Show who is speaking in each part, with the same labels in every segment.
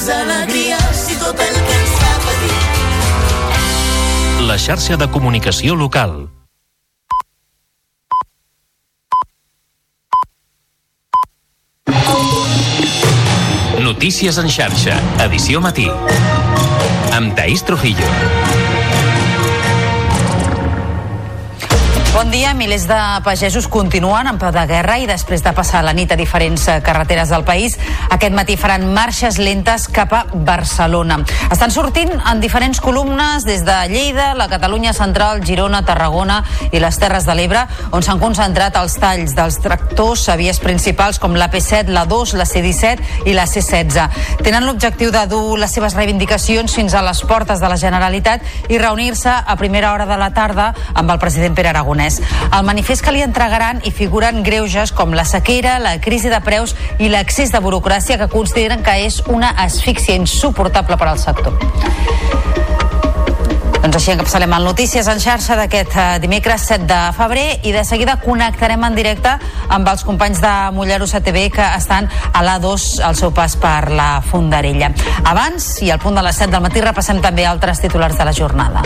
Speaker 1: les alegries i tot el que ens fa patir.
Speaker 2: La xarxa de comunicació local. Notícies en xarxa, edició matí. Amb Taís Trujillo.
Speaker 3: Bon dia. Milers de pagesos continuen en peu de guerra i després de passar la nit a diferents eh, carreteres del país, aquest matí faran marxes lentes cap a Barcelona. Estan sortint en diferents columnes des de Lleida, la Catalunya Central, Girona, Tarragona i les Terres de l'Ebre, on s'han concentrat els talls dels tractors a vies principals com l'AP7, la 2, la C-17 i la C-16. Tenen l'objectiu de dur les seves reivindicacions fins a les portes de la Generalitat i reunir-se a primera hora de la tarda amb el president Pere Aragonès. Aragonès. Al manifest que li entregaran hi figuren greuges com la sequera, la crisi de preus i l'accés de burocràcia que consideren que és una asfíxia insuportable per al sector. Doncs així encapçalem el Notícies en xarxa d'aquest eh, dimecres 7 de febrer i de seguida connectarem en directe amb els companys de Molleros ATV que estan a l'A2 al seu pas per la Fondarella. Abans, i al punt de les 7 del matí, repassem també altres titulars de la jornada.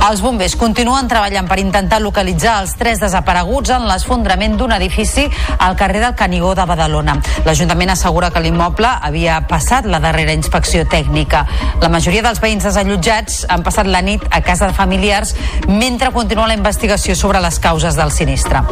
Speaker 3: Els bombers continuen treballant per intentar localitzar els tres desapareguts en l'esfondrament d'un edifici al carrer del Canigó de Badalona. L'Ajuntament assegura que l'immoble havia passat la darrera inspecció tècnica. La majoria dels veïns desallotjats han passat la nit a casa de familiars mentre continua la investigació sobre les causes del sinistre.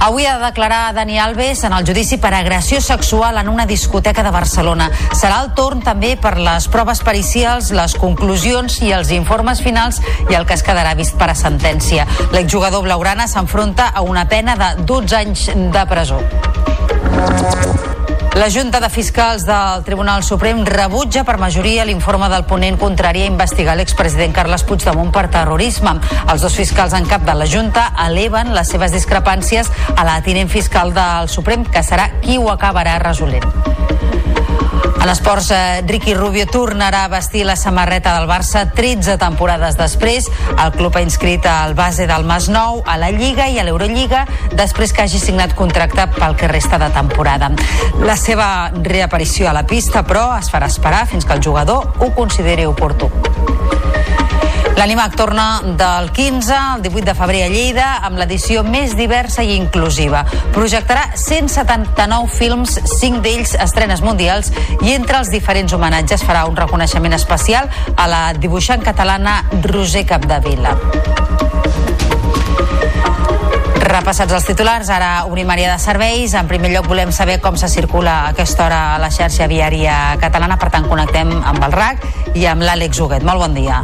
Speaker 3: Avui ha de declarar Dani Alves en el judici per agressió sexual en una discoteca de Barcelona. Serà el torn també per les proves pericials, les conclusions i els informes finals i el que es quedarà vist per a sentència. L'exjugador blaugrana s'enfronta a una pena de 12 anys de presó. La Junta de Fiscals del Tribunal Suprem rebutja per majoria l'informe del ponent contrari a investigar l'expresident Carles Puigdemont per terrorisme. Els dos fiscals en cap de la Junta eleven les seves discrepàncies a la tinent fiscal del Suprem, que serà qui ho acabarà resolent. En esports, eh, Ricky Rubio tornarà a vestir la samarreta del Barça 13 temporades després. El club ha inscrit al base del Masnou a la Lliga i a l'Eurolliga després que hagi signat contracte pel que resta de temporada. La seva reaparició a la pista, però, es farà esperar fins que el jugador ho consideri oportú. L'Animac torna del 15 al 18 de febrer a Lleida amb l'edició més diversa i inclusiva. Projectarà 179 films, 5 d'ells estrenes mundials i entre els diferents homenatges farà un reconeixement especial a la dibuixant catalana Roser Capdevila. Repassats els titulars, ara obrim àrea de serveis. En primer lloc volem saber com se circula a aquesta hora a la xarxa viària catalana, per tant connectem amb el RAC i amb l'Àlex Huguet. Molt bon dia.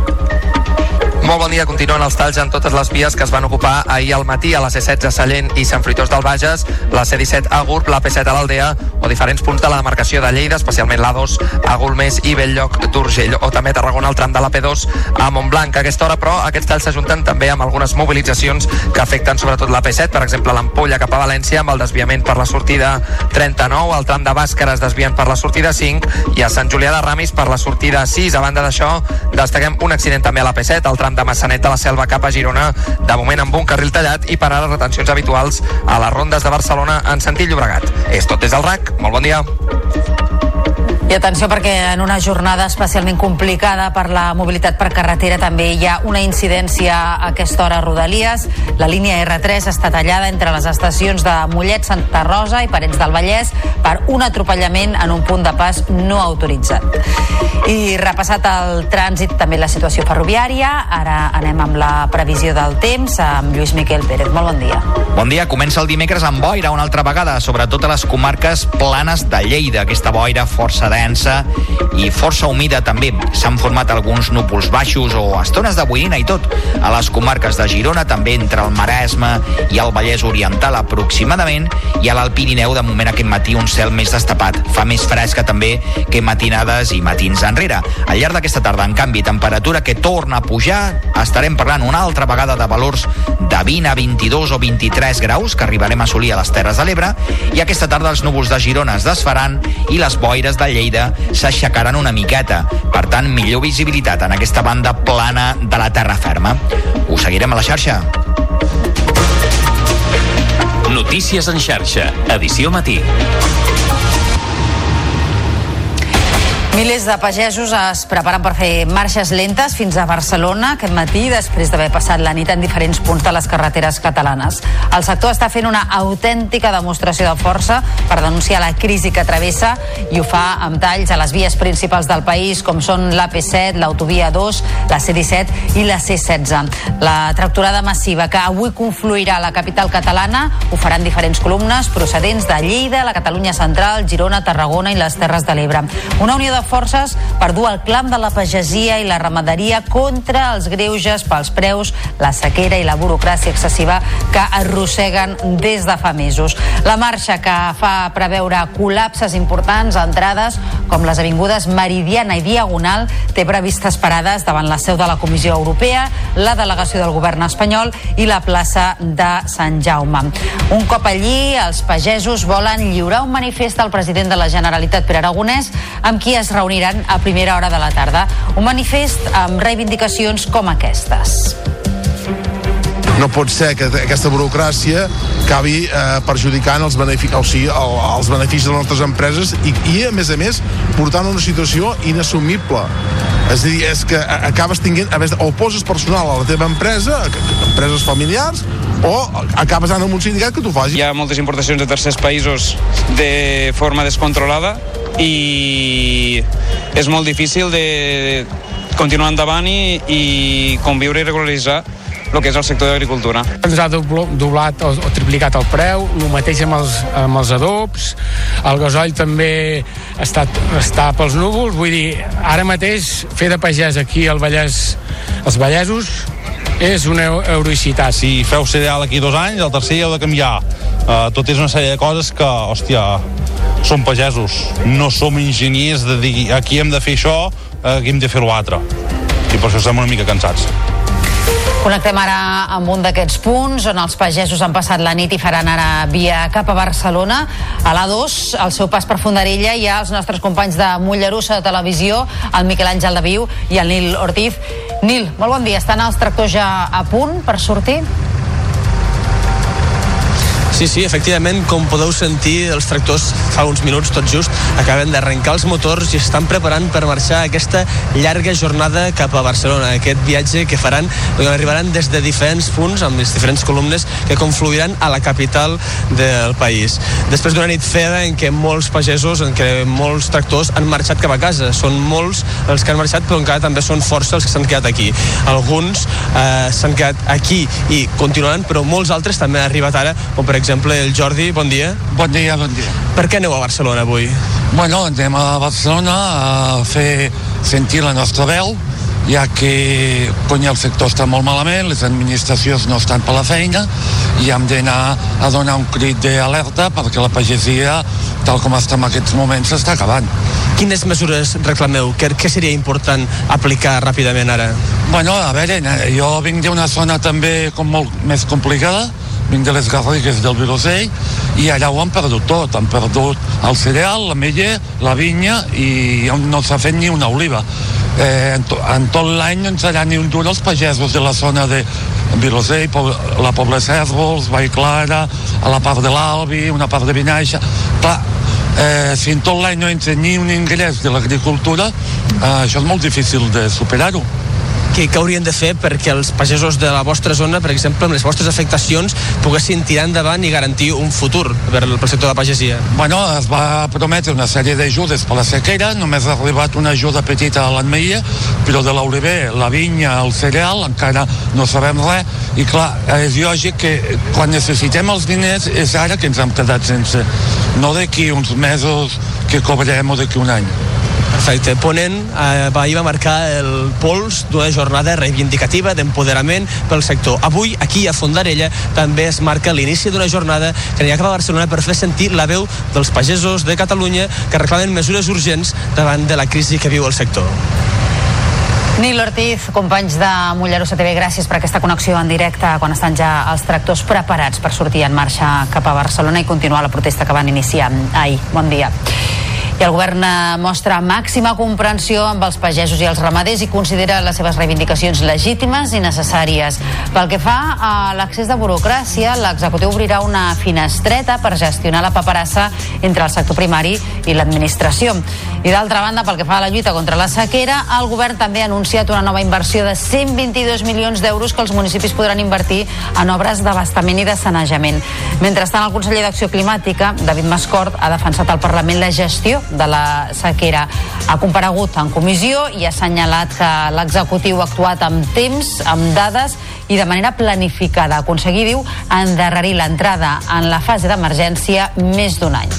Speaker 4: Molt bon dia. Continuen els talls en totes les vies que es van ocupar ahir al matí a la C16 a Sallent i Sant Fruitós del Bages, la C17 a Gurb, la P7 a l'Aldea o diferents punts de la demarcació de Lleida, especialment l'A2 a Golmés i Belllloc d'Urgell o també a Tarragona el tram de la P2 a Montblanc. A aquesta hora, però, aquests talls s'ajunten també amb algunes mobilitzacions que afecten sobretot la P7, per exemple, l'Ampolla cap a València amb el desviament per la sortida 39, el tram de Bàscares desviant per la sortida 5 i a Sant Julià de Ramis per la sortida 6. A banda d'això, destaquem un accident també a la P7, el tram de Massanet de la Selva cap a Girona, de moment amb un carril tallat i per ara retencions habituals a les rondes de Barcelona en sentit Llobregat. És tot des del RAC, molt bon dia.
Speaker 3: I atenció perquè en una jornada especialment complicada per la mobilitat per carretera també hi ha una incidència a aquesta hora a Rodalies. La línia R3 està tallada entre les estacions de Mollet, Santa Rosa i Parets del Vallès per un atropellament en un punt de pas no autoritzat. I repassat el trànsit, també la situació ferroviària. Ara anem amb la previsió del temps amb Lluís Miquel Pérez. Molt bon dia.
Speaker 5: Bon dia, comença el dimecres amb boira una altra vegada, sobretot a les comarques planes de Lleida. Aquesta boira força densa i força humida també. S'han format alguns núvols baixos o estones de boirina i tot. A les comarques de Girona, també entre el Maresme i el Vallès Oriental aproximadament, i a l'Alt Pirineu de moment aquest matí un cel més destapat. Fa més fresca també que matinades i matins enrere. Al llarg d'aquesta tarda, en canvi, temperatura que torna a pujar, estarem parlant una altra vegada de valors de 20 a 22 o 23 graus que arribarem a assolir a les Terres de l'Ebre i aquesta tarda els núvols de Girona es desfaran i les boires de Lleida s'aixecaran una miqueta. Per tant, millor visibilitat en aquesta banda plana de la terra ferma. Us seguirem a la xarxa.
Speaker 2: Notícies en xarxa, edició matí.
Speaker 3: Milers de pagesos es preparen per fer marxes lentes fins a Barcelona aquest matí després d'haver passat la nit en diferents punts de les carreteres catalanes. El sector està fent una autèntica demostració de força per denunciar la crisi que travessa i ho fa amb talls a les vies principals del país com són l'AP7, l'autovia 2, la C-17 i la C-16. La tracturada massiva que avui confluirà a la capital catalana ho faran diferents columnes procedents de Lleida, la Catalunya Central, Girona, Tarragona i les Terres de l'Ebre. Una unió de forces per dur el clam de la pagesia i la ramaderia contra els greuges pels preus, la sequera i la burocràcia excessiva que arrosseguen des de fa mesos. La marxa que fa preveure col·lapses importants a entrades com les avingudes Meridiana i Diagonal té previstes parades davant la seu de la Comissió Europea, la delegació del govern espanyol i la plaça de Sant Jaume. Un cop allí, els pagesos volen lliurar un manifest al president de la Generalitat, Pere Aragonès, amb qui es reuniran a primera hora de la tarda. Un manifest amb reivindicacions com aquestes
Speaker 6: no pot ser que aquesta burocràcia acabi eh, perjudicant els, beneficis, o sigui, el, els beneficis de les nostres empreses i, i, a més a més, portant una situació inassumible. És a dir, és que acabes tinguent, a més, o poses personal a la teva empresa, empreses familiars, o acabes anant amb un sindicat que t'ho faci.
Speaker 7: Hi ha moltes importacions de tercers països de forma descontrolada i és molt difícil de continuar endavant i, i conviure i regularitzar el que és el sector d'agricultura.
Speaker 8: Ens ha doblat o, o triplicat el preu, el mateix amb els, amb els adobs, el gasoll també està, està pels núvols, vull dir, ara mateix fer de pagès aquí al Vallès, els vallesos, és una heroïcitat.
Speaker 9: Si feu cereal aquí dos anys, el tercer heu de canviar. Uh, tot és una sèrie de coses que, hòstia, som pagesos, no som enginyers de dir aquí hem de fer això, aquí hem de fer l'altre. I per això estem una mica cansats.
Speaker 3: Connectem ara amb un d'aquests punts on els pagesos han passat la nit i faran ara via cap a Barcelona. A l'A2, al seu pas per Fondarella, hi ha els nostres companys de Mollerussa de Televisió, el Miquel Àngel de Viu i el Nil Ortiz. Nil, molt bon dia. Estan els tractors ja a punt per sortir?
Speaker 10: Sí, sí, efectivament, com podeu sentir, els tractors fa uns minuts, tot just, acaben d'arrencar els motors i estan preparant per marxar aquesta llarga jornada cap a Barcelona, aquest viatge que faran, que arribaran des de diferents punts, amb les diferents columnes que confluiran a la capital del país. Després d'una nit freda en què molts pagesos, en què molts tractors han marxat cap a casa. Són molts els que han marxat, però encara també són força els que s'han quedat aquí. Alguns eh, s'han quedat aquí i continuaran, però molts altres també han arribat ara, com per exemple exemple, el Jordi, bon dia.
Speaker 11: Bon dia, bon dia.
Speaker 10: Per què aneu a Barcelona avui?
Speaker 11: Bueno, anem a Barcelona a fer sentir la nostra veu, ja que cony, el sector està molt malament, les administracions no estan per la feina i hem d'anar a donar un crit d'alerta perquè la pagesia, tal com està en aquests moments, s'està acabant.
Speaker 10: Quines mesures reclameu? Què, què seria important aplicar ràpidament ara?
Speaker 11: Bueno, a veure, jo vinc d'una zona també com molt més complicada, vinc de les Garrigues del Vilosell i allà ho han perdut tot, han perdut el cereal, l'ametller, la vinya i no s'ha fet ni una oliva. Eh, en, to, en tot l'any no ens serà ni un dur els pagesos de la zona de Vilosell, la Pobla Cèrvols, Vall Clara, a la part de l'Albi, una part de Vinaixa. Clar, eh, si en tot l'any no entra ni un ingrés de l'agricultura, eh, això és molt difícil de superar-ho
Speaker 10: què, què haurien de fer perquè els pagesos de la vostra zona, per exemple, amb les vostres afectacions, poguessin tirar endavant i garantir un futur per al sector de la pagesia?
Speaker 11: Bueno, es va prometre una sèrie d'ajudes per la sequera, només ha arribat una ajuda petita a l'Anmeia, però de l'Oliver, la vinya, el cereal, encara no sabem res, i clar, és lògic que quan necessitem els diners és ara que ens hem quedat sense, no d'aquí uns mesos que cobrem o d'aquí un any.
Speaker 10: Perfecte. Ponent eh, va, va marcar el pols d'una jornada reivindicativa d'empoderament pel sector. Avui, aquí a Fondarella, també es marca l'inici d'una jornada que anirà cap a Barcelona per fer sentir la veu dels pagesos de Catalunya que reclamen mesures urgents davant de la crisi que viu el sector.
Speaker 3: Nil Ortiz, companys de Mollerussa TV, gràcies per aquesta connexió en directe quan estan ja els tractors preparats per sortir en marxa cap a Barcelona i continuar la protesta que van iniciar ahir. Bon dia. I el govern eh, mostra màxima comprensió amb els pagesos i els ramaders i considera les seves reivindicacions legítimes i necessàries. Pel que fa a l'accés de burocràcia, l'executiu obrirà una finestreta per gestionar la paperassa entre el sector primari i l'administració. I d'altra banda, pel que fa a la lluita contra la sequera, el govern també ha anunciat una nova inversió de 122 milions d'euros que els municipis podran invertir en obres d'abastament i de sanejament. Mentrestant, el conseller d'Acció Climàtica, David Mascort, ha defensat al Parlament la gestió de la sequera. Ha comparegut en comissió i ha assenyalat que l'executiu ha actuat amb temps, amb dades i de manera planificada. Aconseguir, diu, endarrerir l'entrada en la fase d'emergència més d'un any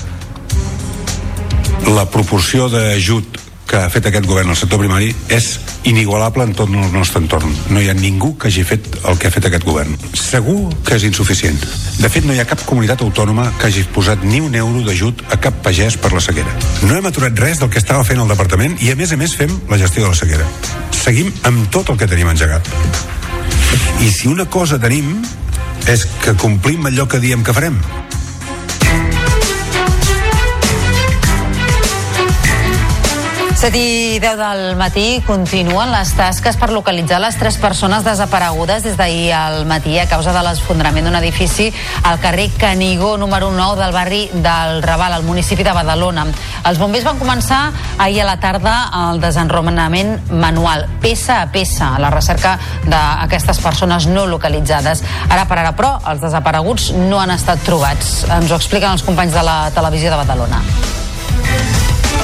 Speaker 12: la proporció d'ajut que ha fet aquest govern al sector primari és inigualable en tot el nostre entorn. No hi ha ningú que hagi fet el que ha fet aquest govern. Segur que és insuficient. De fet, no hi ha cap comunitat autònoma que hagi posat ni un euro d'ajut a cap pagès per la sequera. No hem aturat res del que estava fent el departament i, a més a més, fem la gestió de la sequera. Seguim amb tot el que tenim engegat. I si una cosa tenim és que complim allò que diem que farem.
Speaker 3: 7 i 10 del matí continuen les tasques per localitzar les tres persones desaparegudes des d'ahir al matí a causa de l'esfondrament d'un edifici al carrer Canigó número 9 del barri del Raval, al municipi de Badalona. Els bombers van començar ahir a la tarda el desenromenament manual, peça a peça, a la recerca d'aquestes persones no localitzades. Ara per ara, però, els desapareguts no han estat trobats. Ens ho expliquen els companys de la televisió de Badalona.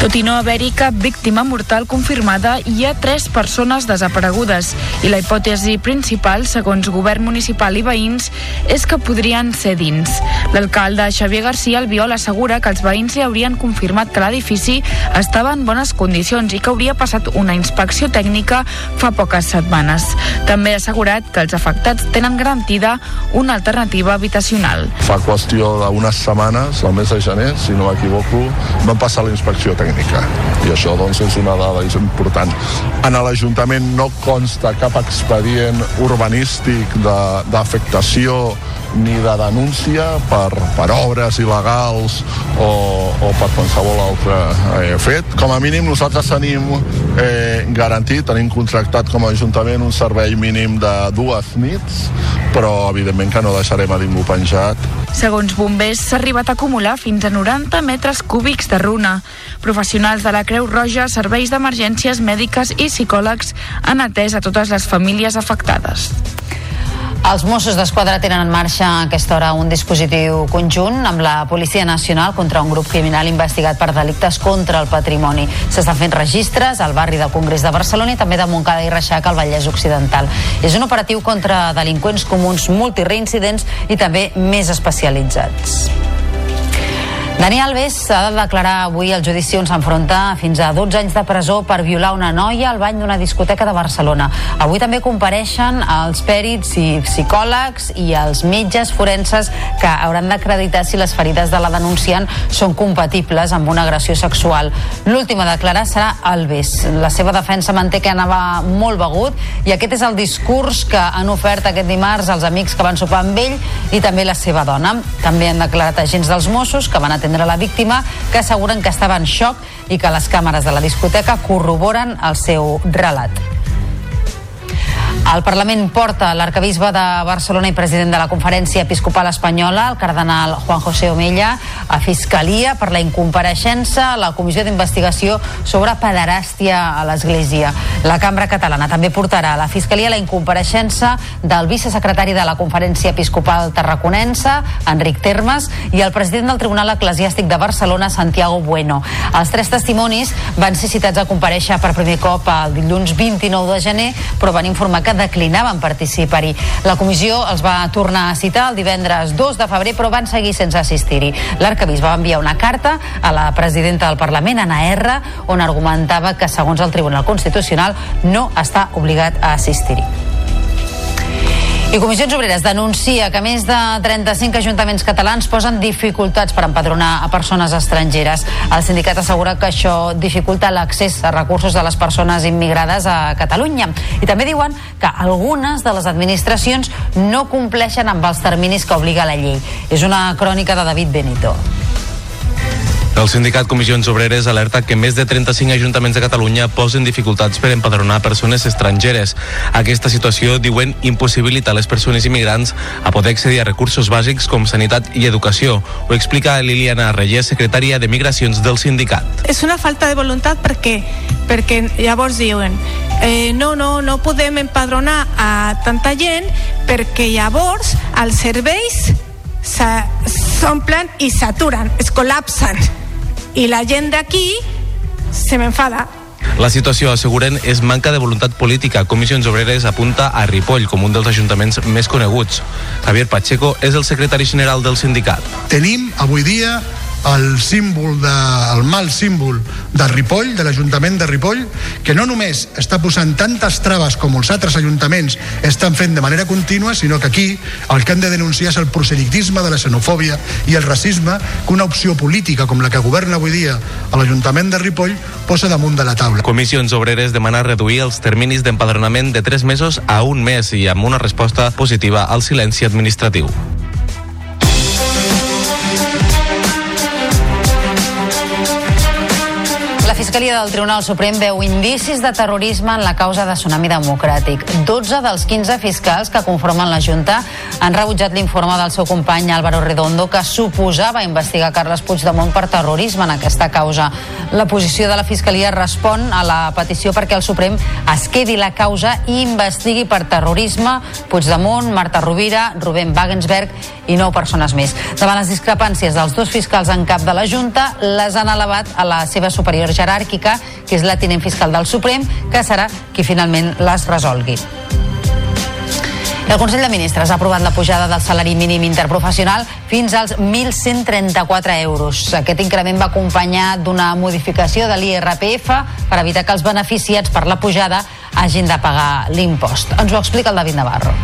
Speaker 13: Tot i no haver-hi cap víctima mortal confirmada, hi ha tres persones desaparegudes i la hipòtesi principal, segons govern municipal i veïns, és que podrien ser dins. L'alcalde Xavier García Albiol assegura que els veïns li haurien confirmat que l'edifici estava en bones condicions i que hauria passat una inspecció tècnica fa poques setmanes. També ha assegurat que els afectats tenen garantida una alternativa habitacional.
Speaker 14: Fa qüestió d'unes setmanes, al mes de gener, si no m'equivoco, van passar la inspecció tècnica i això doncs és una dada important. En l'Ajuntament no consta cap expedient urbanístic d'afectació ni de denúncia per, per obres il·legals o, o per qualsevol altre eh, fet. Com a mínim nosaltres tenim eh, garantit, tenim contractat com a Ajuntament un servei mínim de dues nits, però evidentment que no deixarem a ningú penjat.
Speaker 13: Segons bombers, s'ha arribat a acumular fins a 90 metres cúbics de runa. Professionals de la Creu Roja, serveis d'emergències mèdiques i psicòlegs han atès a totes les famílies afectades.
Speaker 3: Els Mossos d'Esquadra tenen en marxa a aquesta hora un dispositiu conjunt amb la Policia Nacional contra un grup criminal investigat per delictes contra el patrimoni. S'estan fent registres al barri del Congrés de Barcelona i també de Montcada i Reixac al Vallès Occidental. És un operatiu contra delinqüents comuns multireincidents i també més especialitzats. Dani Alves ha de declarar avui al judici on s'enfronta fins a 12 anys de presó per violar una noia al bany d'una discoteca de Barcelona. Avui també compareixen els pèrits i psicòlegs i els metges forenses que hauran d'acreditar si les ferides de la denunciant són compatibles amb una agressió sexual. L'últim a declarar serà Alves. La seva defensa manté que anava molt begut i aquest és el discurs que han ofert aquest dimarts als amics que van sopar amb ell i també la seva dona. També han declarat agents dels Mossos que van atendre atendre la víctima, que asseguren que estava en xoc i que les càmeres de la discoteca corroboren el seu relat. El Parlament porta l'arcabisbe de Barcelona i president de la Conferència Episcopal Espanyola, el cardenal Juan José Omella, a Fiscalia per la incompareixença a la Comissió d'Investigació sobre pederàstia a l'Església. La Cambra Catalana també portarà a la Fiscalia la incompareixença del vicesecretari de la Conferència Episcopal Tarraconense, Enric Termes, i el president del Tribunal Eclesiàstic de Barcelona, Santiago Bueno. Els tres testimonis van ser citats a compareixer per primer cop el dilluns 29 de gener, però van informar que declinaven participar-hi. La comissió els va tornar a citar el divendres 2 de febrer, però van seguir sense assistir-hi. L'arcabisbe va enviar una carta a la presidenta del Parlament, Anna R, on argumentava que, segons el Tribunal Constitucional, no està obligat a assistir-hi. I Comissions Obreres denuncia que més de 35 ajuntaments catalans posen dificultats per empadronar a persones estrangeres. El sindicat assegura que això dificulta l'accés a recursos de les persones immigrades a Catalunya. I també diuen que algunes de les administracions no compleixen amb els terminis que obliga la llei. És una crònica de David Benito.
Speaker 15: El sindicat Comissions Obreres alerta que més de 35 ajuntaments de Catalunya posen dificultats per empadronar persones estrangeres. Aquesta situació, diuen, impossibilita les persones immigrants a poder accedir a recursos bàsics com sanitat i educació. Ho explica Liliana Reyes, secretària de Migracions del sindicat.
Speaker 16: És una falta de voluntat perquè perquè llavors diuen eh, no, no, no podem empadronar a tanta gent perquè llavors els serveis s'omplen i s'aturen, es col·lapsen i la gent d'aquí se m'enfada
Speaker 15: la situació, asseguren, és manca de voluntat política. Comissions Obreres apunta a Ripoll com un dels ajuntaments més coneguts. Javier Pacheco és el secretari general del sindicat.
Speaker 17: Tenim avui dia el símbol de, el mal símbol de Ripoll, de l'Ajuntament de Ripoll, que no només està posant tantes traves com els altres ajuntaments estan fent de manera contínua, sinó que aquí el que han de denunciar és el proselitisme de la xenofòbia i el racisme que una opció política com la que governa avui dia a l'Ajuntament de Ripoll posa damunt de la taula.
Speaker 15: Comissions Obreres demana reduir els terminis d'empadronament de 3 mesos a un mes i amb una resposta positiva al silenci administratiu.
Speaker 3: Fiscalia del Tribunal Suprem veu indicis de terrorisme en la causa de Tsunami Democràtic. 12 dels 15 fiscals que conformen la Junta han rebutjat l'informe del seu company Álvaro Redondo que suposava investigar Carles Puigdemont per terrorisme en aquesta causa. La posició de la Fiscalia respon a la petició perquè el Suprem es quedi la causa i investigui per terrorisme Puigdemont, Marta Rovira, Rubén Wagensberg i nou persones més. Davant les discrepàncies dels dos fiscals en cap de la Junta, les han elevat a la seva superior jeràrquica, que és la tinent fiscal del Suprem, que serà qui finalment les resolgui. El Consell de Ministres ha aprovat la pujada del salari mínim interprofessional fins als 1.134 euros. Aquest increment va acompanyar d'una modificació de l'IRPF per evitar que els beneficiats per la pujada hagin de pagar l'impost. Ens ho explica el David Navarro.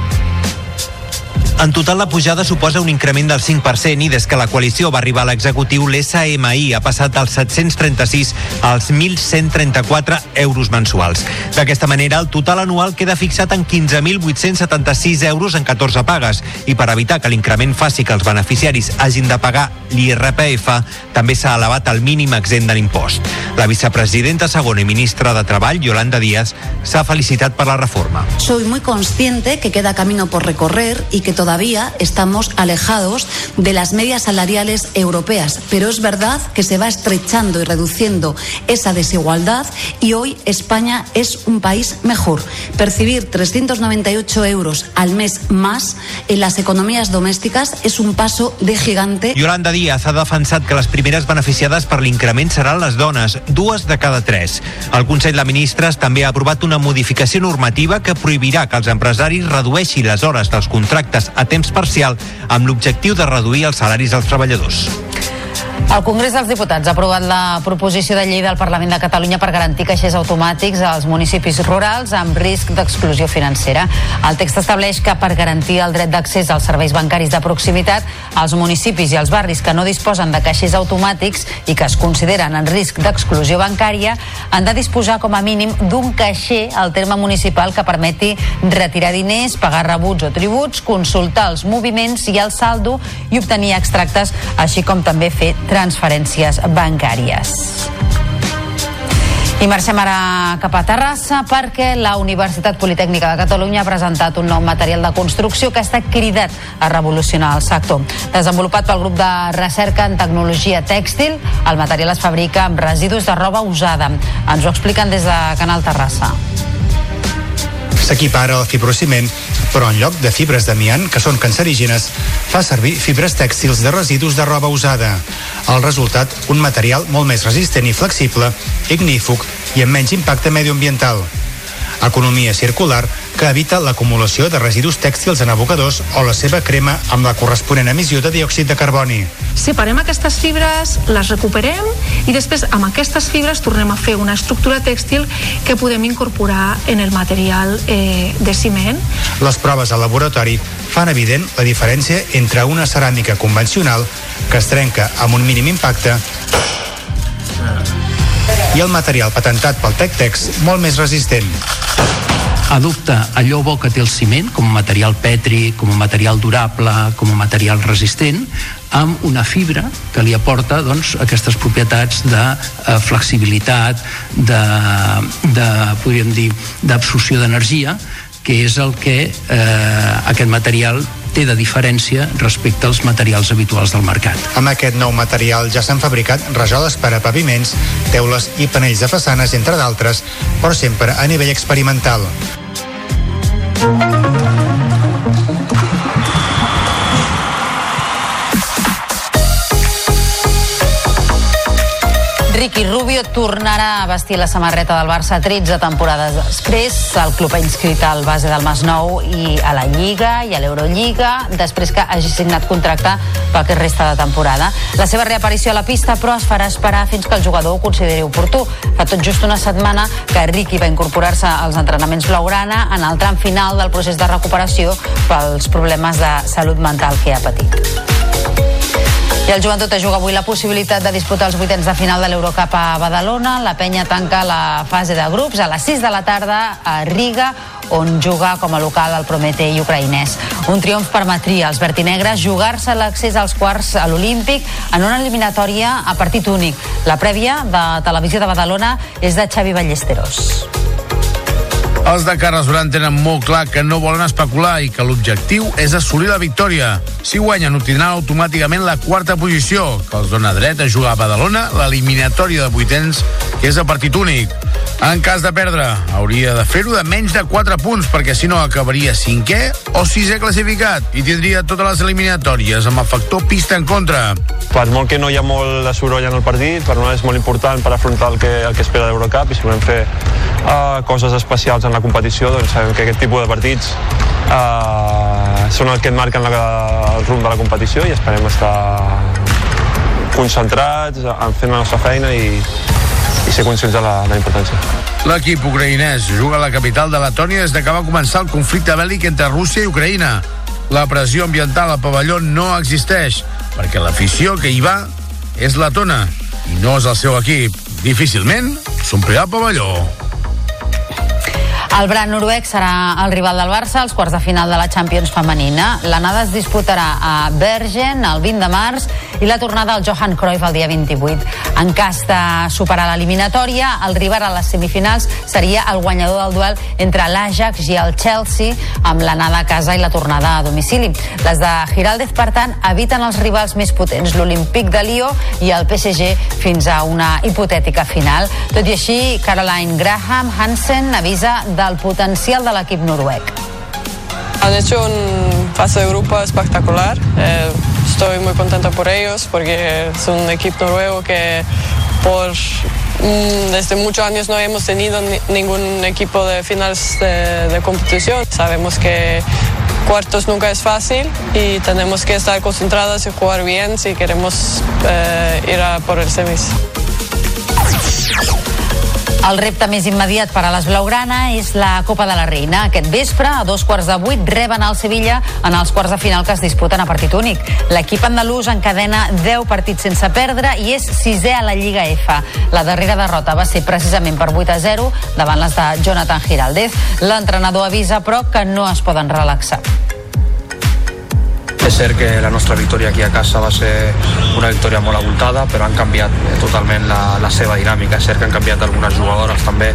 Speaker 18: En total, la pujada suposa un increment del 5% i des que la coalició va arribar a l'executiu, l'SMI ha passat dels 736 als 1.134 euros mensuals. D'aquesta manera, el total anual queda fixat en 15.876 euros en 14 pagues i per evitar que l'increment faci que els beneficiaris hagin de pagar l'IRPF, també s'ha elevat el mínim exempt de l'impost. La vicepresidenta segona i ministra de Treball, Yolanda Díaz, s'ha felicitat per la reforma.
Speaker 19: Soy muy consciente que queda camino por recorrer y que todavía estamos alejados de las medias salariales europeas, pero es verdad que se va estrechando y reduciendo esa desigualdad y hoy España es un país mejor. Percibir 398 euros al mes más en las economías domésticas es un paso de gigante.
Speaker 18: Yolanda Díaz ha defensat que les primeres beneficiades per l'increment seran les dones, dues de cada tres. El Consell de Ministres també ha aprovat una modificació normativa que prohibirà que els empresaris redueixin les hores dels contractes a temps parcial amb l'objectiu de reduir els salaris dels treballadors.
Speaker 3: El Congrés dels Diputats ha aprovat la proposició de llei del Parlament de Catalunya per garantir caixers automàtics als municipis rurals amb risc d'exclusió financera. El text estableix que per garantir el dret d'accés als serveis bancaris de proximitat, els municipis i els barris que no disposen de caixers automàtics i que es consideren en risc d'exclusió bancària han de disposar com a mínim d'un caixer al terme municipal que permeti retirar diners, pagar rebuts o tributs, consultar els moviments i el saldo i obtenir extractes, així com també fer transferències bancàries. I marxem ara cap a Terrassa perquè la Universitat Politècnica de Catalunya ha presentat un nou material de construcció que està cridat a revolucionar el sector. Desenvolupat pel grup de recerca en tecnologia tèxtil, el material es fabrica amb residus de roba usada. Ens ho expliquen des de Canal Terrassa.
Speaker 20: S'equipara el fibrociment, però en lloc de fibres d'amiant, que són cancerígenes, fa servir fibres tèxtils de residus de roba usada. El resultat, un material molt més resistent i flexible, ignífug i amb menys impacte medioambiental. Economia circular que evita l'acumulació de residus tèxtils en abocadors o la seva crema amb la corresponent emissió de diòxid de carboni.
Speaker 4: Separem aquestes fibres, les recuperem i després amb aquestes fibres tornem a fer una estructura tèxtil que podem incorporar en el material eh, de ciment.
Speaker 20: Les proves al laboratori fan evident la diferència entre una ceràmica convencional que es trenca amb un mínim impacte i el material patentat pel Tectex molt més resistent
Speaker 21: adopta allò bo que té el ciment com a material petri, com a material durable, com a material resistent, amb una fibra que li aporta doncs, aquestes propietats de eh, flexibilitat, de, de podríem dir, d'absorció d'energia, que és el que eh, aquest material té de diferència respecte als materials habituals del mercat.
Speaker 20: Amb aquest nou material ja s'han fabricat rajoles per a paviments, teules i panells de façanes, entre d'altres, però sempre a nivell experimental. Thank you.
Speaker 3: Ricky Rubio tornarà a vestir la samarreta del Barça 13 temporades després. El club ha inscrit al base del Masnou i a la Lliga i a l'Eurolliga després que hagi signat contracte pel que resta de temporada. La seva reaparició a la pista, però, es farà esperar fins que el jugador ho consideri oportú. Fa tot just una setmana que Ricky va incorporar-se als entrenaments blaugrana en el tram final del procés de recuperació pels problemes de salut mental que ha patit. I el Joventut es juga avui la possibilitat de disputar els vuitens de final de l'Eurocup a Badalona. La penya tanca la fase de grups a les 6 de la tarda a Riga, on juga com a local el Prometei ucraïnès. Un triomf permetria als vertinegres jugar-se l'accés als quarts a l'Olímpic en una eliminatòria a partit únic. La prèvia de Televisió de Badalona és de Xavi Ballesteros.
Speaker 22: Els de Carles Duran tenen molt clar que no volen especular i que l'objectiu és assolir la victòria. Si guanyen, obtindran automàticament la quarta posició, que els dona dret a jugar a Badalona l'eliminatòria de vuitens, que és a partit únic. En cas de perdre, hauria de fer-ho de menys de 4 punts, perquè si no acabaria cinquè o sisè classificat i tindria totes les eliminatòries amb el factor pista en contra.
Speaker 23: Per molt que no hi ha molt de soroll en el partit, per nosaltres és molt important per afrontar el que, el que espera l'Eurocup i si volem fer uh, coses especials en la competició, doncs sabem que aquest tipus de partits uh, són els que et marquen la, el rumb de la competició i esperem estar concentrats, en fent la nostra feina i, i ser conscients de la, de la importància.
Speaker 22: L'equip ucraïnès juga a la capital de Letònia des de que va començar el conflicte bèl·lic entre Rússia i Ucraïna. La pressió ambiental al pavelló no existeix, perquè l'afició que hi va és letona i no és el seu equip. Difícilment s'omplirà el pavelló.
Speaker 3: El Bran noruec serà el rival del Barça als quarts de final de la Champions femenina. L'anada es disputarà a Bergen el 20 de març i la tornada al Johan Cruyff el dia 28. En cas de superar l'eliminatòria, el rival a les semifinals seria el guanyador del duel entre l'Ajax i el Chelsea amb l'anada a casa i la tornada a domicili. Les de Giraldez, per tant, eviten els rivals més potents, l'Olímpic de Lió i el PSG fins a una hipotètica final. Tot i així, Caroline Graham Hansen avisa del potencial de l'equip noruec.
Speaker 24: Han hecho un fase de grupo espectacular. Eh, estoy muy contenta por ellos porque es un equipo noruego que por mm, desde muchos años no hemos tenido ni- ningún equipo de finales de, de competición. Sabemos que cuartos nunca es fácil y tenemos que estar concentrados y jugar bien si queremos eh, ir a por el semis.
Speaker 3: El repte més immediat per a les Blaugrana és la Copa de la Reina. Aquest vespre, a dos quarts de vuit, reben el Sevilla en els quarts de final que es disputen a partit únic. L'equip andalús encadena 10 partits sense perdre i és sisè a la Lliga F. La darrera derrota va ser precisament per 8 a 0 davant les de Jonathan Giraldez. L'entrenador avisa, però, que no es poden relaxar.
Speaker 25: És cert que la nostra victòria aquí a casa va ser una victòria molt abultada, però han canviat eh, totalment la, la seva dinàmica. És cert que han canviat algunes jugadores també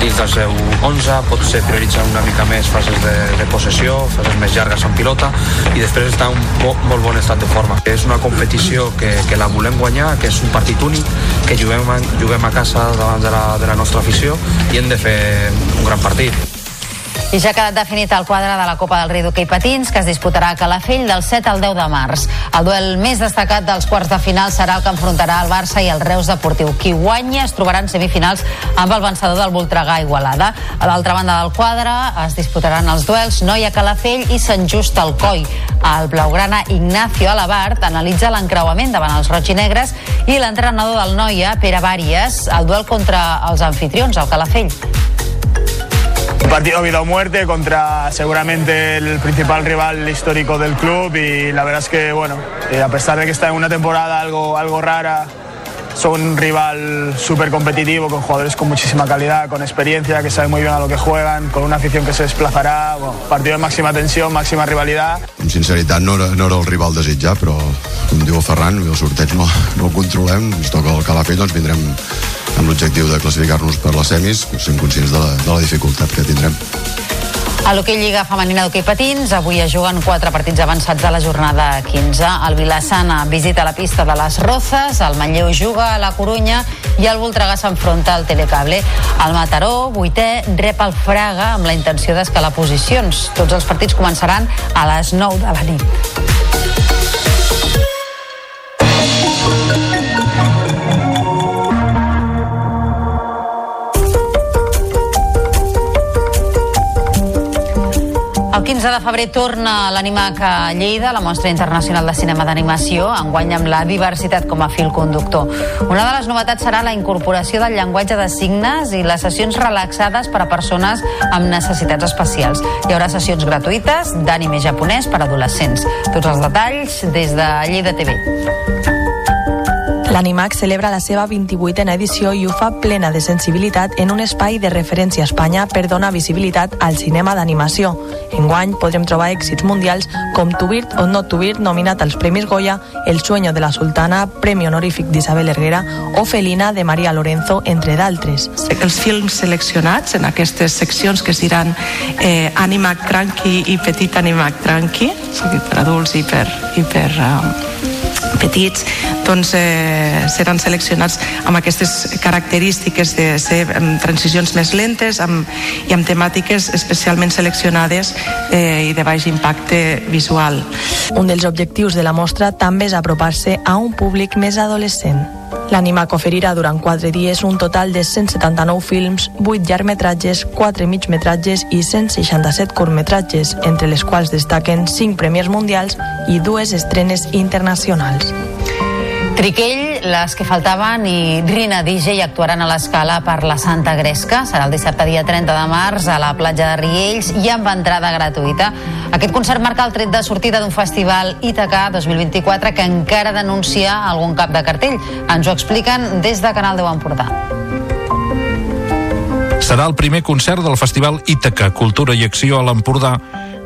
Speaker 25: dins del seu 11, potser prioritzen una mica més fases de, de possessió, fases més llargues en pilota, i després està en un bo, molt bon estat de forma. És una competició que, que la volem guanyar, que és un partit únic, que juguem, juguem a casa davant de la, de la nostra afició i hem de fer un gran partit.
Speaker 3: I ja ha quedat definit el quadre de la Copa del Rei d'Hockey Patins, que es disputarà a Calafell del 7 al 10 de març. El duel més destacat dels quarts de final serà el que enfrontarà el Barça i el Reus Deportiu. Qui guanyi es trobarà en semifinals amb el vencedor del Voltregà Igualada. A l'altra banda del quadre es disputaran els duels Noia Calafell i Sant Just al Coi. El blaugrana Ignacio Alabart analitza l'encreuament davant els roig i negres i l'entrenador del Noia, Pere Bàries, el duel contra els anfitrions, el Calafell.
Speaker 26: Partido vida o muerte contra seguramente el principal rival histórico del club y la verdad es que, bueno, eh, a pesar de que está en una temporada algo, algo rara
Speaker 27: son un rival súper competitivo, con jugadores con muchísima calidad, con experiencia, que saben muy bien a lo que juegan, con una afición que se desplazarà, bueno, partido de máxima tensión, máxima rivalidad.
Speaker 28: Amb sinceritat no era, no era el rival desitjat, però com diu Ferran, el sorteig no, no el controlem, ens toca el Calafell, doncs vindrem amb l'objectiu de classificar-nos per les semis, sent conscients de la, de la dificultat que tindrem.
Speaker 3: A l'hoquei Lliga Femenina d'Hoquei Patins, avui es juguen quatre partits avançats de la jornada 15. El Vilassana visita la pista de les Rozas, el Manlleu juga a la Corunya i el Voltregà s'enfronta al Telecable. El Mataró, vuitè, rep el Fraga amb la intenció d'escalar posicions. Tots els partits començaran a les 9 de la nit. El 15 de febrer torna l'Animac a Lleida, la mostra internacional de cinema d'animació, enguany amb la diversitat com a fil conductor. Una de les novetats serà la incorporació del llenguatge de signes i les sessions relaxades per a persones amb necessitats especials. Hi haurà sessions gratuïtes d'anime japonès per a adolescents. Tots els detalls des de Lleida TV.
Speaker 29: L'Animac celebra la seva 28a edició i ho fa plena de sensibilitat en un espai de referència a Espanya per donar visibilitat al cinema d'animació. Enguany podrem trobar èxits mundials com To Bird o Not To Bird, nominat als Premis Goya, El sueño de la sultana, Premi honorífic d'Isabel Herrera o Felina de Maria Lorenzo, entre d'altres.
Speaker 30: Els films seleccionats en aquestes seccions que es diran eh, Animac Cranky i Petit Animac Cranky, per adults i per, i per eh, petits doncs, eh, seran seleccionats amb aquestes característiques de ser amb transicions més lentes amb, i amb temàtiques especialment seleccionades eh, i de baix impacte visual.
Speaker 29: Un dels objectius de la mostra també és apropar-se a un públic més adolescent. L'Animac oferirà durant 4 dies un total de 179 films, 8 llargmetratges, 4 migmetratges i 167 curtmetratges, entre les quals destaquen 5 premis mundials i dues estrenes internacionals.
Speaker 3: Triquell, les que faltaven i Rina DJ actuaran a l'escala per la Santa Gresca. Serà el dissabte dia 30 de març a la platja de Riells i amb entrada gratuïta. Aquest concert marca el tret de sortida d'un festival Ítaca 2024 que encara denuncia algun cap de cartell. Ens ho expliquen des de Canal 10 Empordà.
Speaker 26: Serà el primer concert del Festival Ítaca, Cultura i Acció a l'Empordà,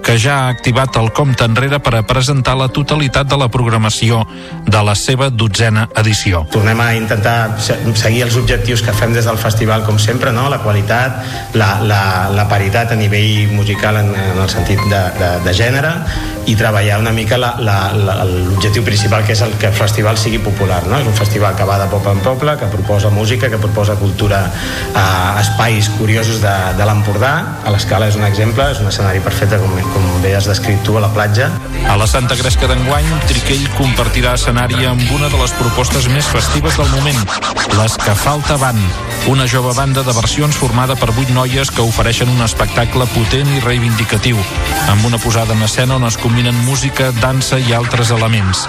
Speaker 26: que ja ha activat el compte enrere per a presentar la totalitat de la programació de la seva dotzena edició.
Speaker 31: Tornem a intentar se- seguir els objectius que fem des del festival, com sempre, no? la qualitat, la, la, la paritat a nivell musical en, en el sentit de, de, de gènere i treballar una mica l'objectiu principal, que és el que el festival sigui popular. No? És un festival que va de poble en poble, que proposa música, que proposa cultura a espais curiosos de, de l'Empordà. A l'escala és un exemple, és un escenari perfecte, com, com bé has descrit tu, a la platja.
Speaker 26: A la Santa Gresca d'enguany, Triquell compartirà escenari amb una de les propostes més festives del moment, les que falta van, una jove banda de versions formada per vuit noies que ofereixen un espectacle potent i reivindicatiu, amb una posada en escena on es combinen música, dansa i altres elements.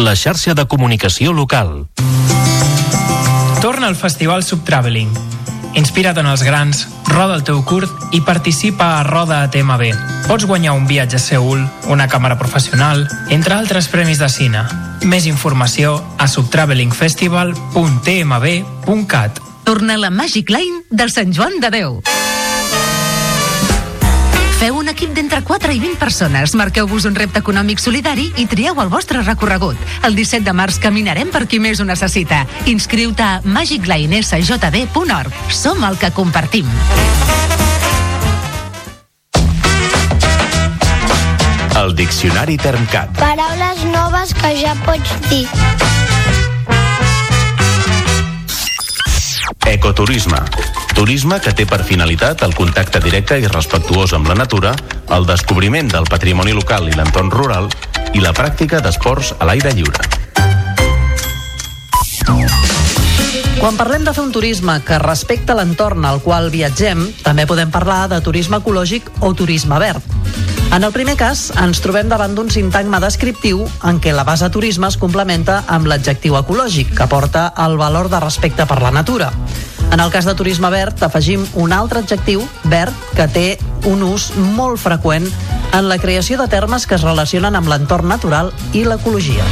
Speaker 32: La xarxa de comunicació local.
Speaker 33: Torna al Festival Subtraveling. Inspira't en els grans, roda el teu curt i participa a Roda a TMB. Pots guanyar un viatge a Seul, una càmera professional, entre altres premis de cine. Més informació a subtravelingfestival.tmb.cat.
Speaker 34: Torna la Magic Line del Sant Joan de Déu. Feu un equip d'entre 4 i 20 persones, marqueu-vos un repte econòmic solidari i trieu el vostre recorregut. El 17 de març caminarem per qui més ho necessita. Inscriu-te a magiclinesjd.org. Som el que compartim.
Speaker 32: El Diccionari Termcat.
Speaker 35: Paraules noves que ja pots dir.
Speaker 32: Ecoturisme. Turisme que té per finalitat el contacte directe i respectuós amb la natura, el descobriment del patrimoni local i l'entorn rural i la pràctica d'esports a l'aire lliure.
Speaker 36: Quan parlem de fer un turisme que respecta l'entorn al qual viatgem, també podem parlar de turisme ecològic o turisme verd. En el primer cas, ens trobem davant d'un sintagma descriptiu en què la base turisme es complementa amb l'adjectiu ecològic, que porta el valor de respecte per la natura. En el cas de turisme verd, afegim un altre adjectiu, verd, que té un ús molt freqüent en la creació de termes que es relacionen amb l'entorn natural i l'ecologia.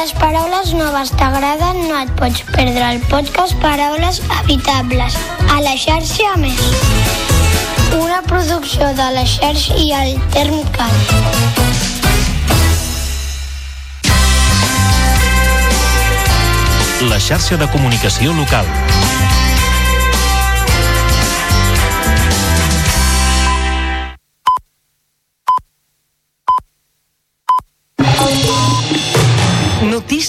Speaker 35: Les paraules noves t'agraden, no et pots perdre el podcast Paraules Habitables a la xarxa Més. Una producció de la xarxa i el Termcat.
Speaker 32: La xarxa de comunicació local.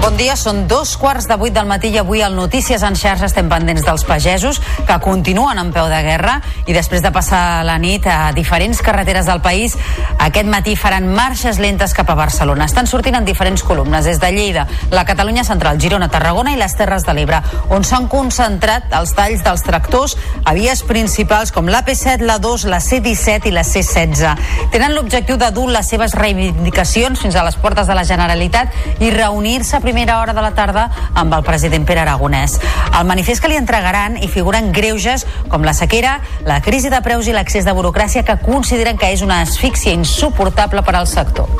Speaker 3: Bon dia, són dos quarts de vuit del matí i avui al Notícies en xarxa estem pendents dels pagesos que continuen en peu de guerra i després de passar la nit a diferents carreteres del país, aquest matí faran marxes lentes cap a Barcelona. Estan sortint en diferents columnes, des de Lleida, la Catalunya Central, Girona, Tarragona i les Terres de l'Ebre, on s'han concentrat els talls dels tractors a vies principals com l'AP7, la 2, la C-17 i la C-16. Tenen l'objectiu de dur les seves reivindicacions fins a les portes de la Generalitat i reunir-se primera hora de la tarda amb el president Pere Aragonès. Al manifest que li entregaran hi figuren greuges com la sequera, la crisi de preus i l'accés de burocràcia que consideren que és una asfíxia insuportable per al sector.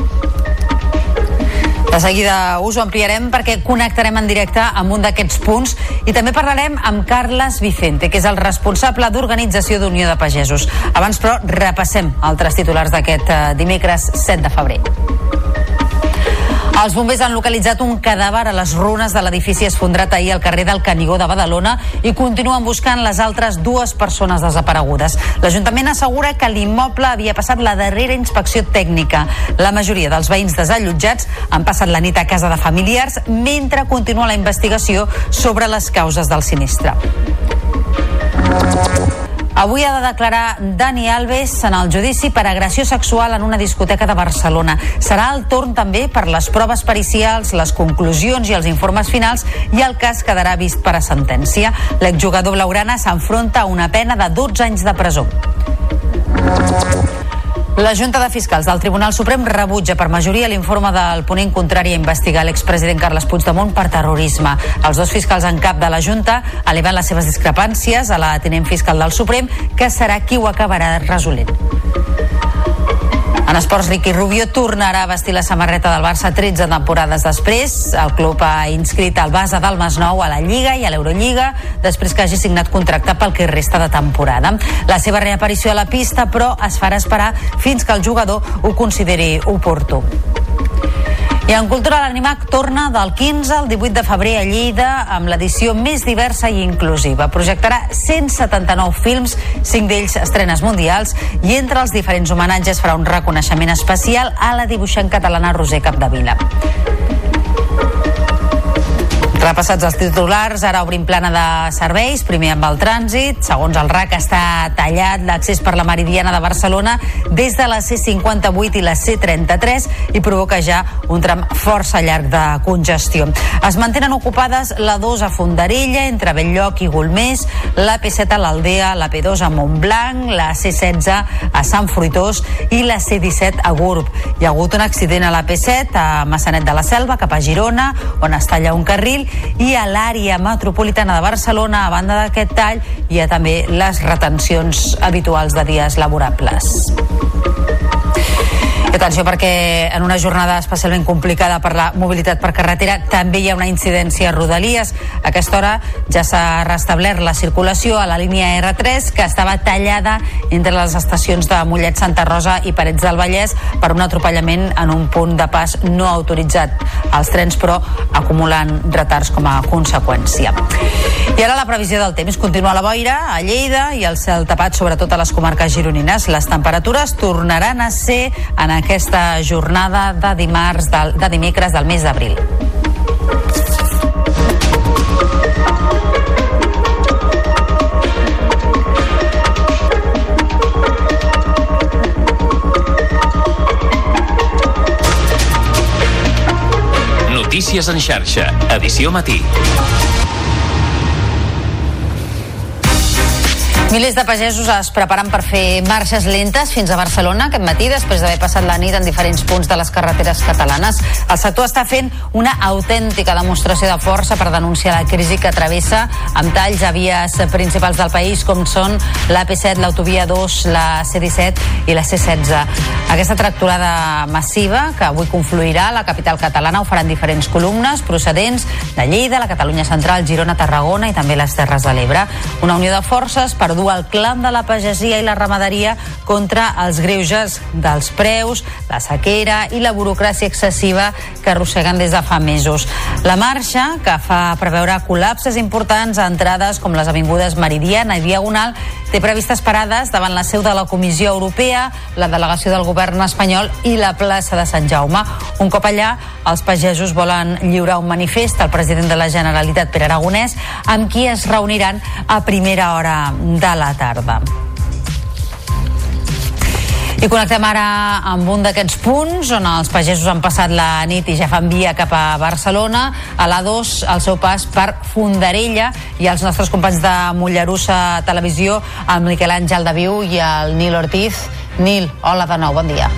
Speaker 3: De seguida us ho ampliarem perquè connectarem en directe amb un d'aquests punts i també parlarem amb Carles Vicente, que és el responsable d'organització d'Unió de Pagesos. Abans, però, repassem altres titulars d'aquest eh, dimecres 7 de febrer. Els bombers han localitzat un cadàver a les runes de l'edifici esfondrat ahir al carrer del Canigó de Badalona i continuen buscant les altres dues persones desaparegudes. L'Ajuntament assegura que l'immoble havia passat la darrera inspecció tècnica. La majoria dels veïns desallotjats han passat la nit a casa de familiars mentre continua la investigació sobre les causes del sinistre. Avui ha de declarar Dani Alves en el judici per agressió sexual en una discoteca de Barcelona. Serà el torn també per les proves pericials, les conclusions i els informes finals i el cas quedarà vist per a sentència. L'exjugador blaugrana s'enfronta a una pena de 12 anys de presó. La Junta de Fiscals del Tribunal Suprem rebutja per majoria l'informe del ponent contrari a investigar l'expresident Carles Puigdemont per terrorisme. Els dos fiscals en cap de la Junta eleven les seves discrepàncies a la tinent fiscal del Suprem, que serà qui ho acabarà resolent. En esports, Ricky Rubio tornarà a vestir la samarreta del Barça 13 temporades després. El club ha inscrit el base del Masnou a la Lliga i a l'Eurolliga després que hagi signat contracte pel que resta de temporada. La seva reaparició a la pista, però, es farà esperar fins que el jugador ho consideri oportú. I en Cultura l'Animac torna del 15 al 18 de febrer a Lleida amb l'edició més diversa i inclusiva. Projectarà 179 films, 5 d'ells estrenes mundials, i entre els diferents homenatges farà un reconeixement especial a la dibuixant catalana Roser Capdevila. Repassats els titulars, ara obrim plana de serveis, primer amb el trànsit. Segons el RAC està tallat l'accés per la Meridiana de Barcelona des de la C58 i la C33 i provoca ja un tram força llarg de congestió. Es mantenen ocupades la 2 a Fondarella, entre Belllloc i Golmés, la P7 a l'Aldea, la P2 a Montblanc, la C16 a Sant Fruitós i la C17 a Gurb. Hi ha hagut un accident a la P7 a Massanet de la Selva, cap a Girona, on es talla un carril i a l'àrea metropolitana de Barcelona, a banda d'aquest tall, hi ha també les retencions habituals de dies laborables. I atenció perquè en una jornada especialment complicada per la mobilitat per carretera també hi ha una incidència a Rodalies. A aquesta hora ja s'ha restablert la circulació a la línia R3 que estava tallada entre les estacions de Mollet, Santa Rosa i Parets del Vallès per un atropellament en un punt de pas no autoritzat. Els trens, però, acumulen retards com a conseqüència. I ara la previsió del temps. Continua la boira a Lleida i el cel tapat sobretot a les comarques gironines. Les temperatures tornaran a ser en aquesta jornada de, dimarts, del, de dimecres del mes d'abril.
Speaker 37: Notícies en xarxa, edició matí.
Speaker 3: Milers de pagesos es preparen per fer marxes lentes fins a Barcelona aquest matí després d'haver passat la nit en diferents punts de les carreteres catalanes. El sector està fent una autèntica demostració de força per denunciar la crisi que travessa amb talls a vies principals del país com són l'AP7, l'autovia 2, la C-17 i la C-16. Aquesta tracturada massiva que avui confluirà a la capital catalana ho faran diferents columnes procedents de Lleida, la Catalunya Central, Girona, Tarragona i també les Terres de l'Ebre. Una unió de forces per dur el clam de la pagesia i la ramaderia contra els greuges dels preus, la sequera i la burocràcia excessiva que arrosseguen des de fa mesos. La marxa, que fa preveure col·lapses importants a entrades com les avingudes Meridiana i Diagonal, té previstes parades davant la seu de la Comissió Europea, la delegació del govern espanyol i la plaça de Sant Jaume. Un cop allà, els pagesos volen lliurar un manifest al president de la Generalitat, Pere Aragonès, amb qui es reuniran a primera hora de la tarda. I connectem ara amb un d'aquests punts on els pagesos han passat la nit i ja fan via cap a Barcelona, a l'A2, al seu pas per Fondarella, i els nostres companys de Mollerussa Televisió, el Miquel Àngel de Viu i el Nil Ortiz. Nil, hola de nou, bon dia.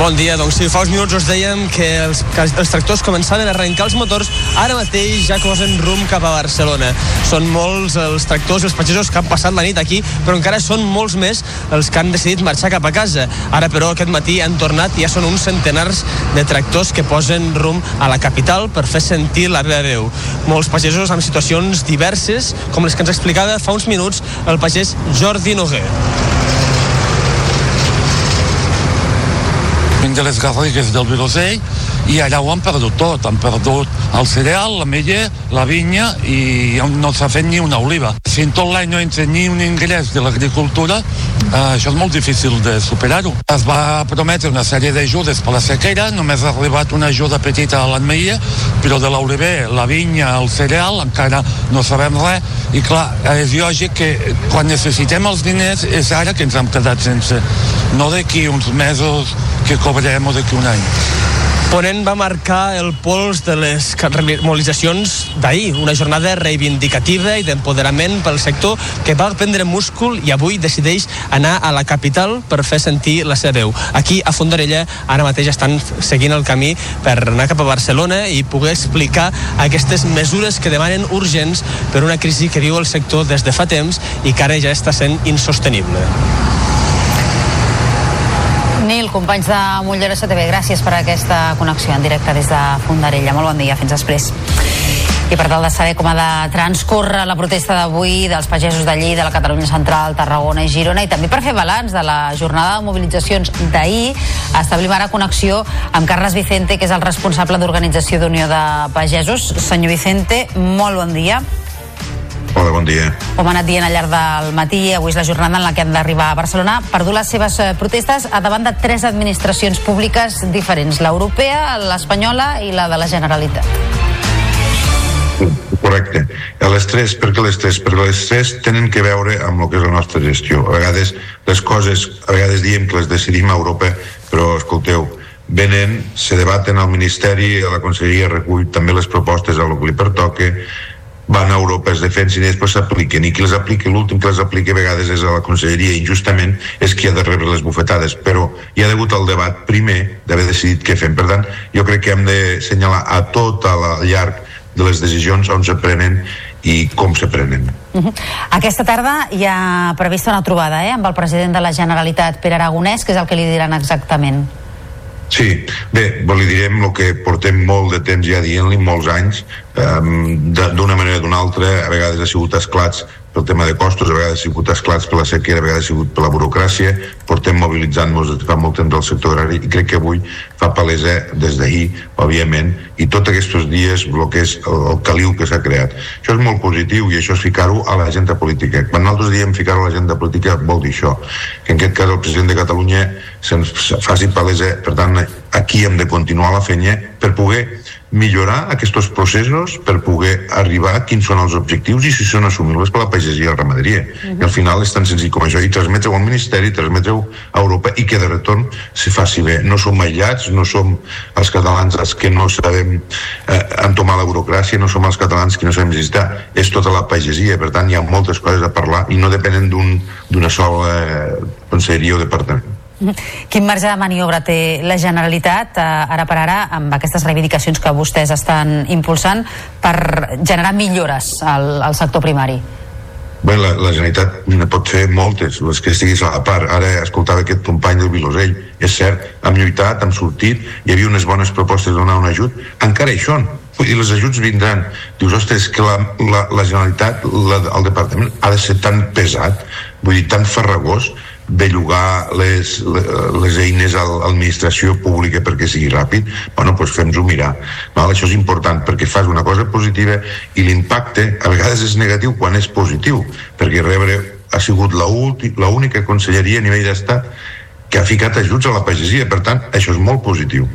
Speaker 10: Bon dia, doncs sí, fa uns minuts us dèiem que els, que els tractors començaven a arrencar els motors, ara mateix ja cosen rumb cap a Barcelona. Són molts els tractors i els pagesos que han passat la nit aquí, però encara són molts més els que han decidit marxar cap a casa. Ara, però, aquest matí han tornat i ja són uns centenars de tractors que posen rumb a la capital per fer sentir la meva veu. Molts pagesos amb situacions diverses, com les que ens explicava fa uns minuts el pagès Jordi Noguer.
Speaker 11: Vinc de les Garrigues del Vilosell i allà ho han perdut tot, han perdut el cereal, la mella, la vinya i no s'ha fet ni una oliva. Si en tot l'any no entra ni un ingrés de l'agricultura, eh, això és molt difícil de superar-ho. Es va prometre una sèrie d'ajudes per la sequera, només ha arribat una ajuda petita a l'enmeia, però de l'oliver, la vinya, el cereal, encara no sabem res, i clar, és lògic que quan necessitem els diners és ara que ens hem quedat sense, no d'aquí uns mesos que cobrem o d'aquí un any.
Speaker 10: Ponent va marcar el pols de les mobilitzacions d'ahir, una jornada reivindicativa i d'empoderament pel sector que va prendre múscul i avui decideix anar a la capital per fer sentir la seva veu. Aquí, a Fondarella, ara mateix estan seguint el camí per anar cap a Barcelona i poder explicar aquestes mesures que demanen urgents per una crisi que viu el sector des de fa temps i que ara ja està sent insostenible.
Speaker 3: Companys de Mollerussa TV, gràcies per aquesta connexió en directe des de Fondarella. Molt bon dia, fins després. I per tal de saber com ha de transcorre la protesta d'avui dels pagesos de Lleida, la Catalunya Central, Tarragona i Girona, i també per fer balanç de la jornada de mobilitzacions d'ahir, establim ara connexió amb Carles Vicente, que és el responsable d'Organització d'Unió de Pagesos. Senyor Vicente, molt bon dia.
Speaker 38: Hola, bon dia.
Speaker 3: Com ha anat dient al llarg del matí, avui és la jornada en la que han d'arribar a Barcelona per dur les seves eh, protestes a davant de tres administracions públiques diferents, l'europea, l'espanyola i la de la Generalitat.
Speaker 38: Correcte. A les tres, per què les tres? Perquè les tres tenen que veure amb el que és la nostra gestió. A vegades les coses, a vegades diem que les decidim a Europa, però escolteu, venen, se debaten al Ministeri, a la Conselleria recull també les propostes a lo que li pertoca, van a Europa, es defensin i després s'apliquen i qui les aplica, l'últim que les aplica a vegades és a la conselleria injustament és qui ha de rebre les bufetades però hi ha hagut el debat primer d'haver decidit què fem, per tant jo crec que hem de senyalar a tot al llarg de les decisions on se prenen i com se prenen.
Speaker 3: Uh -huh. Aquesta tarda hi ha prevista una trobada eh, amb el president de la Generalitat, Pere Aragonès, que és el que li diran exactament.
Speaker 38: Sí, bé, li direm el que portem molt de temps ja dient-li, molts anys, um, d'una manera o d'una altra, a vegades ha sigut esclats pel tema de costos, a vegades ha sigut esclats per la sequera, a vegades ha sigut per la burocràcia, portem mobilitzant-nos fa molt temps del sector agrari i crec que avui fa palesa des d'ahir, òbviament, i tots aquests dies el el, el caliu que s'ha creat. Això és molt positiu i això és ficar-ho a l'agenda política. Quan nosaltres diem ficar-ho a l'agenda política vol dir això, que en aquest cas el president de Catalunya se'ns faci palesa, per tant, aquí hem de continuar la fenya per poder millorar aquests processos per poder arribar a quins són els objectius i si són assumibles per la pagesia i la ramaderia. Uh -huh. I al final és tan senzill com això. I transmetre-ho al Ministeri, transmetre-ho a Europa i que de retorn se faci bé. No som aïllats, no som els catalans els que no sabem eh, entomar la burocràcia, no som els catalans que no sabem necessitar. És tota la pagesia, per tant hi ha moltes coses a parlar i no depenen d'una un, sola eh, conselleria o departament.
Speaker 3: Quin marge de maniobra té la Generalitat eh, ara per ara amb aquestes reivindicacions que vostès estan impulsant per generar millores al, al sector primari?
Speaker 38: Bé, la, la Generalitat ne pot fer moltes, les que estiguis a la part. Ara escoltava aquest company del Vilosell. És cert, hem lluitat, hem sortit, hi havia unes bones propostes de donar un ajut. Encara hi són, i els ajuts vindran. Dius, ostres, que la, la, la Generalitat, la, el Departament, ha de ser tan pesat, vull dir, tan farragós, bellugar les, les eines a l'administració pública perquè sigui ràpid, bueno, doncs fem-nos-ho mirar. Val? Això és important perquè fas una cosa positiva i l'impacte a vegades és negatiu quan és positiu, perquè rebre ha sigut l'única conselleria a nivell d'estat que ha ficat ajuts a la pagesia, per tant, això és molt positiu.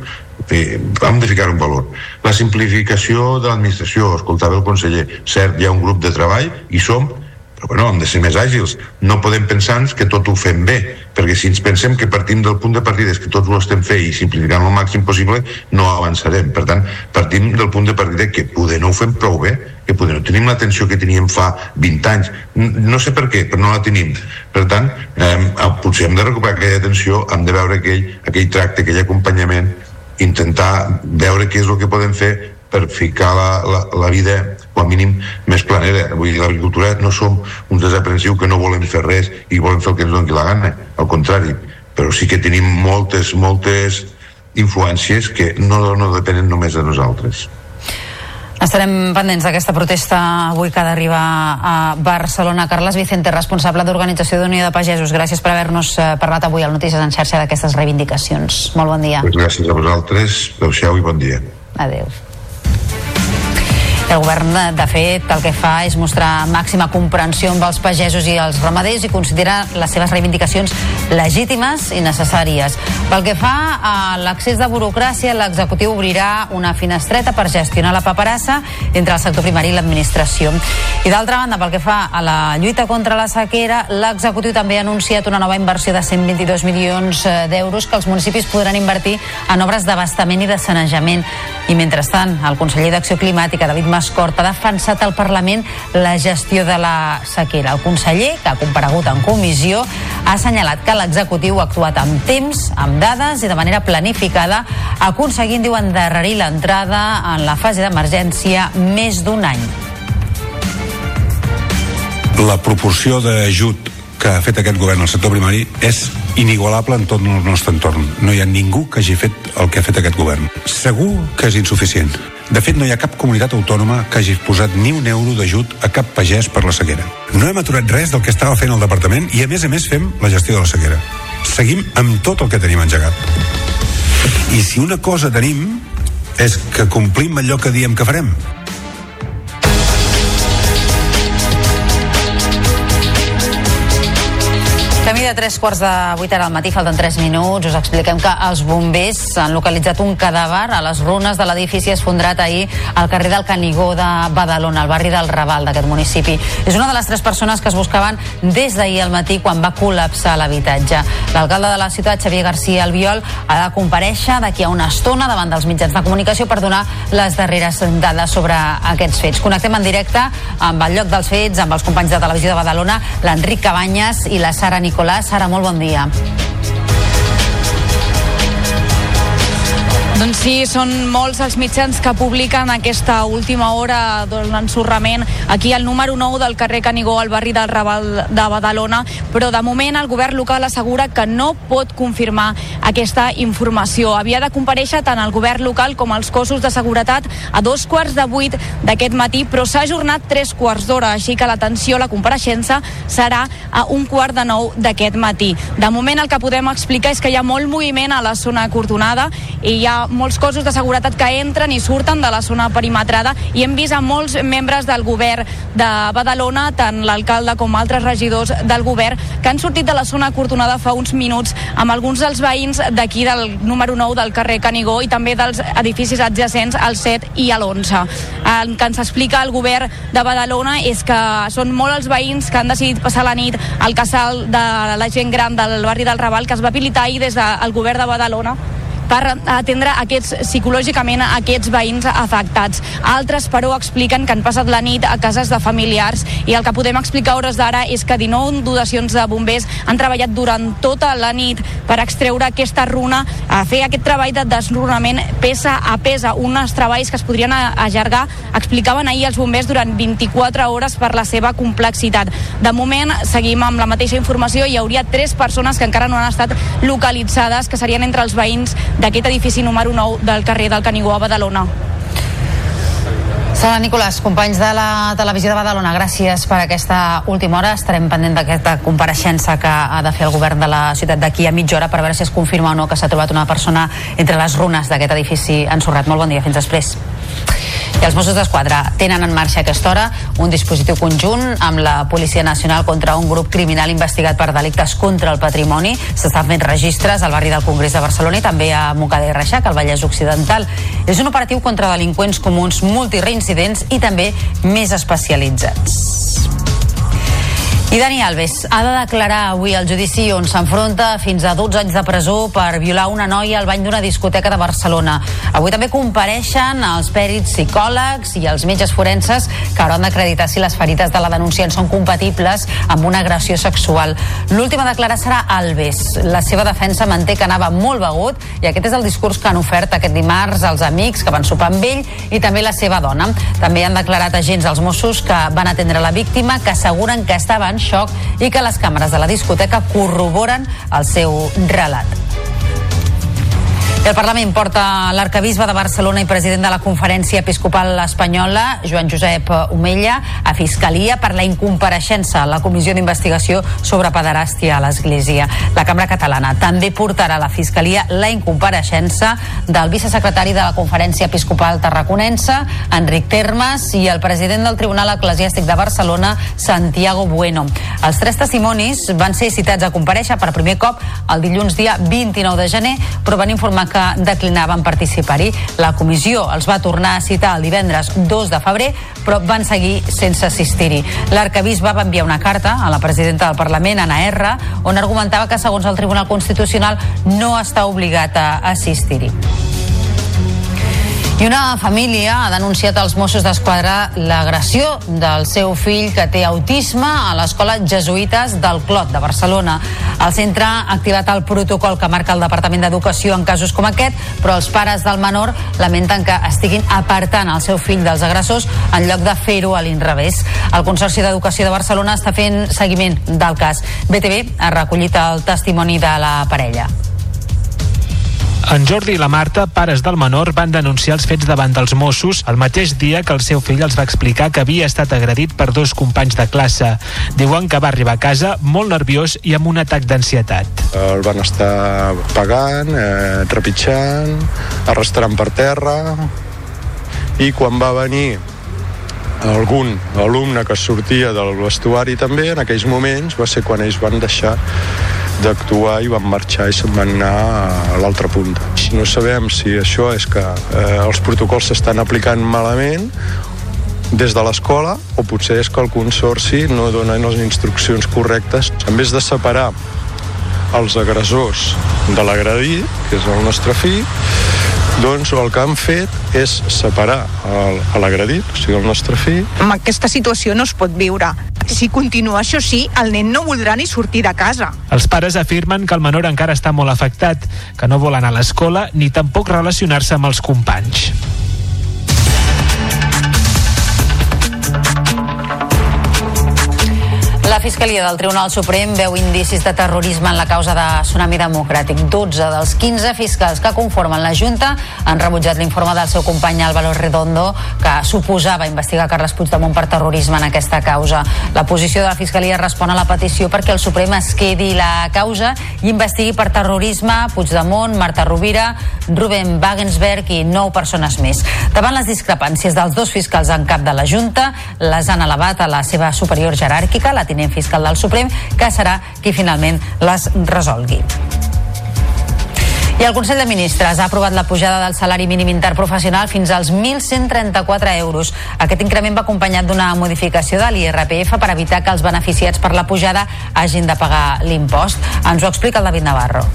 Speaker 38: Bé, hem de ficar un valor. La simplificació de l'administració, escoltava el conseller, cert, hi ha un grup de treball i som però bueno, hem de ser més àgils. No podem pensar que tot ho fem bé perquè si ens pensem que partim del punt de partida és que tots ho estem fent i simplificant el màxim possible no avançarem, per tant partim del punt de partida que poder no ho fem prou bé que poder no tenim l'atenció que teníem fa 20 anys, no sé per què però no la tenim, per tant eh, potser hem de recuperar aquella atenció hem de veure aquell, aquell tracte, aquell acompanyament intentar veure què és el que podem fer per ficar la, la, la vida com a mínim més planera. Vull dir, l'agricultura no som uns desaprensius que no volem fer res i volem fer el que ens doni la gana, al contrari, però sí que tenim moltes, moltes influències que no, no depenen només de nosaltres.
Speaker 3: Estarem pendents d'aquesta protesta avui que ha d'arribar a Barcelona. Carles Vicente, responsable d'Organització d'Unió de Pagesos, gràcies per haver-nos eh, parlat avui al Notícies en xarxa d'aquestes reivindicacions. Molt bon dia.
Speaker 38: Pues gràcies a vosaltres, adeu-siau i bon dia.
Speaker 3: Adéu. El govern, de fet, el que fa és mostrar màxima comprensió amb els pagesos i els ramaders i considera les seves reivindicacions legítimes i necessàries. Pel que fa a l'accés de burocràcia, l'executiu obrirà una finestreta per gestionar la paperassa entre el sector primari i l'administració. I d'altra banda, pel que fa a la lluita contra la sequera, l'executiu també ha anunciat una nova inversió de 122 milions eh, d'euros que els municipis podran invertir en obres d'abastament i de sanejament. I mentrestant, el conseller d'Acció Climàtica, David Mascort, ha defensat al Parlament la gestió de la sequera. El conseller, que ha comparegut en comissió, ha assenyalat que l'executiu ha actuat amb temps, amb dades i de manera planificada, aconseguint, diu, endarrerir l'entrada en la fase d'emergència més d'un any.
Speaker 12: La proporció d'ajut que ha fet aquest govern al sector primari és inigualable en tot el nostre entorn. No hi ha ningú que hagi fet el que ha fet aquest govern. Segur que és insuficient. De fet, no hi ha cap comunitat autònoma que hagi posat ni un euro d'ajut a cap pagès per la sequera. No hem aturat res del que estava fent el departament i, a més a més, fem la gestió de la sequera. Seguim amb tot el que tenim engegat. I si una cosa tenim és que complim allò que diem que farem.
Speaker 3: Camí de tres quarts de vuit ara al matí, falten tres minuts. Us expliquem que els bombers han localitzat un cadàver a les runes de l'edifici esfondrat ahir al carrer del Canigó de Badalona, al barri del Raval d'aquest municipi. És una de les tres persones que es buscaven des d'ahir al matí quan va col·lapsar l'habitatge. L'alcalde de la ciutat, Xavier García Albiol, ha de compareixer d'aquí a una estona davant dels mitjans de comunicació per donar les darreres dades sobre aquests fets. Connectem en directe amb el lloc dels fets, amb els companys de televisió de Badalona, l'Enric Cabanyes i la Sara Nicolàs. Sara, molt bon dia.
Speaker 39: Doncs sí, són molts els mitjans que publiquen aquesta última hora de l'ensorrament aquí al número 9 del carrer Canigó, al barri del Raval de Badalona, però de moment el govern local assegura que no pot confirmar aquesta informació. Havia de compareixer tant el govern local com els cossos de seguretat a dos quarts de vuit d'aquest matí, però s'ha ajornat tres quarts d'hora, així que l'atenció a la compareixença serà a un quart de nou d'aquest matí. De moment el que podem explicar és que hi ha molt moviment a la zona acordonada i hi ha molts cossos de seguretat que entren i surten de la zona perimetrada i hem vist a molts membres del govern de Badalona, tant l'alcalde com altres regidors del govern, que han sortit de la zona acortonada fa uns minuts amb alguns dels veïns d'aquí del número 9 del carrer Canigó i també dels edificis adjacents al 7 i a l'11. El que ens explica el govern de Badalona és que són molt els veïns que han decidit passar la nit al casal de la gent gran del barri del Raval que es va habilitar ahir des del govern de Badalona per atendre aquests, psicològicament aquests veïns afectats. Altres, però, expliquen que han passat la nit a cases de familiars i el que podem explicar hores d'ara és que 19 dotacions de bombers han treballat durant tota la nit per extreure aquesta runa, a fer aquest treball de desrunament peça a peça, uns treballs que es podrien allargar, explicaven ahir els bombers durant 24 hores per la seva complexitat. De moment, seguim amb la mateixa informació, hi hauria tres persones que encara no han estat localitzades, que serien entre els veïns d'aquest edifici número 9 del carrer del Canigó a Badalona.
Speaker 3: Sala Nicolàs, companys de la televisió de Badalona, gràcies per aquesta última hora. Estarem pendent d'aquesta compareixença que ha de fer el govern de la ciutat d'aquí a mitja hora per veure si es confirma o no que s'ha trobat una persona entre les runes d'aquest edifici ensorrat. Molt bon dia, fins després. I els Mossos d'Esquadra tenen en marxa a aquesta hora un dispositiu conjunt amb la Policia Nacional contra un grup criminal investigat per delictes contra el patrimoni. S'estan fent registres al barri del Congrés de Barcelona i també a Montcada i Reixac, al Vallès Occidental. És un operatiu contra delinqüents comuns multireincidents i també més especialitzats. I Dani Alves ha de declarar avui al judici on s'enfronta fins a 12 anys de presó per violar una noia al bany d'una discoteca de Barcelona. Avui també compareixen els pèrits psicòlegs i els metges forenses que hauran d'acreditar si les ferides de la denunciant són compatibles amb una agressió sexual. L'última a declarar serà Alves. La seva defensa manté que anava molt begut i aquest és el discurs que han ofert aquest dimarts als amics que van sopar amb ell i també la seva dona. També han declarat agents als Mossos que van atendre la víctima que asseguren que estava en xoc i que les càmeres de la discoteca corroboren el seu relat. El Parlament porta l'arcabisbe de Barcelona i president de la Conferència Episcopal Espanyola, Joan Josep Omella, a Fiscalia per la incompareixença a la Comissió d'Investigació sobre pederàstia a l'Església. La Cambra Catalana també portarà a la Fiscalia la incompareixença del vicesecretari de la Conferència Episcopal Tarraconense, Enric Termes, i el president del Tribunal Eclesiàstic de Barcelona, Santiago Bueno. Els tres testimonis van ser citats a compareixer per primer cop el dilluns dia 29 de gener, però van informar que que declinaven participar-hi. La comissió els va tornar a citar el divendres 2 de febrer, però van seguir sense assistir-hi. L'arcabisbe va enviar una carta a la presidenta del Parlament, Anna R, on argumentava que, segons el Tribunal Constitucional, no està obligat a assistir-hi. I una família ha denunciat als Mossos d'Esquadra l'agressió del seu fill que té autisme a l'escola Jesuïtes del Clot de Barcelona. El centre ha activat el protocol que marca el Departament d'Educació en casos com aquest, però els pares del menor lamenten que estiguin apartant el seu fill dels agressors en lloc de fer-ho a l'inrevés. El Consorci d'Educació de Barcelona està fent seguiment del cas. BTV ha recollit el testimoni de la parella.
Speaker 40: En Jordi i la Marta, pares del menor, van denunciar els fets davant dels Mossos el mateix dia que el seu fill els va explicar que havia estat agredit per dos companys de classe. Diuen que va arribar a casa molt nerviós i amb un atac d'ansietat.
Speaker 41: El van estar pagant, eh, trepitjant, arrastrant per terra i quan va venir algun alumne que sortia del vestuari també, en aquells moments va ser quan ells van deixar d'actuar i van marxar i se'n van anar a l'altra punta. No sabem si això és que eh, els protocols s'estan aplicant malament des de l'escola o potser és que el consorci no dona les instruccions correctes. En vez de separar els agressors de l'agredit, que és el nostre fill, doncs el que han fet és separar l'agredit, o sigui, el nostre fill.
Speaker 42: Amb aquesta situació no es pot viure. Si continua això sí, el nen no voldrà ni sortir de casa.
Speaker 40: Els pares afirmen que el menor encara està molt afectat, que no vol anar a l'escola ni tampoc relacionar-se amb els companys.
Speaker 3: La Fiscalia del Tribunal Suprem veu indicis de terrorisme en la causa de Tsunami Democràtic. 12 dels 15 fiscals que conformen la Junta han rebutjat l'informe del seu company Álvaro Redondo que suposava investigar Carles Puigdemont per terrorisme en aquesta causa. La posició de la Fiscalia respon a la petició perquè el Suprem es quedi la causa i investigui per terrorisme Puigdemont, Marta Rovira, Ruben Wagensberg i nou persones més. Davant les discrepàncies dels dos fiscals en cap de la Junta, les han elevat a la seva superior jeràrquica, la tinent fiscal del Suprem, que serà qui finalment les resolgui. I el Consell de Ministres ha aprovat la pujada del salari mínim interprofessional fins als 1.134 euros. Aquest increment va acompanyat d'una modificació de l'IRPF per evitar que els beneficiats per la pujada hagin de pagar l'impost. Ens ho explica el David Navarro.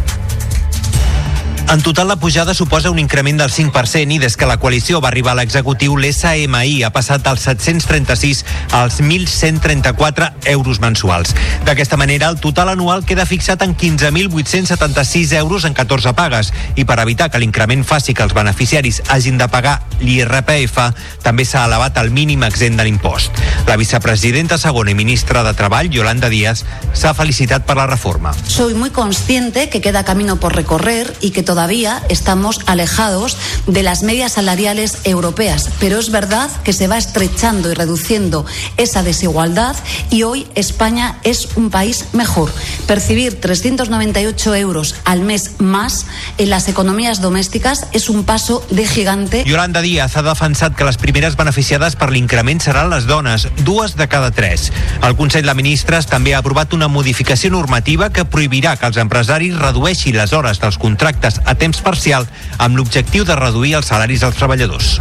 Speaker 18: En total, la pujada suposa un increment del 5% i des que la coalició va arribar a l'executiu, l'SMI ha passat dels 736 als 1.134 euros mensuals. D'aquesta manera, el total anual queda fixat en 15.876 euros en 14 pagues i per evitar que l'increment faci que els beneficiaris hagin de pagar l'IRPF, també s'ha elevat el mínim exempt de l'impost. La vicepresidenta segona i ministra de Treball, Yolanda Díaz, s'ha felicitat per la reforma.
Speaker 19: Soy muy consciente que queda camino por recorrer y que todavía estamos alejados de las medias salariales europeas, pero es verdad que se va estrechando y reduciendo esa desigualdad y hoy España es un país mejor. Percibir 398 euros al mes más en las economías domésticas es un paso de gigante.
Speaker 18: Yolanda Díaz ha defensat que les primeres beneficiades per l'increment seran les dones, dues de cada tres. El Consell de Ministres també ha aprovat una modificació normativa que prohibirà que els empresaris redueixin les hores dels contractes a temps parcial amb l'objectiu de reduir els salaris dels treballadors.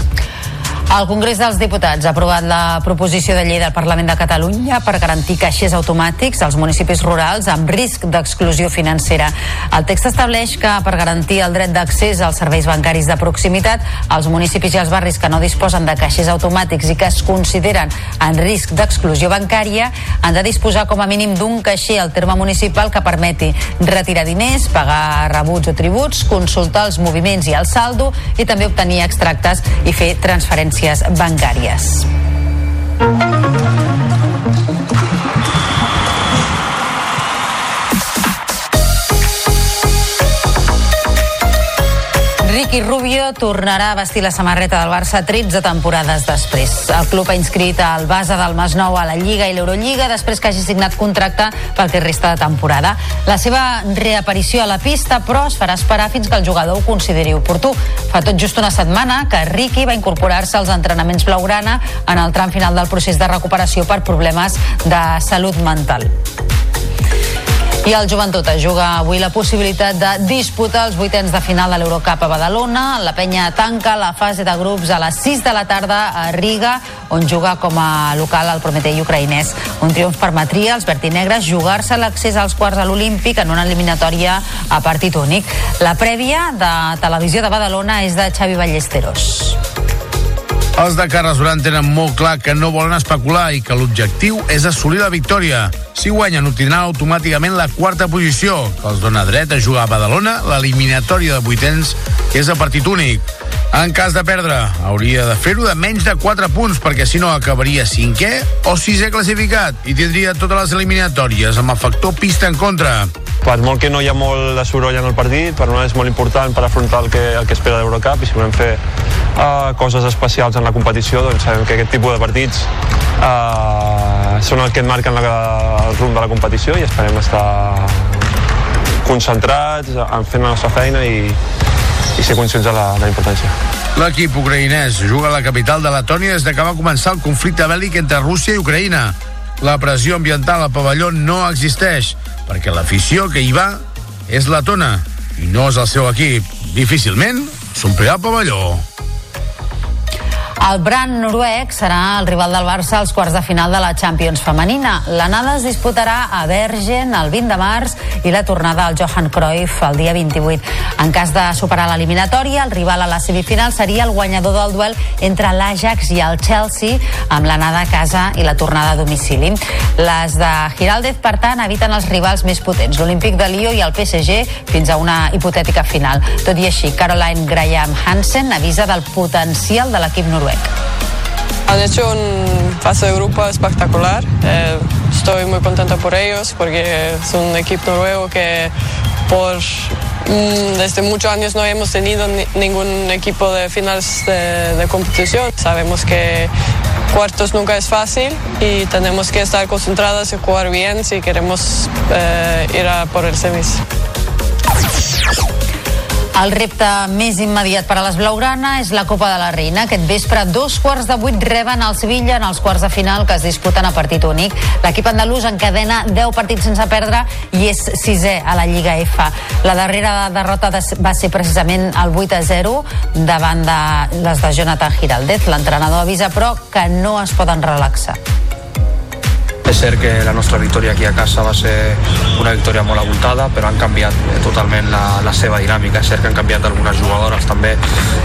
Speaker 3: El Congrés dels Diputats ha aprovat la proposició de llei del Parlament de Catalunya per garantir caixers automàtics als municipis rurals amb risc d'exclusió financera. El text estableix que per garantir el dret d'accés als serveis bancaris de proximitat, els municipis i els barris que no disposen de caixers automàtics i que es consideren en risc d'exclusió bancària han de disposar com a mínim d'un caixer al terme municipal que permeti retirar diners, pagar rebuts o tributs, consultar els moviments i el saldo i també obtenir extractes i fer transferències bancàries. Ricky Rubio tornarà a vestir la samarreta del Barça 13 temporades després. El club ha inscrit el base del Masnou a la Lliga i l'Eurolliga després que hagi signat contracte pel que resta de temporada. La seva reaparició a la pista, però, es farà esperar fins que el jugador ho consideri oportú. Fa tot just una setmana que Ricky va incorporar-se als entrenaments blaugrana en el tram final del procés de recuperació per problemes de salut mental. I el Joventut juga avui la possibilitat de disputar els vuitens de final de l'Eurocup a Badalona. La penya tanca la fase de grups a les 6 de la tarda a Riga, on juga com a local el Prometei ucraïnès. Un triomf permetria als vertinegres jugar-se l'accés als quarts a l'Olímpic en una eliminatòria a partit únic. La prèvia de Televisió de Badalona és de Xavi Ballesteros.
Speaker 22: Els de Carles Duran tenen molt clar que no volen especular i que l'objectiu és assolir la victòria. Si guanyen, obtindran automàticament la quarta posició, que els dona dret a jugar a Badalona l'eliminatòria de vuitens, que és a partit únic. En cas de perdre, hauria de fer-ho de menys de 4 punts, perquè si no acabaria cinquè o sisè classificat i tindria totes les eliminatòries amb el factor pista en contra.
Speaker 23: Per molt que no hi ha molt de soroll en el partit, per nosaltres és molt important per afrontar el que, el que espera l'Eurocup i si volem fer uh, coses especials en la competició, doncs sabem que aquest tipus de partits uh, són el que et marquen la, el rumb de la competició i esperem estar concentrats, en fent la nostra feina i, i ser conscients de la, de la importància.
Speaker 22: L'equip ucraïnès juga a la capital de Letònia des de que va començar el conflicte bèl·lic entre Rússia i Ucraïna. La pressió ambiental al pavelló no existeix, perquè l'afició que hi va és letona i no és el seu equip. Difícilment s'omplirà el pavelló.
Speaker 3: El Brand noruec serà el rival del Barça als quarts de final de la Champions femenina. L'anada es disputarà a Bergen el 20 de març i la tornada al Johan Cruyff el dia 28. En cas de superar l'eliminatòria, el rival a la semifinal seria el guanyador del duel entre l'Ajax i el Chelsea amb l'anada a casa i la tornada a domicili. Les de Giraldez, per tant, eviten els rivals més potents, l'Olímpic de Lió i el PSG, fins a una hipotètica final. Tot i així, Caroline Graham Hansen avisa del potencial de l'equip noruec.
Speaker 24: Han hecho un paso de grupo espectacular. Eh, estoy muy contenta por ellos porque es un equipo noruego que mm, desde muchos años no hemos tenido ni- ningún equipo de finales de, de competición. Sabemos que cuartos nunca es fácil y tenemos que estar concentrados y jugar bien si queremos eh, ir a por el semis.
Speaker 3: El repte més immediat per a les Blaugrana és la Copa de la Reina. Aquest vespre, dos quarts de vuit reben el Sevilla en els quarts de final que es disputen a partit únic. L'equip andalús encadena 10 partits sense perdre i és sisè a la Lliga F. La darrera derrota de- va ser precisament el 8 a 0 davant de les de Jonathan Giraldez. L'entrenador avisa, però, que no es poden relaxar.
Speaker 25: És cert que la nostra victòria aquí a casa va ser una victòria molt abultada, però han canviat eh, totalment la, la seva dinàmica. És cert que han canviat algunes jugadores també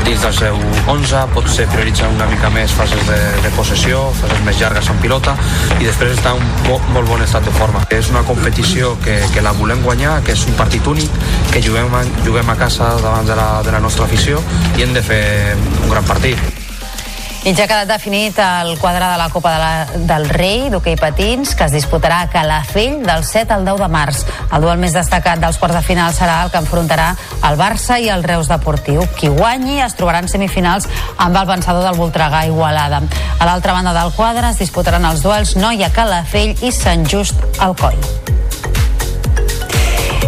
Speaker 25: dins del seu 11, potser prioritzen una mica més fases de, de possessió, fases més llargues en pilota, i després està en un mo- molt bon estat de forma. És una competició que, que la volem guanyar, que és un partit únic, que juguem juguem a casa davant de la, de la nostra afició i hem de fer un gran partit.
Speaker 3: I ja ha quedat definit el quadre de la Copa de la, del Rei d'hoquei patins, que es disputarà a Calafell del 7 al 10 de març. El duel més destacat dels quarts de final serà el que enfrontarà el Barça i el Reus Deportiu. Qui guanyi es trobarà en semifinals amb el vencedor del Voltregà Igualada. A l'altra banda del quadre es disputaran els duels Noia Calafell i Sant Just Alcoi.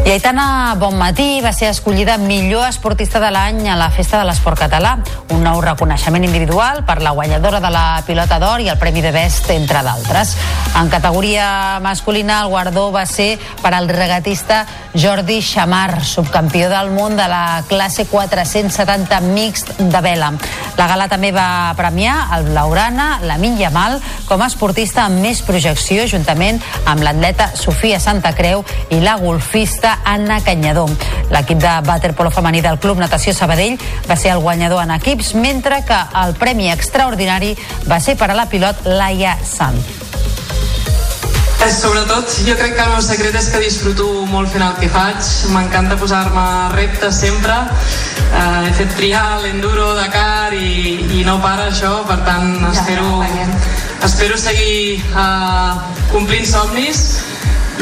Speaker 3: I Aitana Bonmatí va ser escollida millor esportista de l'any a la Festa de l'Esport Català, un nou reconeixement individual per la guanyadora de la pilota d'or i el Premi de Best, entre d'altres. En categoria masculina, el guardó va ser per al regatista Jordi Chamar, subcampió del món de la classe 470 mixt de vela. La gala també va premiar el Blaugrana, la Yamal, com a esportista amb més projecció, juntament amb l'atleta Sofia Santa Creu i la golfista Anna Canyadó. L'equip de waterpolo femení del Club Natació Sabadell va ser el guanyador en equips, mentre que el premi extraordinari va ser per a la pilot Laia Sant.
Speaker 43: Eh, Sobretot, jo crec que el meu secret és que disfruto molt fent el que faig. M'encanta posar-me reptes sempre. Eh, he fet trial, enduro, Dakar i, i no para això, per tant espero, espero seguir eh, complint somnis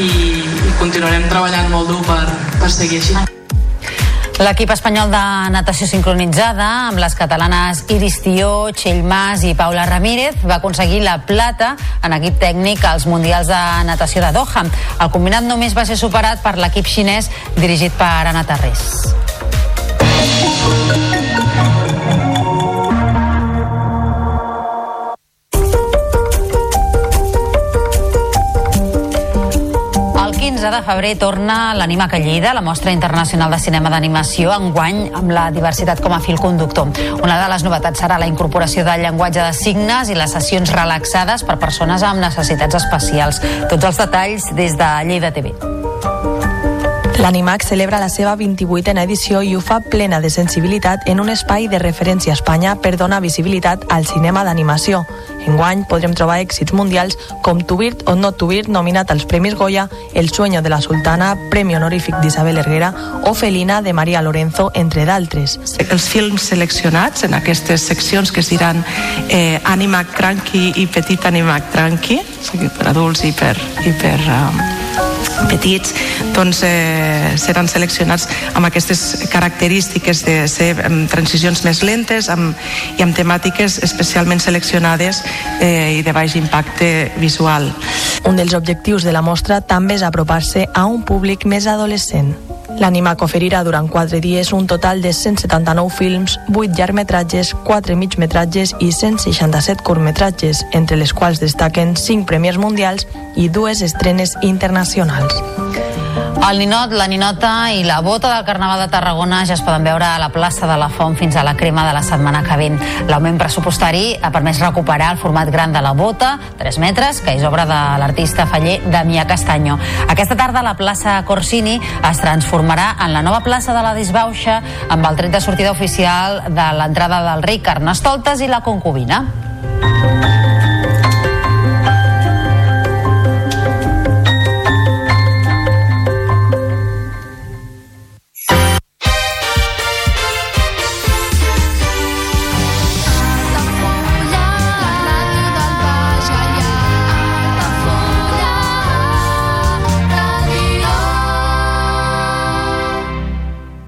Speaker 43: i, i continuarem treballant molt dur per, per seguir així.
Speaker 3: L'equip espanyol de natació sincronitzada amb les catalanes Iris Tió, Txell Mas i Paula Ramírez va aconseguir la plata en equip tècnic als Mundials de Natació de Doha. El combinat només va ser superat per l'equip xinès dirigit per Anna Tarrés. 15 de febrer torna l'Anima que Lleida, la mostra internacional de cinema d'animació, enguany amb la diversitat com a fil conductor. Una de les novetats serà la incorporació del llenguatge de signes i les sessions relaxades per persones amb necessitats especials. Tots els detalls des de Lleida TV.
Speaker 29: L'Animac celebra la seva 28a edició i ho fa plena de sensibilitat en un espai de referència a Espanya per donar visibilitat al cinema d'animació. Enguany podrem trobar èxits mundials com To Bird o Not To Bird, nominat als Premis Goya, El sueño de la sultana, Premi honorífic d'Isabel Herrera o Felina de Maria Lorenzo, entre d'altres.
Speaker 30: els films seleccionats en aquestes seccions que es diran eh, Animac Tranqui i Petit Animac Tranqui, per adults i per, i per um, petits, doncs eh, seran seleccionats amb aquestes característiques de ser amb transicions més lentes amb, i amb temàtiques especialment seleccionades eh, i de baix impacte visual.
Speaker 29: Un dels objectius de la mostra també és apropar-se a un públic més adolescent. L'Animac oferirà durant 4 dies un total de 179 films, 8 llargmetratges, 4 migmetratges i 167 curtmetratges, entre les quals destaquen 5 premis mundials i dues estrenes internacionals.
Speaker 3: El ninot, la ninota i la bota del Carnaval de Tarragona ja es poden veure a la plaça de la Font fins a la crema de la setmana que ve. L'augment pressupostari ha permès recuperar el format gran de la bota, 3 metres, que és obra de l'artista faller Damià Castanyo. Aquesta tarda la plaça Corsini es transformarà en la nova plaça de la Disbauxa amb el tret de sortida oficial de l'entrada del rei Carnestoltes i la concubina.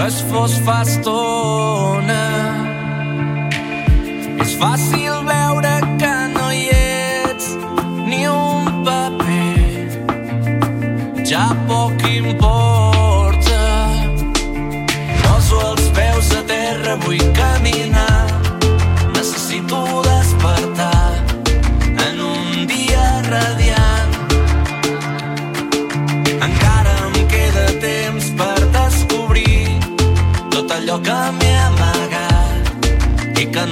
Speaker 44: Però fos fa estona. És fàcil veure que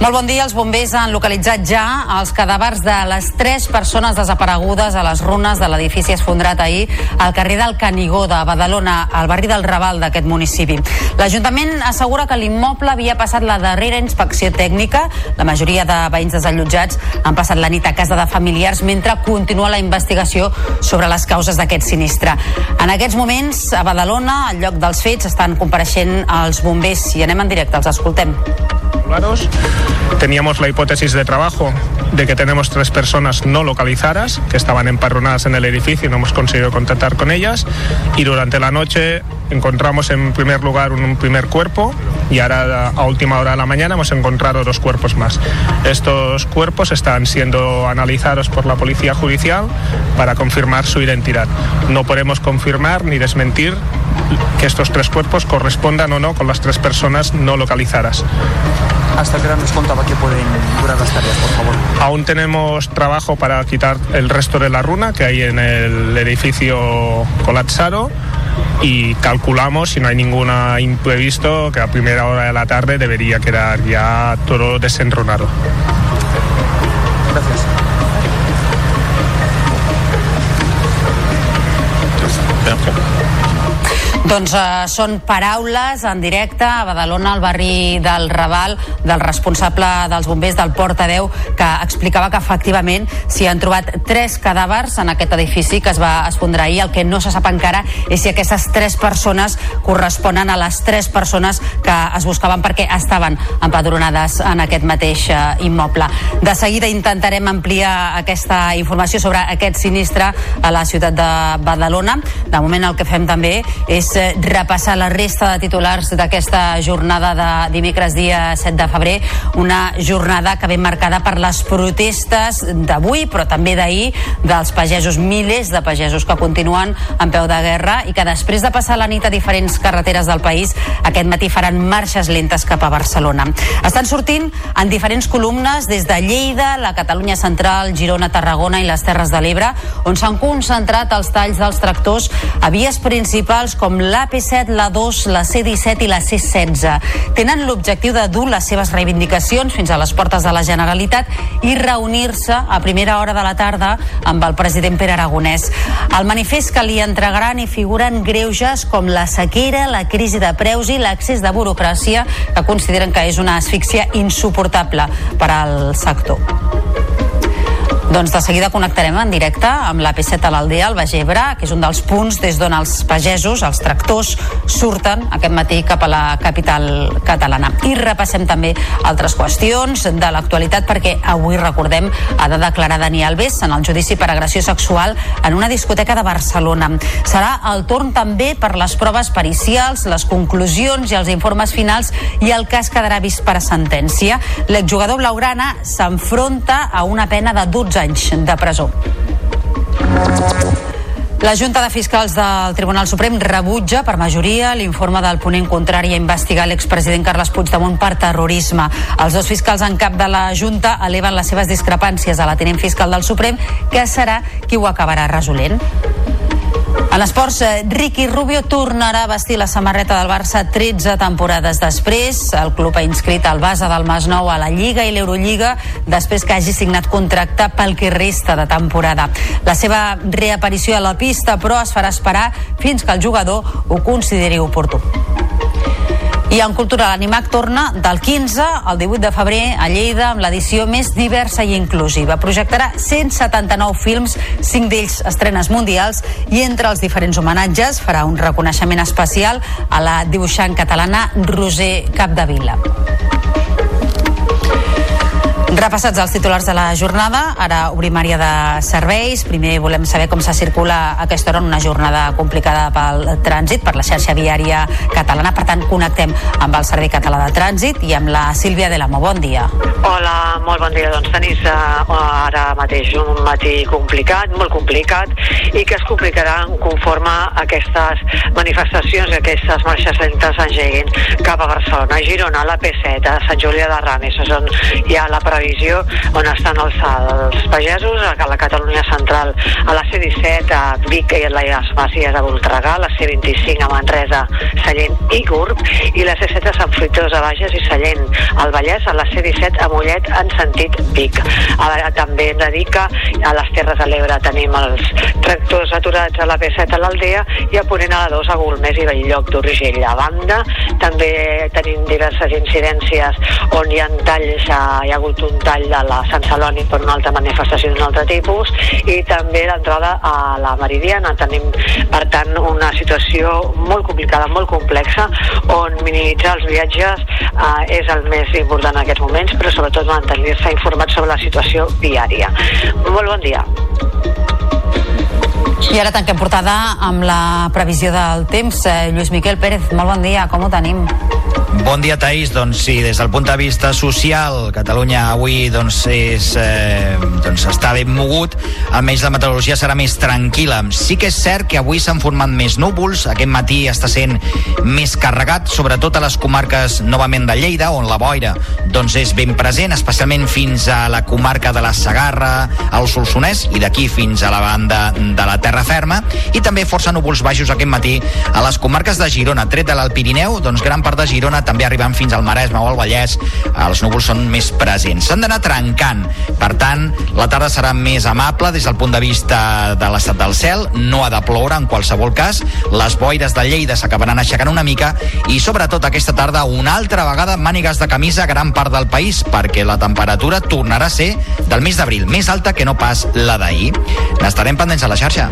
Speaker 3: Molt bon dia. Els bombers han localitzat ja els cadàvers de les tres persones desaparegudes a les runes de l'edifici esfondrat ahir al carrer del Canigó de Badalona, al barri del Raval d'aquest municipi. L'Ajuntament assegura que l'immoble havia passat la darrera inspecció tècnica. La majoria de veïns desallotjats han passat la nit a casa de familiars mentre continua la investigació sobre les causes d'aquest sinistre. En aquests moments, a Badalona, al lloc dels fets, estan compareixent els bombers i anem en directe, els escoltem.
Speaker 45: Teníamos la hipótesis de trabajo de que tenemos tres personas no localizadas que estaban empadronadas en el edificio y no hemos conseguido contactar con ellas. Y durante la noche encontramos en primer lugar un primer cuerpo y ahora a última hora de la mañana hemos encontrado dos cuerpos más. Estos cuerpos están siendo analizados por la Policía Judicial para confirmar su identidad. No podemos confirmar ni desmentir que estos tres cuerpos correspondan o no con las tres personas no localizadas.
Speaker 46: ¿Hasta qué hora nos contaba que pueden durar las tareas, por favor?
Speaker 45: Aún tenemos trabajo para quitar el resto de la runa que hay en el edificio colapsado y calculamos, si no hay ningún imprevisto, que a primera hora de la tarde debería quedar ya todo desenrunado.
Speaker 46: Gracias.
Speaker 3: Doncs uh, són paraules en directe a Badalona, al barri del Raval, del responsable dels bombers del Portaveu, que explicava que efectivament s'hi han trobat tres cadàvers en aquest edifici que es va esfondrar ahir. El que no se sap encara és si aquestes tres persones corresponen a les tres persones que es buscaven perquè estaven empadronades en aquest mateix uh, immoble. De seguida intentarem ampliar aquesta informació sobre aquest sinistre a la ciutat de Badalona. De moment el que fem també és eh, repassar la resta de titulars d'aquesta jornada de dimecres dia 7 de febrer, una jornada que ve marcada per les protestes d'avui, però també d'ahir, dels pagesos, milers de pagesos que continuen en peu de guerra i que després de passar la nit a diferents carreteres del país, aquest matí faran marxes lentes cap a Barcelona. Estan sortint en diferents columnes des de Lleida, la Catalunya Central, Girona, Tarragona i les Terres de l'Ebre, on s'han concentrat els talls dels tractors a vies principals com l'AP7, l'A2, la C-17 i la C-16. Tenen l'objectiu de dur les seves reivindicacions fins a les portes de la Generalitat i reunir-se a primera hora de la tarda amb el president Pere Aragonès. Al manifest que li entregaran hi figuren greuges com la sequera, la crisi de preus i l'accés de burocràcia que consideren que és una asfíxia insuportable per al sector. Doncs de seguida connectarem en directe amb la P7 a l'Aldea, al Baix Ebre, que és un dels punts des d'on els pagesos, els tractors, surten aquest matí cap a la capital catalana. I repassem també altres qüestions de l'actualitat perquè avui, recordem, ha de declarar Dani Alves en el judici per agressió sexual en una discoteca de Barcelona. Serà el torn també per les proves pericials, les conclusions i els informes finals i el cas quedarà vist per sentència. L'exjugador blaugrana s'enfronta a una pena de 12 anys de presó. La Junta de Fiscals del Tribunal Suprem rebutja per majoria l'informe del ponent contrari a investigar l'expresident Carles Puigdemont per terrorisme. Els dos fiscals en cap de la Junta eleven les seves discrepàncies a la tinent fiscal del Suprem, que serà qui ho acabarà resolent. En esports, eh, Ricky Rubio tornarà a vestir la samarreta del Barça 13 temporades després. El club ha inscrit el base del Masnou a la Lliga i l'Eurolliga després que hagi signat contracte pel que resta de temporada. La seva reaparició a la pista, però, es farà esperar fins que el jugador ho consideri oportú. I en cultura, l'Animac torna del 15 al 18 de febrer a Lleida amb l'edició més diversa i inclusiva. Projectarà 179 films, 5 d'ells estrenes mundials i entre els diferents homenatges farà un reconeixement especial a la dibuixant catalana Roser Capdevila. Repassats els titulars de la jornada, ara obrim àrea de serveis. Primer volem saber com se circula a aquesta hora en una jornada complicada pel trànsit, per la xarxa viària catalana. Per tant, connectem amb el Servei Català de Trànsit i amb la Sílvia de l'Amo. Bon dia.
Speaker 47: Hola, molt bon dia. Doncs tenis uh, ara mateix un matí complicat, molt complicat, i que es complicarà conforme aquestes manifestacions aquestes marxes lentes engeguin cap a Barcelona, a Girona, la P7, a Sant Julià de Ramis, on hi ha la previsió on estan els, els pagesos, a la Catalunya Central, a la C-17, a Vic i a les Masies de Voltregà, a la C-25 a Manresa, Sallent i Gurb, i la C-7 a Sant Fruitós a Bages i Sallent, al Vallès, a la C-17 a Mollet en sentit Vic. Ara, també hem de dir que a les Terres de l'Ebre tenim els tractors aturats a la P7 a l'Aldea i a Ponent a la 2 a Golmés i Belllloc d'Urgell. A banda, també tenim diverses incidències on hi ha talls, hi ha hagut un tall de la Sant Celoni per una altra manifestació d'un altre tipus i també l'entrada a la Meridiana. Tenim, per tant, una situació molt complicada, molt complexa, on minimitzar els viatges eh, és el més important en aquests moments, però sobretot mantenir-se informat sobre la situació viària. Molt bon dia.
Speaker 3: I ara tanquem portada amb la previsió del temps. Eh, Lluís Miquel Pérez, molt bon dia, com ho tenim?
Speaker 48: Bon dia, Taís. Doncs sí, des del punt de vista social, Catalunya avui doncs, és, eh, doncs està ben mogut, almenys la meteorologia serà més tranquil·la. Sí que és cert que avui s'han format més núvols, aquest matí està sent més carregat, sobretot a les comarques novament de Lleida, on la boira doncs, és ben present, especialment fins a la comarca de la Sagarra, al Solsonès, i d'aquí fins a la banda de la Terra Ferma, i també força núvols baixos aquest matí a les comarques de Girona, tret de l'Alt Pirineu, doncs gran part de Girona també arribant fins al Maresme o al Vallès, els núvols són més presents. S'han d'anar trencant, per tant, la tarda serà més amable des del punt de vista de l'estat del cel, no ha de ploure en qualsevol cas, les boires de Lleida s'acabaran aixecant una mica i sobretot aquesta tarda una altra vegada mànigues de camisa gran part del país perquè la temperatura tornarà a ser del mes d'abril, més alta que no pas la d'ahir. N'estarem pendents a la xarxa.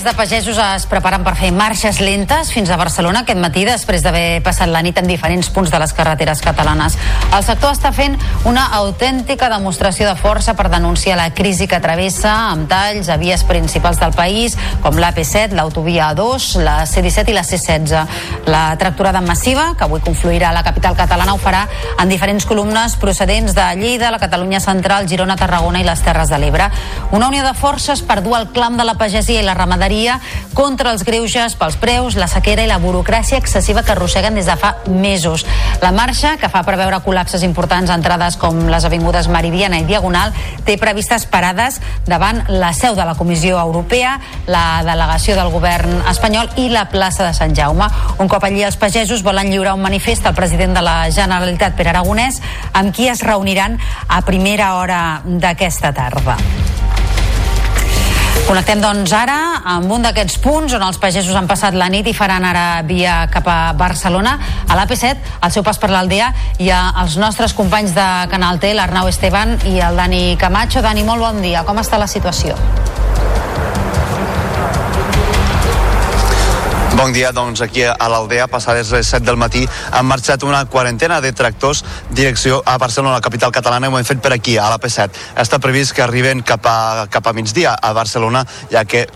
Speaker 3: Milers de pagesos es preparen per fer marxes lentes fins a Barcelona aquest matí després d'haver passat la nit en diferents punts de les carreteres catalanes. El sector està fent una autèntica demostració de força per denunciar la crisi que travessa amb talls a vies principals del país com l'AP7, l'autovia A2, la C-17 i la C-16. La tracturada massiva, que avui confluirà a la capital catalana, ho farà en diferents columnes procedents de Lleida, la Catalunya Central, Girona, Tarragona i les Terres de l'Ebre. Una unió de forces per dur el clam de la pagesia i la ramaderia contra els greuges pels preus, la sequera i la burocràcia excessiva que arrosseguen des de fa mesos. La marxa, que fa preveure col·lapses importants a entrades com les avingudes Meridiana i Diagonal, té previstes parades davant la seu de la Comissió Europea, la delegació del govern espanyol i la plaça de Sant Jaume. Un cop allí els pagesos volen lliurar un manifest al president de la Generalitat, Pere Aragonès, amb qui es reuniran a primera hora d'aquesta tarda. Connectem doncs ara amb un d'aquests punts on els pagesos han passat la nit i faran ara via cap a Barcelona. A l'AP7, al seu pas per l'Aldea, ha els nostres companys de Canal T, l'Arnau Esteban i el Dani Camacho. Dani, molt bon dia. Com està la situació?
Speaker 49: Bon dia, doncs aquí a l'Aldea, passades les 7 del matí, han marxat una quarantena de tractors direcció a Barcelona, la capital catalana, i ho hem fet per aquí, a la P7. Està previst que arriben cap a, cap a migdia a Barcelona, ja que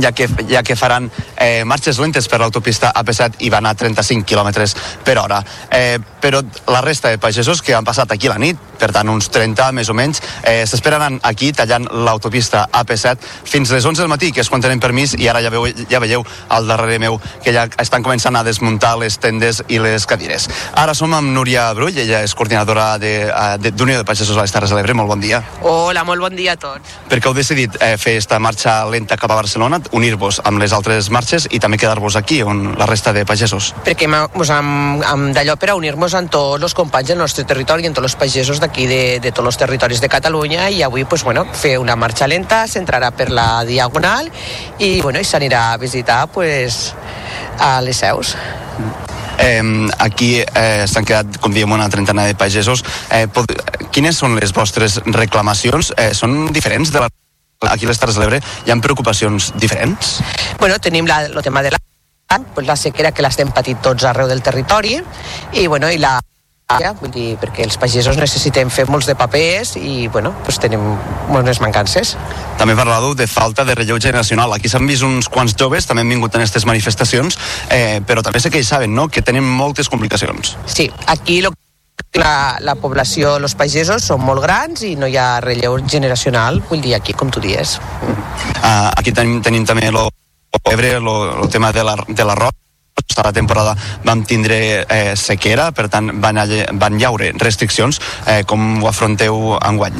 Speaker 49: ja que, ja que faran eh, marxes lentes per l'autopista AP7 i van a 35 km per hora. Eh, però la resta de pagesos que han passat aquí la nit, per tant uns 30 més o menys, eh, s'esperen aquí tallant l'autopista AP7 fins les 11 del matí, que és quan tenen permís, i ara ja, veu, ja veieu al darrere meu que ja estan començant a desmuntar les tendes i les cadires. Ara som amb Núria Brull, ella és coordinadora d'Unió de, de, de Pagesos a les Terres de l'Ebre. Molt bon dia.
Speaker 50: Hola, molt bon dia a tots.
Speaker 49: Per què heu decidit eh, fer esta marxa lenta cap a Barcelona, unir-vos amb les altres marxes i també quedar-vos aquí, on la resta de pagesos?
Speaker 50: Perquè pues, amb, amb d'allò per a unir-nos amb tots els companys del nostre territori, amb tots els pagesos d'aquí de, de tots els territoris de Catalunya i avui pues, bueno, fer una marxa lenta, s'entrarà per la Diagonal i, bueno, i s'anirà a visitar pues, a les seus.
Speaker 49: Eh, aquí eh, s'han quedat, com diem, una trentena de pagesos. Eh, pod... Quines són les vostres reclamacions? Eh, són diferents de la aquí a les Terres de l'Ebre hi ha preocupacions diferents?
Speaker 50: Bueno, tenim la, el tema de la, pues la sequera que l'estem patint tots arreu del territori i, bueno, i la vull dir, perquè els pagesos necessitem fer molts de papers i bueno, pues tenim moltes mancances.
Speaker 49: També parlàveu de falta de relleu generacional. Aquí s'han vist uns quants joves, també han vingut en aquestes manifestacions, eh, però també sé que ells saben no? que tenen moltes complicacions.
Speaker 50: Sí, aquí lo la, la població, els pagesos són molt grans i no hi ha relleu generacional, vull dir, aquí, com tu dies.
Speaker 49: Uh, aquí tenim, tenim també el tema de la, de l'arròs la temporada vam tindre eh, sequera, per tant van, van llaure restriccions. Eh, com ho afronteu enguany?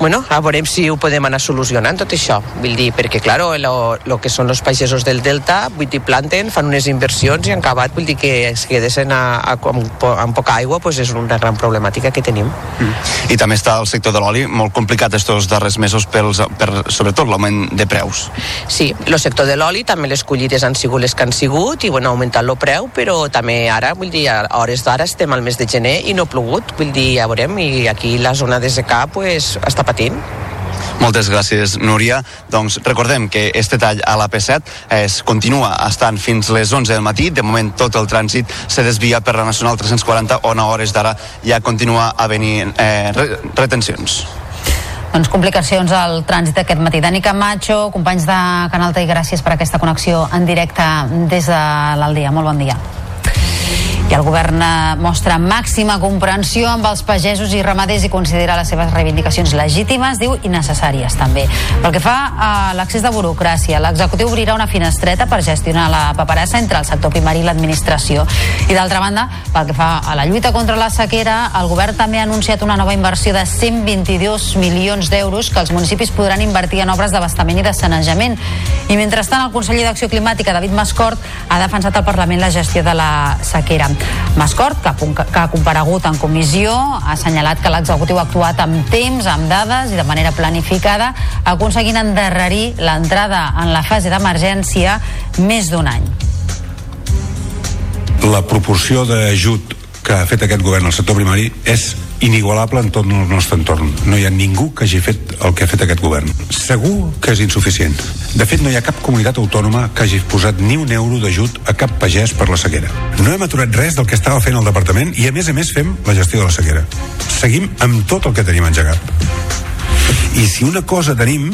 Speaker 50: Bueno, a veurem si ho podem anar solucionant tot això. Vull dir, perquè, clar, el que són els pagesos del Delta, vull dir, planten, fan unes inversions i han acabat, vull dir que es quedessin a, a, amb, amb poca aigua, pues és una gran problemàtica que tenim. Mm.
Speaker 49: I també està el sector de l'oli molt complicat estos darrers mesos pels, per, sobretot l'augment de preus.
Speaker 50: Sí, el sector de l'oli també les collides han sigut les que han sigut i bueno, augmentat el preu, però també ara, vull dir, a hores d'ara estem al mes de gener i no ha plogut, vull dir, ja veurem, i aquí la zona de secà pues, està patint.
Speaker 49: Moltes gràcies, Núria. Doncs recordem que este tall a la P7 es continua estant fins les 11 del matí. De moment tot el trànsit se desvia per la Nacional 340 on a hores d'ara ja continua a venir eh, retencions.
Speaker 3: Doncs complicacions al trànsit aquest matí. Dani Camacho, companys de Canal T, gràcies per aquesta connexió en directe des de l'Aldia. Molt bon dia. I el govern eh, mostra màxima comprensió amb els pagesos i ramaders i considera les seves reivindicacions legítimes, diu, i necessàries també. Pel que fa a l'accés de burocràcia, l'executiu obrirà una finestreta per gestionar la paperassa entre el sector primari i l'administració. I d'altra banda, pel que fa a la lluita contra la sequera, el govern també ha anunciat una nova inversió de 122 milions d'euros que els municipis podran invertir en obres d'abastament i de sanejament. I mentrestant, el conseller d'Acció Climàtica, David Mascort, ha defensat al Parlament la gestió de la sequera. Mascort, que, que ha comparegut en comissió, ha assenyalat que l'executiu ha actuat amb temps, amb dades i de manera planificada, aconseguint endarrerir l'entrada en la fase d'emergència més d'un any.
Speaker 51: La proporció d'ajut que ha fet aquest govern al sector primari és inigualable en tot el nostre entorn. No hi ha ningú que hagi fet el que ha fet aquest govern. Segur que és insuficient. De fet, no hi ha cap comunitat autònoma que hagi posat ni un euro d'ajut a cap pagès per la sequera. No hem aturat res del que estava fent el departament i, a més a més, fem la gestió de la sequera. Seguim amb tot el que tenim engegat. I si una cosa tenim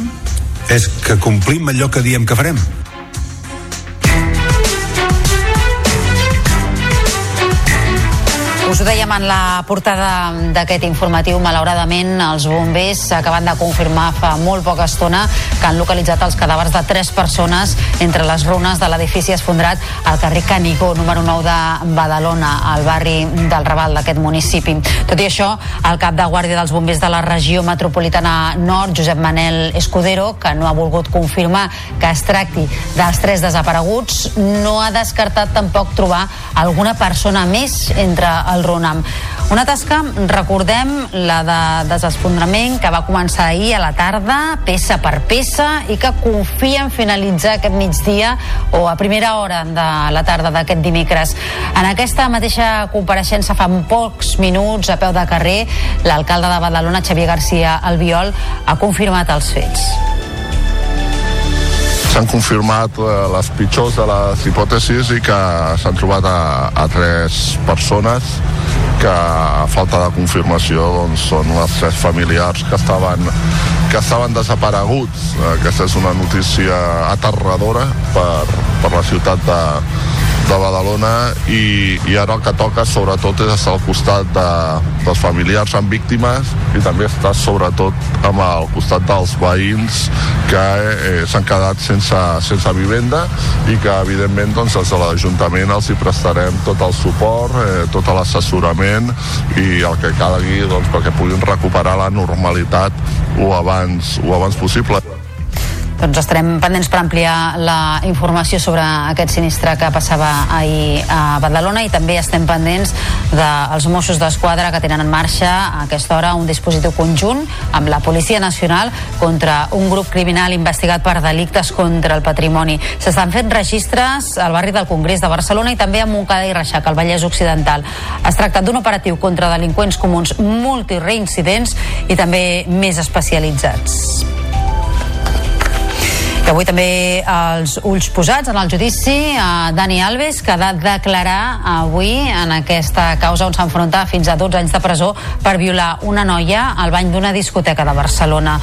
Speaker 51: és que complim allò que diem que farem.
Speaker 3: Us ho dèiem en la portada d'aquest informatiu, malauradament els bombers acaben de confirmar fa molt poca estona que han localitzat els cadàvers de tres persones entre les runes de l'edifici esfondrat al carrer Canigó, número 9 de Badalona, al barri del Raval d'aquest municipi. Tot i això, el cap de guàrdia dels bombers de la regió metropolitana nord, Josep Manel Escudero, que no ha volgut confirmar que es tracti dels tres desapareguts, no ha descartat tampoc trobar alguna persona més entre els Runam. Una tasca, recordem, la de desesfondrament que va començar ahir a la tarda, peça per peça, i que confia en finalitzar aquest migdia o a primera hora de la tarda d'aquest dimecres. En aquesta mateixa compareixença fa pocs minuts a peu de carrer, l'alcalde de Badalona, Xavier García Albiol, ha confirmat els fets
Speaker 14: s'han confirmat eh, les pitjors de les hipòtesis i que s'han trobat a, a tres persones que a falta de confirmació doncs, són les tres familiars que estaven, que estaven desapareguts. Aquesta és una notícia aterradora per, per la ciutat de, de Badalona i, i ara el que toca sobretot és estar al costat de, dels familiars amb víctimes i també estar sobretot amb el costat dels veïns que eh, s'han quedat sense, sense vivenda i que evidentment doncs, des de l'Ajuntament els hi prestarem tot el suport, eh, tot l'assessorament i el que calgui doncs, perquè puguin recuperar la normalitat o abans, o abans possible.
Speaker 3: Doncs estarem pendents per ampliar la informació sobre aquest sinistre que passava ahir a Badalona i també estem pendents dels Mossos d'Esquadra que tenen en marxa a aquesta hora un dispositiu conjunt amb la Policia Nacional contra un grup criminal investigat per delictes contra el patrimoni. S'estan fent registres al barri del Congrés de Barcelona i també a Montcada i Reixac, al Vallès Occidental. Es tracta d'un operatiu contra delinqüents comuns multireincidents i també més especialitzats. I avui també els ulls posats en el judici a Dani Alves, que ha de declarar avui en aquesta causa on s'enfronta fins a 12 anys de presó per violar una noia al bany d'una discoteca de Barcelona.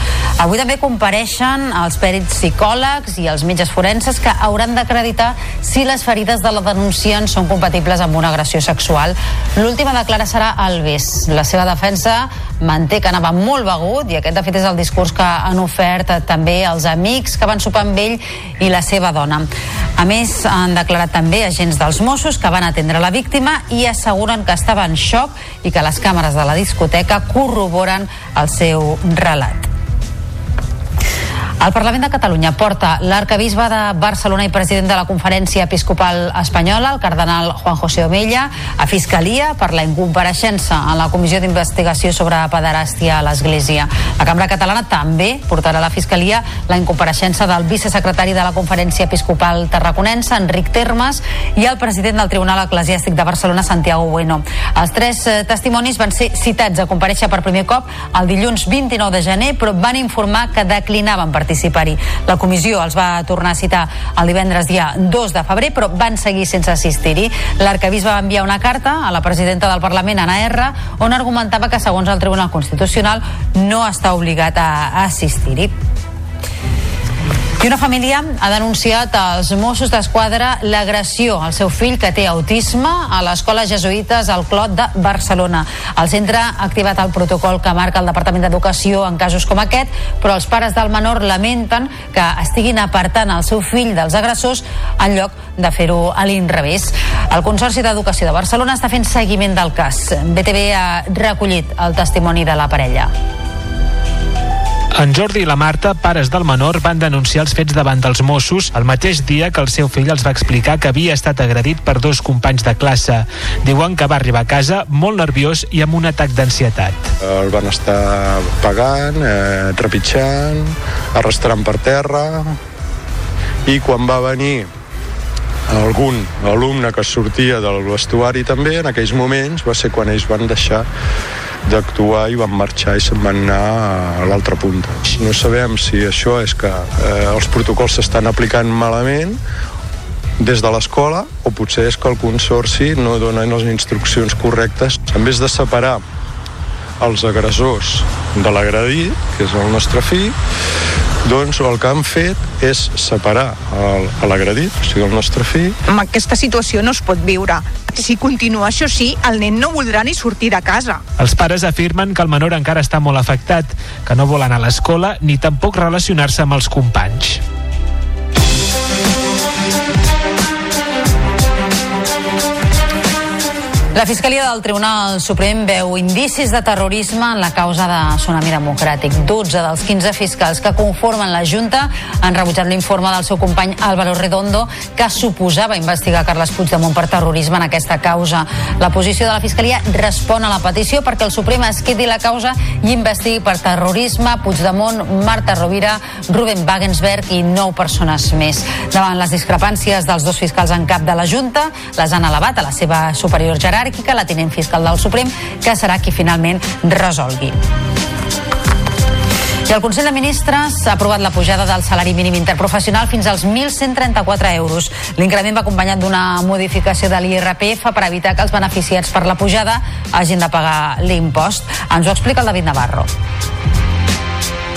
Speaker 3: Avui també compareixen els pèrits psicòlegs i els metges forenses que hauran d'acreditar si les ferides de la denunciant són compatibles amb una agressió sexual. L'última declara serà Alves. La seva defensa manté que anava molt begut i aquest de fet és el discurs que han ofert també els amics que van sopar amb ell i la seva dona. A més, han declarat també agents dels Mossos que van atendre la víctima i asseguren que estava en xoc i que les càmeres de la discoteca corroboren el seu relat. El Parlament de Catalunya porta l'arcabisbe de Barcelona i president de la Conferència Episcopal Espanyola, el cardenal Juan José Omella, a Fiscalia per la incompareixença en la Comissió d'Investigació sobre pederàstia a l'Església. La Cambra Catalana també portarà a la Fiscalia la incompareixença del vicesecretari de la Conferència Episcopal Tarraconense, Enric Termes, i el president del Tribunal Eclesiàstic de Barcelona, Santiago Bueno. Els tres eh, testimonis van ser citats a compareixer per primer cop el dilluns 29 de gener, però van informar que declinaven participar participar-hi. La comissió els va tornar a citar el divendres dia 2 de febrer, però van seguir sense assistir-hi. L'arcabisbe va enviar una carta a la presidenta del Parlament, Anna R, on argumentava que, segons el Tribunal Constitucional, no està obligat a assistir-hi. I una família ha denunciat als Mossos d'Esquadra l'agressió al seu fill que té autisme a l'escola Jesuïtes al Clot de Barcelona. El centre ha activat el protocol que marca el Departament d'Educació en casos com aquest, però els pares del menor lamenten que estiguin apartant el seu fill dels agressors en lloc de fer-ho a l'inrevés. El Consorci d'Educació de Barcelona està fent seguiment del cas. BTV ha recollit el testimoni de la parella.
Speaker 52: En Jordi i la Marta, pares del menor, van denunciar els fets davant dels Mossos el mateix dia que el seu fill els va explicar que havia estat agredit per dos companys de classe. Diuen que va arribar a casa molt nerviós i amb un atac d'ansietat.
Speaker 53: El van estar pagant, eh, trepitjant, arrastrant per terra i quan va venir algun alumne que sortia del vestuari també, en aquells moments va ser quan ells van deixar d'actuar i van marxar i se'n van anar a l'altra punta. No sabem si això és que eh, els protocols s'estan aplicant malament des de l'escola o potser és que el consorci no dona les instruccions correctes. En vez de separar els agressors de l'agredit, que és el nostre fill, doncs el que han fet és separar l'agredit, o sigui, el nostre fill.
Speaker 54: Amb aquesta situació no es pot viure. Si continua això sí, el nen no voldrà ni sortir de casa.
Speaker 52: Els pares afirmen que el menor encara està molt afectat, que no vol anar a l'escola ni tampoc relacionar-se amb els companys.
Speaker 3: La Fiscalia del Tribunal Suprem veu indicis de terrorisme en la causa de Tsunami Democràtic. 12 dels 15 fiscals que conformen la Junta han rebutjat l'informe del seu company Álvaro Redondo que suposava investigar Carles Puigdemont per terrorisme en aquesta causa. La posició de la Fiscalia respon a la petició perquè el Suprem es quedi la causa i investigui per terrorisme Puigdemont, Marta Rovira, Ruben Wagensberg i nou persones més. Davant les discrepàncies dels dos fiscals en cap de la Junta, les han elevat a la seva superior jeràrquica jeràrquica, la tinent fiscal del Suprem, que serà qui finalment resolgui. I el Consell de Ministres ha aprovat la pujada del salari mínim interprofessional fins als 1.134 euros. L'increment va acompanyat d'una modificació de l'IRPF per evitar que els beneficiats per la pujada hagin de pagar l'impost. Ens ho explica el David Navarro.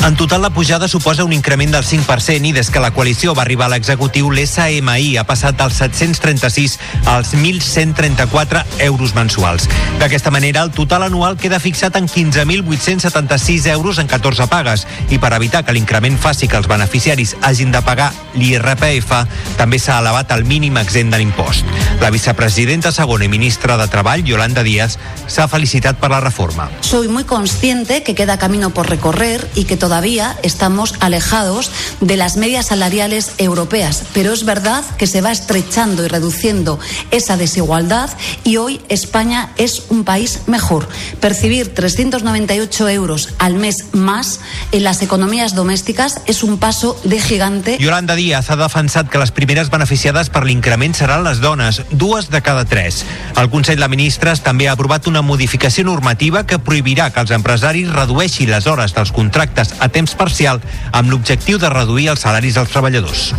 Speaker 18: En total, la pujada suposa un increment del 5% i des que la coalició va arribar a l'executiu, l'SMI ha passat dels 736 als 1.134 euros mensuals. D'aquesta manera, el total anual queda fixat en 15.876 euros en 14 pagues i per evitar que l'increment faci que els beneficiaris hagin de pagar l'IRPF, també s'ha elevat el mínim exempt de l'impost. La vicepresidenta segona i ministra de Treball, Yolanda Díaz, s'ha felicitat per la reforma.
Speaker 19: Soy muy consciente que queda camino por recorrer y que todavía estamos alejados de las medias salariales europeas, pero es verdad que se va estrechando y reduciendo esa desigualdad y hoy España es un país mejor. Percibir 398 euros al mes más en las economías domésticas es un paso de gigante.
Speaker 18: Yolanda Díaz ha defensat que les primeres beneficiades per l'increment seran les dones, dues de cada tres. El Consell de Ministres també ha aprovat una modificació normativa que prohibirà que els empresaris redueixin les hores dels contractes a temps parcial amb l'objectiu de reduir els salaris dels treballadors.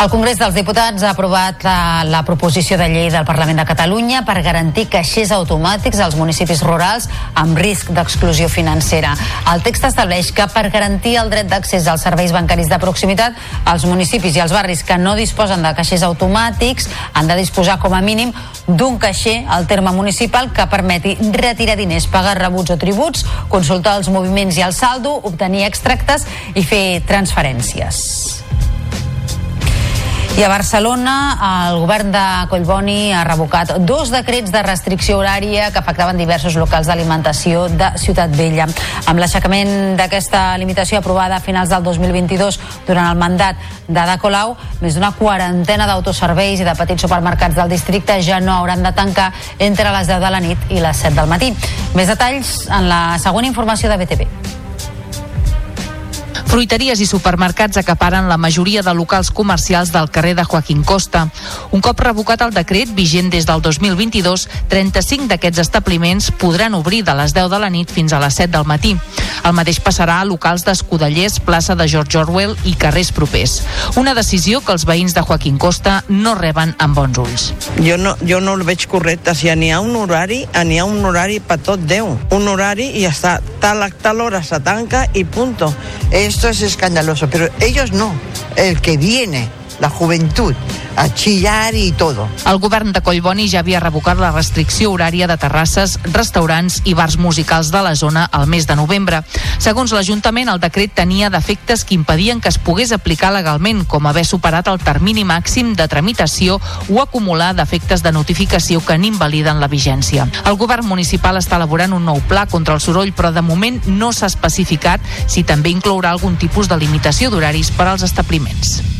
Speaker 3: El Congrés dels Diputats ha aprovat la, la proposició de llei del Parlament de Catalunya per garantir caixers automàtics als municipis rurals amb risc d'exclusió financera. El text estableix que per garantir el dret d'accés als serveis bancaris de proximitat, els municipis i els barris que no disposen de caixers automàtics han de disposar com a mínim d'un caixer al terme municipal que permeti retirar diners, pagar rebuts o tributs, consultar els moviments i el saldo, obtenir extractes i fer transferències. I a Barcelona, el govern de Collboni ha revocat dos decrets de restricció horària que afectaven diversos locals d'alimentació de Ciutat Vella. Amb l'aixecament d'aquesta limitació aprovada a finals del 2022 durant el mandat d'Ada Colau, més d'una quarantena d'autoserveis i de petits supermercats del districte ja no hauran de tancar entre les 10 de la nit i les 7 del matí. Més detalls en la següent informació de BTV.
Speaker 55: Fruiteries i supermercats acaparen la majoria de locals comercials del carrer de Joaquín Costa. Un cop revocat el decret, vigent des del 2022, 35 d'aquests establiments podran obrir de les 10 de la nit fins a les 7 del matí. El mateix passarà a locals d'Escudellers, plaça de George Orwell i carrers propers. Una decisió que els veïns de Joaquín Costa no reben amb bons ulls.
Speaker 56: Jo no, jo no el veig correcte. Si n'hi ha un horari, n'hi ha un horari per tot Déu. Un horari i ja està. Tal, tal hora se tanca i punto. Esto es escandaloso, pero ellos no. El que viene, la juventud, a chillar y todo.
Speaker 55: El govern de Collboni ja havia revocat la restricció horària de terrasses, restaurants i bars musicals de la zona al mes de novembre. Segons l'Ajuntament, el decret tenia defectes que impedien que es pogués aplicar legalment, com haver superat el termini màxim de tramitació o acumular defectes de notificació que n'invaliden la vigència. El govern municipal està elaborant un nou pla contra el soroll, però de moment no s'ha especificat si també inclourà algun tipus de limitació d'horaris per als establiments.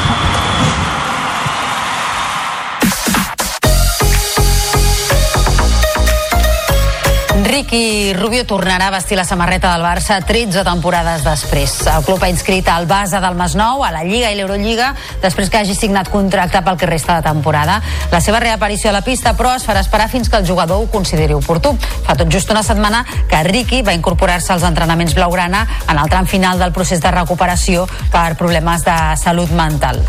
Speaker 3: Ricky Rubio tornarà a vestir la samarreta del Barça 13 temporades després. El club ha inscrit al base del Masnou, a la Lliga i l'Eurolliga, després que hagi signat contracte pel que resta de temporada. La seva reaparició a la pista, però, es farà esperar fins que el jugador ho consideri oportú. Fa tot just una setmana que Ricky va incorporar-se als entrenaments blaugrana en el tram final del procés de recuperació per problemes de salut mental.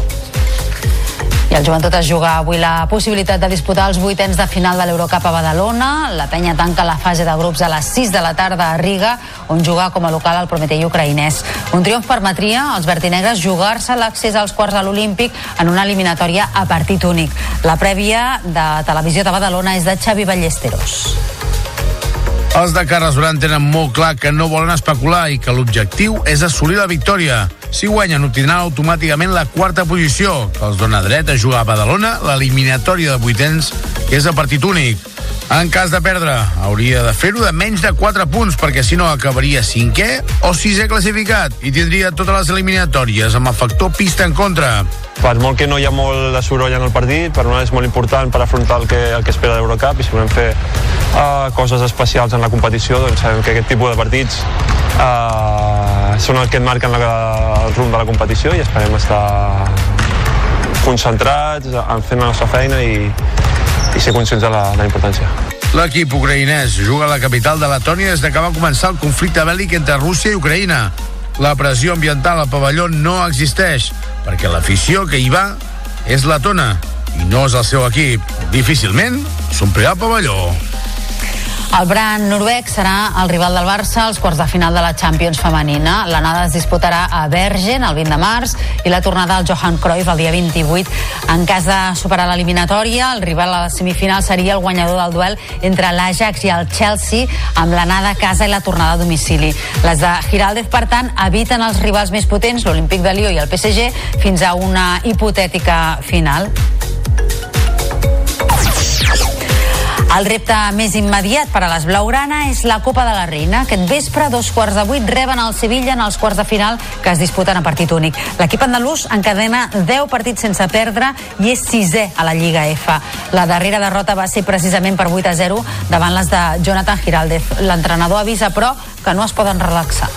Speaker 3: I el joventut es juga avui la possibilitat de disputar els vuitens de final de l'Eurocup a Badalona. La penya tanca la fase de grups a les 6 de la tarda a Riga, on juga com a local el Prometei ucraïnès. Un triomf permetria als vertinegres jugar-se l'accés als quarts de l'Olímpic en una eliminatòria a partit únic. La prèvia de Televisió de Badalona és de Xavi Ballesteros.
Speaker 22: Els de Carles Duran tenen molt clar que no volen especular i que l'objectiu és assolir la victòria. Si guanyen, obtindran automàticament la quarta posició, que els dona dret a jugar a Badalona l'eliminatòria de vuitens, que és a partit únic. En cas de perdre, hauria de fer-ho de menys de 4 punts, perquè si no acabaria cinquè o sisè classificat i tindria totes les eliminatòries amb el factor pista en contra.
Speaker 23: Per molt que no hi ha molt de soroll en el partit, per nosaltres és molt important per afrontar el que, el que espera l'Eurocup i si volem fer uh, coses especials en la competició, doncs sabem que aquest tipus de partits uh, són el que et marquen la, el rumb de la competició i esperem estar concentrats en fent la nostra feina i, i ser conscients de la, de la importància.
Speaker 22: L'equip ucraïnès juga a la capital de Letònia des de que va començar el conflicte bèl·lic entre Rússia i Ucraïna. La pressió ambiental al pavelló no existeix, perquè l'afició que hi va és letona i no és el seu equip. Difícilment s'omplirà el pavelló.
Speaker 3: El Bran noruec serà el rival del Barça als quarts de final de la Champions femenina. L'anada es disputarà a Bergen el 20 de març i la tornada al Johan Cruyff el dia 28. En cas de superar l'eliminatòria, el rival a la semifinal seria el guanyador del duel entre l'Ajax i el Chelsea amb l'anada a casa i la tornada a domicili. Les de Giraldez, per tant, eviten els rivals més potents, l'Olímpic de Lió i el PSG, fins a una hipotètica final. El repte més immediat per a les Blaugrana és la Copa de la Reina. Aquest vespre, dos quarts de vuit, reben el Sevilla en els quarts de final que es disputen a partit únic. L'equip andalús encadena 10 partits sense perdre i és sisè a la Lliga F. La darrera derrota va ser precisament per 8 a 0 davant les de Jonathan Giraldez. L'entrenador avisa, però, que no es poden relaxar.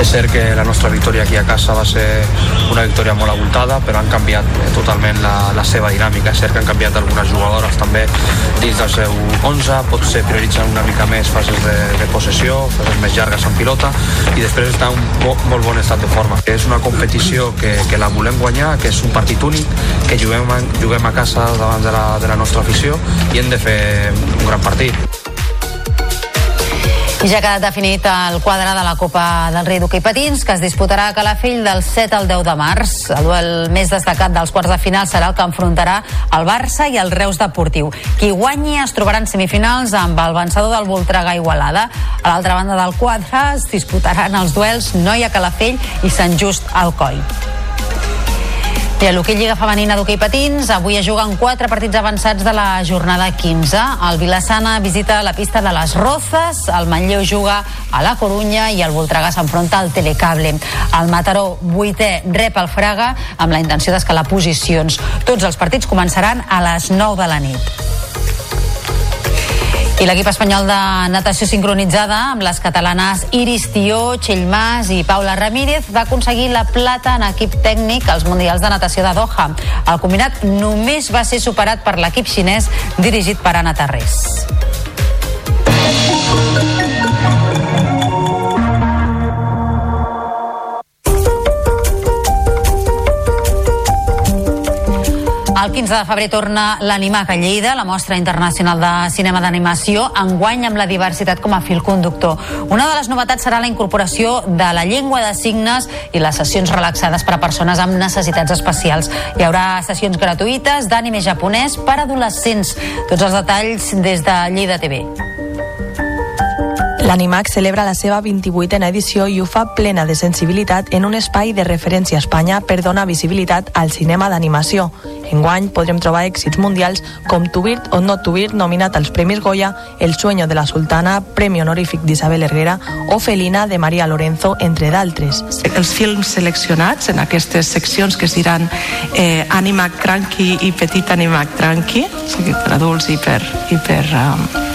Speaker 57: És cert que la nostra victòria aquí a casa va ser una victòria molt abultada, però han canviat totalment la, la seva dinàmica. És cert que han canviat algunes jugadores també dins del seu 11, potser prioritzen una mica més fases de, de possessió, fases més llargues en pilota, i després està un molt, molt bon estat de forma. És una competició que, que la volem guanyar, que és un partit únic, que juguem, juguem a casa davant de la, de la nostra afició i hem de fer un gran partit.
Speaker 3: I ja ha quedat definit el quadre de la Copa del Rei d'Hockey Patins, que es disputarà a Calafell del 7 al 10 de març. El duel més destacat dels quarts de final serà el que enfrontarà el Barça i el Reus Deportiu. Qui guanyi es trobarà en semifinals amb el vencedor del Voltregà Igualada. A l'altra banda del quadre es disputaran els duels Noia Calafell i Sant Just Alcoi. I l'hoquei Lliga Femenina d'hoquei patins, avui es juguen quatre partits avançats de la jornada 15. El Vilassana visita la pista de les Rozas, el Manlleu juga a la Corunya i el Voltregà s'enfronta al Telecable. El Mataró, vuitè, rep el Fraga amb la intenció d'escalar posicions. Tots els partits començaran a les 9 de la nit. I l'equip espanyol de natació sincronitzada amb les catalanes Iris Tió, Txell Mas i Paula Ramírez va aconseguir la plata en equip tècnic als Mundials de Natació de Doha. El combinat només va ser superat per l'equip xinès dirigit per Anna Tarrés. El 15 de febrer torna l'Animac a Lleida, la mostra internacional de cinema d'animació, enguany amb la diversitat com a fil conductor. Una de les novetats serà la incorporació de la llengua de signes i les sessions relaxades per a persones amb necessitats especials. Hi haurà sessions gratuïtes d'anime japonès per a adolescents. Tots els detalls des de Lleida TV.
Speaker 29: L'Animac celebra la seva 28a edició i ho fa plena de sensibilitat en un espai de referència a Espanya per donar visibilitat al cinema d'animació. Enguany podrem trobar èxits mundials com Tubirt o No Tubirt, nominat als Premis Goya, El sueño de la sultana, Premi honorífic d'Isabel Herrera o Felina de Maria Lorenzo, entre d'altres.
Speaker 30: Els films seleccionats en aquestes seccions que es diran eh, Animac Cranky i Petit Animac Tranqui, o sigui, per adults i per, i per um,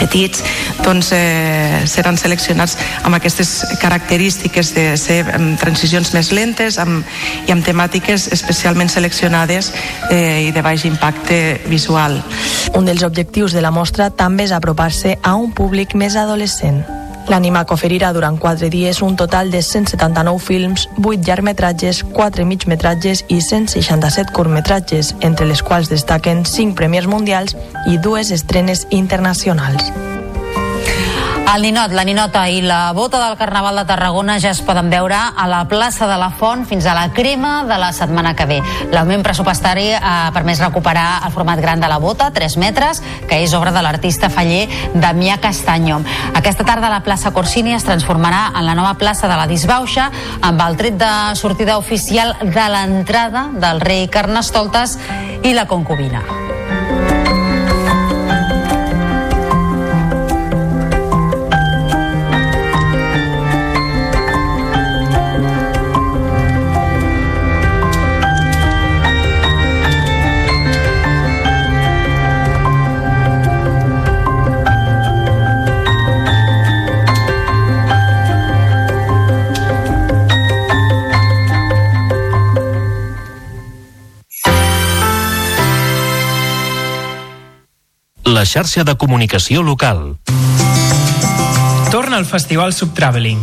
Speaker 30: petits doncs, eh, seran seleccionats amb aquestes característiques de ser amb transicions més lentes amb, i amb temàtiques especialment seleccionades eh, i de baix impacte visual.
Speaker 29: Un dels objectius de la mostra també és apropar-se a un públic més adolescent. L'Animac oferirà durant 4 dies un total de 179 films, 8 llargmetratges, 4 migmetratges i 167 curtmetratges, entre les quals destaquen 5 premiers mundials i dues estrenes internacionals.
Speaker 3: El ninot, la ninota i la bota del Carnaval de Tarragona ja es poden veure a la plaça de la Font fins a la crema de la setmana que ve. L'augment pressupostari ha permès recuperar el format gran de la bota, 3 metres, que és obra de l'artista faller Damià Castanyo. Aquesta tarda la plaça Corsini es transformarà en la nova plaça de la Disbauxa amb el tret de sortida oficial de l'entrada del rei Carnestoltes i la concubina.
Speaker 58: La xarxa de comunicació local.
Speaker 59: Torna al Festival Subtraveling.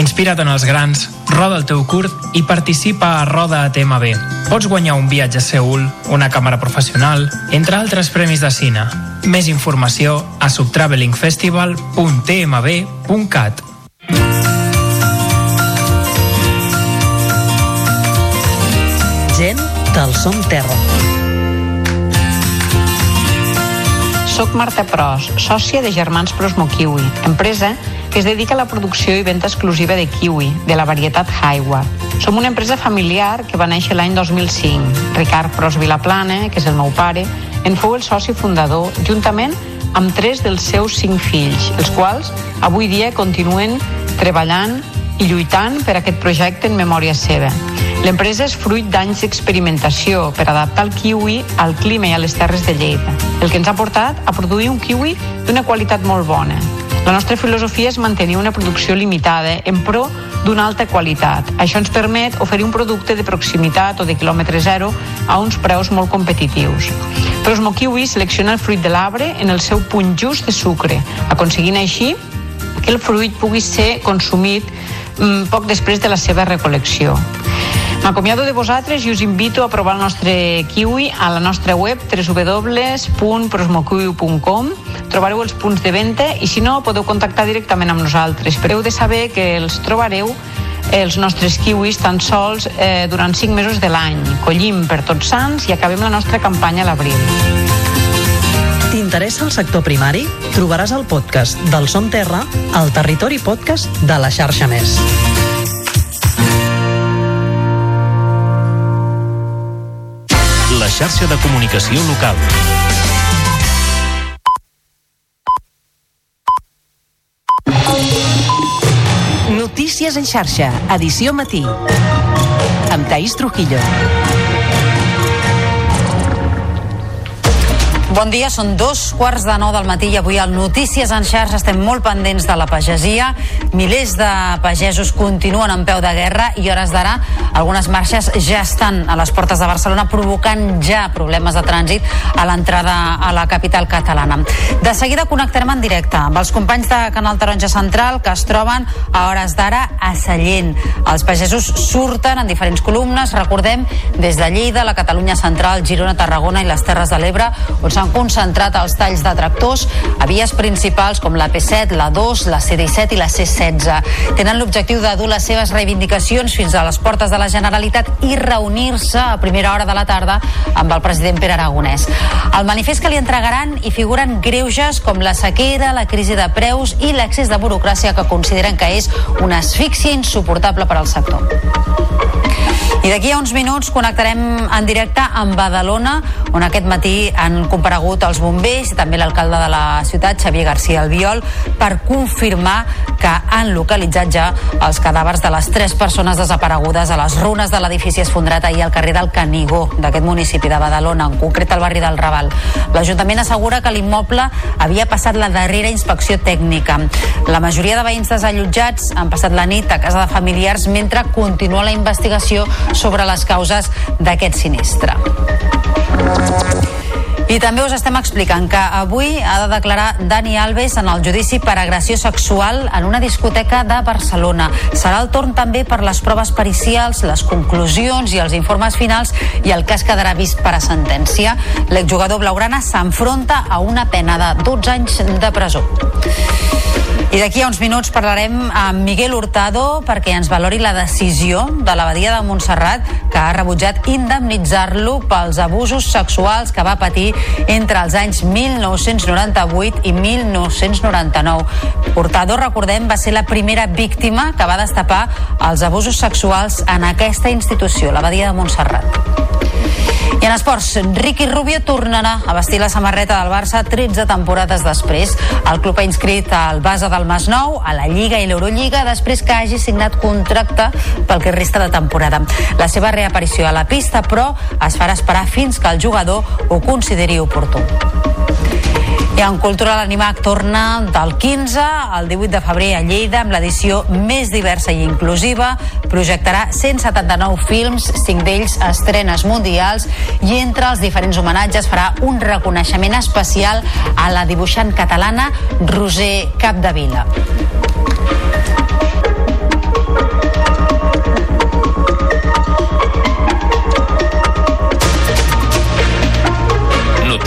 Speaker 59: Inspira't en els grans, roda el teu curt i participa a Roda a TMB. Pots guanyar un viatge a Seul, una càmera professional, entre altres premis de cine. Més informació a subtravelingfestival.tmb.cat.
Speaker 60: Gent del Som Terra.
Speaker 61: Soc Marta Pros, sòcia de Germans Pros Mokiwi, empresa que es dedica a la producció i venda exclusiva de kiwi, de la varietat Haiwa. Som una empresa familiar que va néixer l'any 2005. Ricard Pros Vilaplana, que és el meu pare, en fou el soci fundador, juntament amb tres dels seus cinc fills, els quals avui dia continuen treballant i lluitant per aquest projecte en memòria seva. L'empresa és fruit d'anys d'experimentació per adaptar el kiwi al clima i a les terres de Lleida, el que ens ha portat a produir un kiwi d'una qualitat molt bona. La nostra filosofia és mantenir una producció limitada en pro d'una alta qualitat. Això ens permet oferir un producte de proximitat o de quilòmetre zero a uns preus molt competitius. Prosmo Kiwi selecciona el fruit de l'arbre en el seu punt just de sucre, aconseguint així que el fruit pugui ser consumit poc després de la seva recol·lecció. M'acomiado de vosaltres i us invito a provar el nostre kiwi a la nostra web www.prosmokiwi.com Trobareu els punts de venda i si no podeu contactar directament amb nosaltres. Però heu de saber que els trobareu els nostres kiwis tan sols eh, durant 5 mesos de l'any. Collim per tots sants i acabem la nostra campanya a l'abril.
Speaker 60: T'interessa el sector primari? Trobaràs el podcast del Som Terra al Territori Podcast de la xarxa Més.
Speaker 58: La xarxa de comunicació local.
Speaker 60: Notícies en xarxa, edició matí. Amb Taís Trujillo.
Speaker 3: Bon dia, són dos quarts de nou del matí i avui al Notícies en xarxa estem molt pendents de la pagesia. Milers de pagesos continuen en peu de guerra i hores d'ara algunes marxes ja estan a les portes de Barcelona provocant ja problemes de trànsit a l'entrada a la capital catalana. De seguida connectarem en directe amb els companys de Canal Taronja Central que es troben a hores d'ara a Sallent. Els pagesos surten en diferents columnes, recordem, des de Lleida, la Catalunya Central, Girona, Tarragona i les Terres de l'Ebre, on concentrat els talls de tractors a vies principals com la P7, la 2, la C-17 i la C-16. Tenen l'objectiu de dur les seves reivindicacions fins a les portes de la Generalitat i reunir-se a primera hora de la tarda amb el president Pere Aragonès. Al manifest que li entregaran hi figuren greuges com la sequera, la crisi de preus i l'accés de burocràcia que consideren que és una asfíxia insuportable per al sector. I d'aquí a uns minuts connectarem en directe amb Badalona, on aquest matí han comparegut els bombers i també l'alcalde de la ciutat, Xavier García Albiol, per confirmar que han localitzat ja els cadàvers de les tres persones desaparegudes a les runes de l'edifici esfondrat ahir al carrer del Canigó, d'aquest municipi de Badalona, en concret al barri del Raval. L'Ajuntament assegura que l'immoble havia passat la darrera inspecció tècnica. La majoria de veïns desallotjats han passat la nit a casa de familiars mentre continua la investigació sobre les causes d'aquest sinistre. I també us estem explicant que avui ha de declarar Dani Alves en el judici per agressió sexual en una discoteca de Barcelona. Serà el torn també per les proves pericials, les conclusions i els informes finals i el cas quedarà vist per a sentència. L'exjugador blaugrana s'enfronta a una pena de 12 anys de presó. I d'aquí a uns minuts parlarem amb Miguel Hurtado perquè ens valori la decisió de l'abadia de Montserrat que ha rebutjat indemnitzar-lo pels abusos sexuals que va patir entre els anys 1998 i 1999. Hurtado, recordem, va ser la primera víctima que va destapar els abusos sexuals en aquesta institució, l'abadia de Montserrat. I en esports, Ricky Rubio tornarà a vestir la samarreta del Barça 13 temporades després. El club ha inscrit al base del Masnou a la Lliga i l'Eurolliga després que hagi signat contracte pel que resta de temporada. La seva reaparició a la pista, però, es farà esperar fins que el jugador ho consideri oportú. En Cultura l'Animac torna del 15 al 18 de febrer a Lleida amb l'edició més diversa i inclusiva. Projectarà 179 films, 5 d'ells estrenes mundials i entre els diferents homenatges farà un reconeixement especial a la dibuixant catalana Roser Capdevila.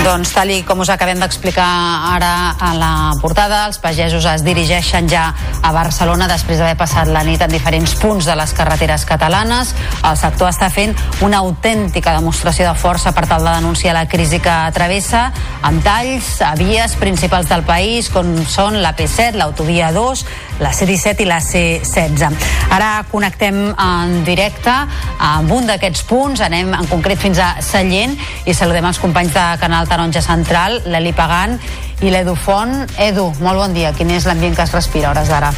Speaker 3: Doncs tal i com us acabem d'explicar ara a la portada, els pagesos es dirigeixen ja a Barcelona després d'haver passat la nit en diferents punts de les carreteres catalanes. El sector està fent una autèntica demostració de força per tal de denunciar la crisi que travessa amb talls a vies principals del país com són la P7, l'autovia 2, la C-17 i la C-16. Ara connectem en directe amb un d'aquests punts, anem en concret fins a Sallent i saludem els companys de Canal Taronja Central, l'Eli Pagant i l'Edu Font. Edu, molt bon dia. Quin és l'ambient que es respira hores d'ara?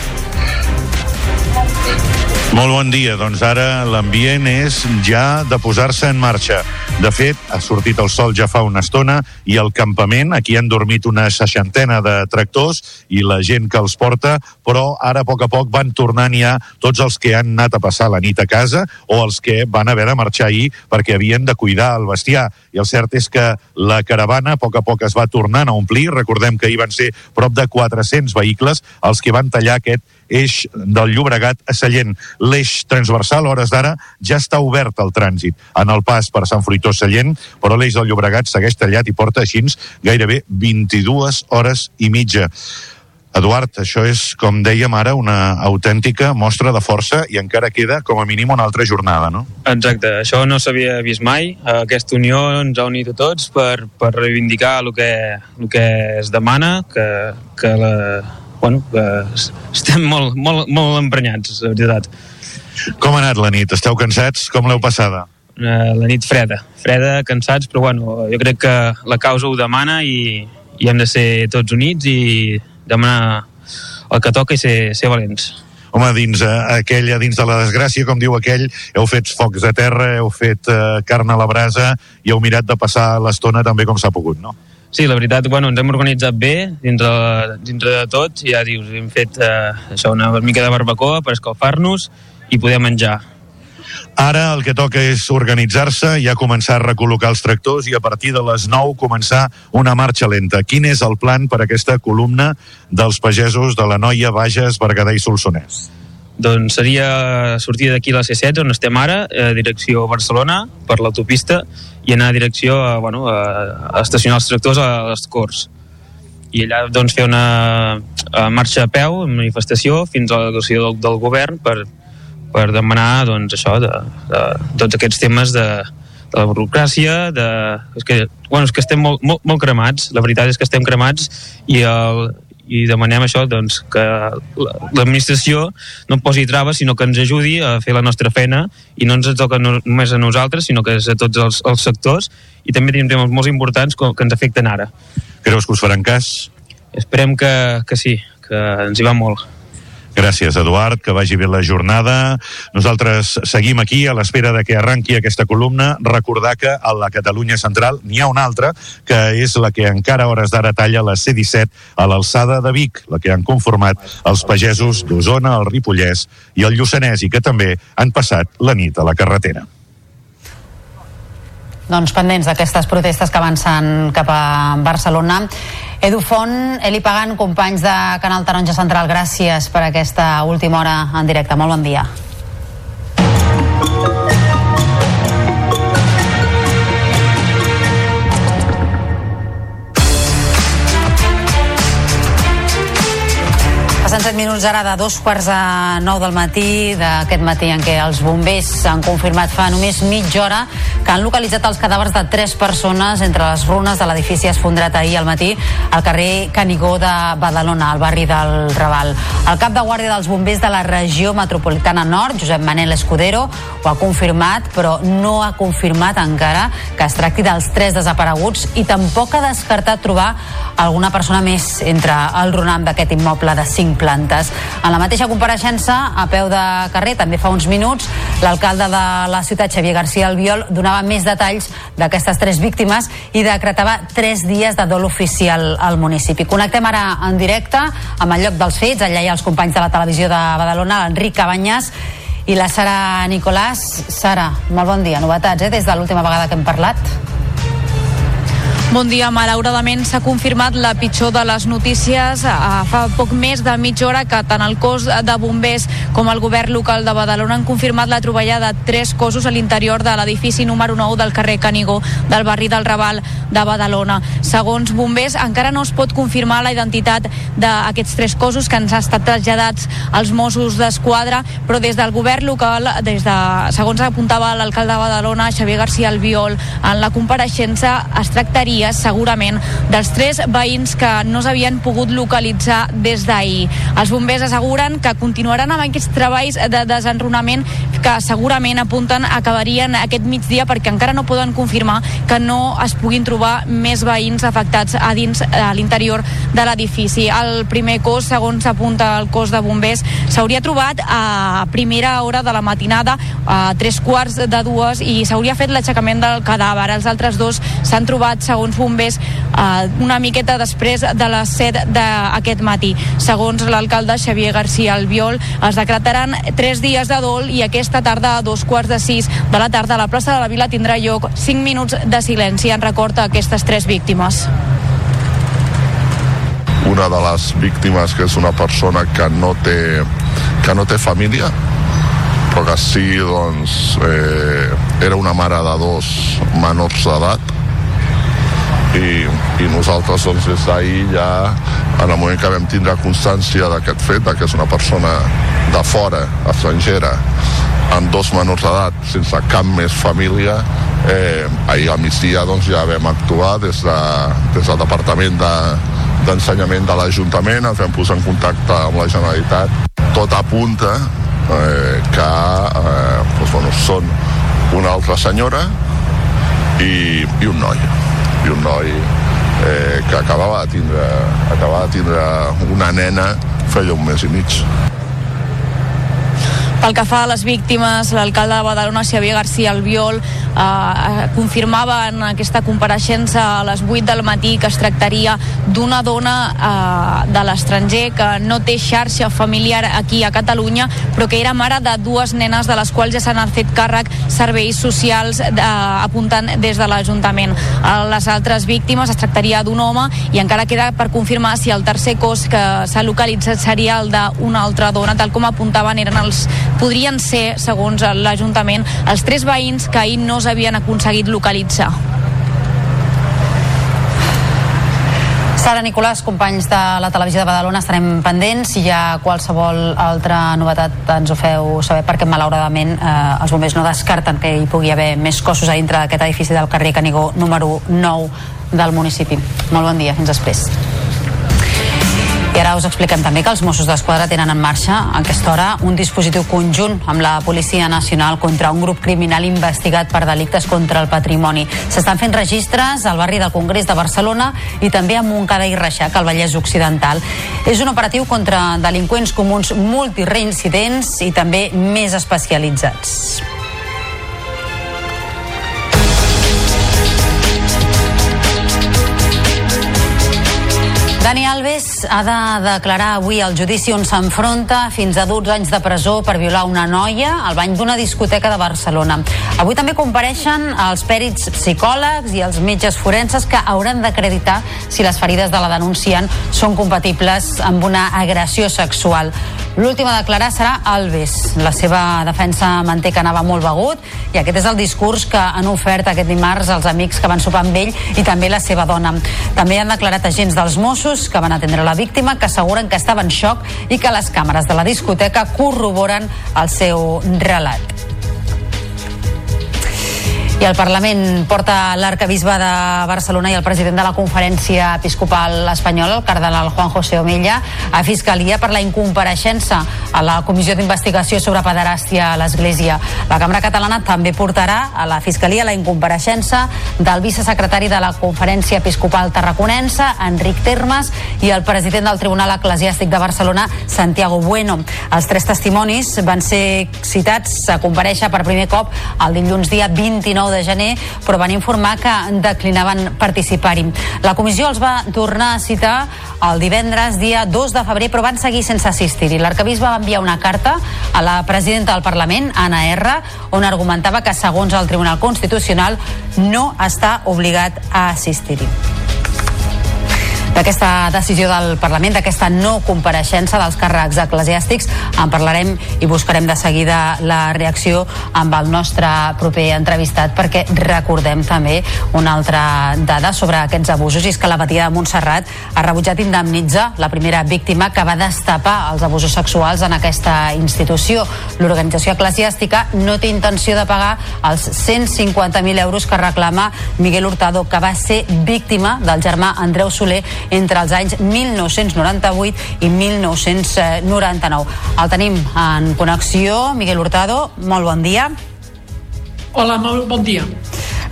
Speaker 62: Molt bon dia. Doncs ara l'ambient és ja de posar-se en marxa. De fet, ha sortit el sol ja fa una estona i el campament, aquí han dormit una seixantena de tractors i la gent que els porta, però ara a poc a poc van tornant ja tots els que han anat a passar la nit a casa o els que van haver de marxar ahir perquè havien de cuidar el bestiar. I el cert és que la caravana a poc a poc es va tornant a omplir. Recordem que hi van ser prop de 400 vehicles els que van tallar aquest eix del Llobregat a Sallent. L'eix transversal, hores d'ara, ja està obert al trànsit en el pas per Sant Fruitós Sallent, però l'eix del Llobregat segueix tallat i porta així gairebé 22 hores i mitja. Eduard, això és, com dèiem ara, una autèntica mostra de força i encara queda, com a mínim, una altra jornada, no?
Speaker 57: Exacte, això no s'havia vist mai. Aquesta unió ens ha unit a tots per, per reivindicar el que, el que es demana, que, que la, bueno, que estem molt, molt, molt emprenyats, de veritat.
Speaker 62: Com ha anat la nit? Esteu cansats? Com l'heu passada?
Speaker 57: Eh, la nit freda, freda, cansats, però bueno, jo crec que la causa ho demana i, i hem de ser tots units i demanar el que toca i ser, ser valents.
Speaker 62: Home, dins eh, aquella, dins de la desgràcia, com diu aquell, heu fet focs a terra, heu fet eh, carn a la brasa i heu mirat de passar l'estona també com s'ha pogut, no?
Speaker 57: Sí, la veritat, bueno, ens hem organitzat bé dintre, dintre de tot, ja dius, hem fet eh, això, una mica de barbacoa per escalfar-nos i poder menjar.
Speaker 62: Ara el que toca és organitzar-se, ja començar a recol·locar els tractors i a partir de les 9 començar una marxa lenta. Quin és el plan per aquesta columna dels pagesos de la Noia, Bages, Berguedà i Solsonès?
Speaker 57: Doncs seria sortir d'aquí a la C16, on estem ara, a direcció Barcelona, per l'autopista, i anar a direcció a, bueno, a, a estacionar els tractors a les Corts. I allà doncs, fer una marxa a peu, manifestació, fins a la del, del govern per, per demanar doncs, això, de, de, tots aquests temes de, de la burocràcia, de... És que, bueno, és que estem molt, molt, molt cremats, la veritat és que estem cremats i, el, i demanem això, doncs, que l'administració no posi traves, sinó que ens ajudi a fer la nostra feina i no ens toca no, només a nosaltres, sinó que és a tots els, els sectors i també tenim temes molt importants que, que ens afecten ara.
Speaker 62: Creus que us faran cas?
Speaker 57: Esperem que, que sí, que ens hi va molt.
Speaker 62: Gràcies, Eduard, que vagi bé la jornada. Nosaltres seguim aquí a l'espera de que arranqui aquesta columna. Recordar que a la Catalunya Central n'hi ha una altra, que és la que encara hores d'ara talla la C-17 a l'alçada de Vic, la que han conformat els pagesos d'Osona, el Ripollès i el Lluçanès, i que també han passat la nit a la carretera.
Speaker 3: Doncs pendents d'aquestes protestes que avancen cap a Barcelona. Edu Font, Eli Pagant, companys de Canal Taronja Central, gràcies per aquesta última hora en directe. Molt bon dia. Passen 7 minuts ara de dos quarts de nou del matí, d'aquest matí en què els bombers han confirmat fa només mitja hora que han localitzat els cadàvers de tres persones entre les runes de l'edifici esfondrat ahir al matí al carrer Canigó de Badalona, al barri del Raval. El cap de guàrdia dels bombers de la regió metropolitana nord, Josep Manel Escudero, ho ha confirmat, però no ha confirmat encara que es tracti dels tres desapareguts i tampoc ha descartat trobar alguna persona més entre el runam d'aquest immoble de cinc plantes. En la mateixa compareixença, a peu de carrer, també fa uns minuts, l'alcalde de la ciutat, Xavier García Albiol, donava més detalls d'aquestes tres víctimes i decretava tres dies de dol oficial al municipi. Connectem ara en directe amb el lloc dels fets. Allà hi ha els companys de la televisió de Badalona, l'Enric Cabanyes i la Sara Nicolàs. Sara, molt bon dia. Novetats, eh, des de l'última vegada que hem parlat?
Speaker 39: Bon dia. Malauradament s'ha confirmat la pitjor de les notícies. Fa poc més de mitja hora que tant el cos de bombers com el govern local de Badalona han confirmat la troballa de tres cossos a l'interior de l'edifici número 9 del carrer Canigó del barri del Raval de Badalona. Segons bombers, encara no es pot confirmar la identitat d'aquests tres cossos que ens han estat traslladats als Mossos d'Esquadra, però des del govern local, des de, segons apuntava l'alcalde de Badalona, Xavier García Albiol, en la compareixença es tractaria dies segurament dels tres veïns que no s'havien pogut localitzar des d'ahir. Els bombers asseguren que continuaran amb aquests treballs de desenrunament que segurament apunten acabarien aquest migdia perquè encara no poden confirmar que no es puguin trobar més veïns afectats a dins a l'interior de l'edifici. El primer cos, segons apunta el cos de bombers, s'hauria trobat a primera hora de la matinada, a tres quarts de dues, i s'hauria fet l'aixecament del cadàver. Els altres dos s'han trobat, segons bombers, eh, una miqueta després de les 7 d'aquest matí. Segons l'alcalde Xavier García Albiol, es decretaran tres dies de dol i aquesta tarda a dos quarts de sis de la tarda a la plaça de la Vila tindrà lloc 5 minuts de silenci en record a aquestes tres víctimes
Speaker 14: una de les víctimes que és una persona que no té, que no té família però que sí doncs, eh, era una mare de dos menors d'edat i, i nosaltres doncs, des d'ahir ja en el moment que vam tindre constància d'aquest fet que és una persona de fora, estrangera amb dos menors d'edat sense cap més família eh, ahir al migdia doncs, ja vam actuar des, de, des del Departament de, d'ensenyament de l'Ajuntament, ens vam posar en contacte amb la Generalitat. Tot apunta eh, que eh, doncs, bueno, són una altra senyora i, i un noi. I un noi eh, que acabava de, tindre, acabava de tindre una nena feia un mes i mig.
Speaker 39: Pel que fa a les víctimes, l'alcalde de Badalona, Xavier García Albiol, eh, confirmava en aquesta compareixença a les 8 del matí que es tractaria d'una dona eh, de l'estranger que no té xarxa familiar aquí a Catalunya, però que era mare de dues nenes de les quals ja s'han fet càrrec serveis socials eh, apuntant des de l'Ajuntament. A les altres víctimes es tractaria d'un home i encara queda per confirmar si el tercer cos que s'ha localitzat seria el d'una altra dona, tal com apuntaven eren els podrien ser, segons l'Ajuntament, els tres veïns que ahir no s'havien aconseguit localitzar.
Speaker 3: Sara Nicolàs, companys de la televisió de Badalona, estarem pendents. Si hi ha qualsevol altra novetat ens ho feu saber perquè malauradament eh, els bombers no descarten que hi pugui haver més cossos a dintre d'aquest edifici del carrer Canigó número 9 del municipi. Molt bon dia, fins després. I ara us expliquem també que els Mossos d'Esquadra tenen en marxa a aquesta hora un dispositiu conjunt amb la Policia Nacional contra un grup criminal investigat per delictes contra el patrimoni. S'estan fent registres al barri del Congrés de Barcelona i també a Montcada i Reixac, al Vallès Occidental. És un operatiu contra delinqüents comuns multireincidents i també més especialitzats. Ha de declarar avui al judici on s'enfronta fins a 12 anys de presó per violar una noia al bany d'una discoteca de Barcelona. Avui també compareixen els pèrits psicòlegs i els metges forenses que hauran d'acreditar si les ferides de la denunciant són compatibles amb una agressió sexual. L'últim a declarar serà Alves. La seva defensa manté que anava molt begut i aquest és el discurs que han ofert aquest dimarts els amics que van sopar amb ell i també la seva dona. També han declarat agents dels Mossos Mossos que van atendre la víctima que asseguren que estava en xoc i que les càmeres de la discoteca corroboren el seu relat. I el Parlament porta l'arcabisbe de Barcelona i el president de la Conferència Episcopal Espanyola, el cardenal Juan José Omella, a Fiscalia per la incompareixença a la Comissió d'Investigació sobre pederàstia a l'Església. La Cambra Catalana també portarà a la Fiscalia la incompareixença del vicesecretari de la Conferència Episcopal Tarraconense, Enric Termes, i el president del Tribunal Eclesiàstic de Barcelona, Santiago Bueno. Els tres testimonis van ser citats a compareixer per primer cop el dilluns dia 29 de gener, però van informar que declinaven participar-hi. La comissió els va tornar a citar el divendres, dia 2 de febrer, però van seguir sense assistir-hi. L'arcabisbe va enviar una carta a la presidenta del Parlament, Anna R., on argumentava que, segons el Tribunal Constitucional, no està obligat a assistir-hi d'aquesta decisió del Parlament, d'aquesta no compareixença dels càrrecs eclesiàstics. En parlarem i buscarem de seguida la reacció amb el nostre proper entrevistat perquè recordem també una altra dada sobre aquests abusos i és que la Batia de Montserrat ha rebutjat indemnitzar la primera víctima que va destapar els abusos sexuals en aquesta institució. L'organització eclesiàstica no té intenció de pagar els 150.000 euros que reclama Miguel Hurtado, que va ser víctima del germà Andreu Soler entre els anys 1998 i 1999. El tenim en connexió, Miguel Hurtado, molt bon dia.
Speaker 43: Hola, molt bon dia.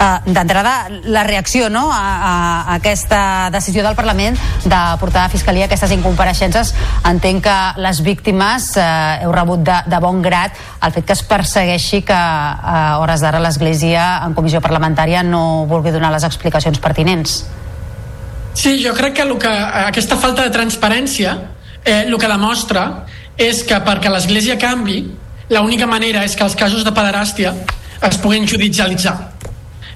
Speaker 3: Uh, D'entrada, la reacció no, a, a, aquesta decisió del Parlament de portar a Fiscalia aquestes incompareixences. Entenc que les víctimes uh, heu rebut de, de bon grat el fet que es persegueixi que a hores d'ara l'Església en comissió parlamentària no vulgui donar les explicacions pertinents.
Speaker 43: Sí, jo crec que, que aquesta falta de transparència eh, el que demostra és que perquè l'Església canvi, l'única manera és que els casos de pederàstia es puguin judicialitzar.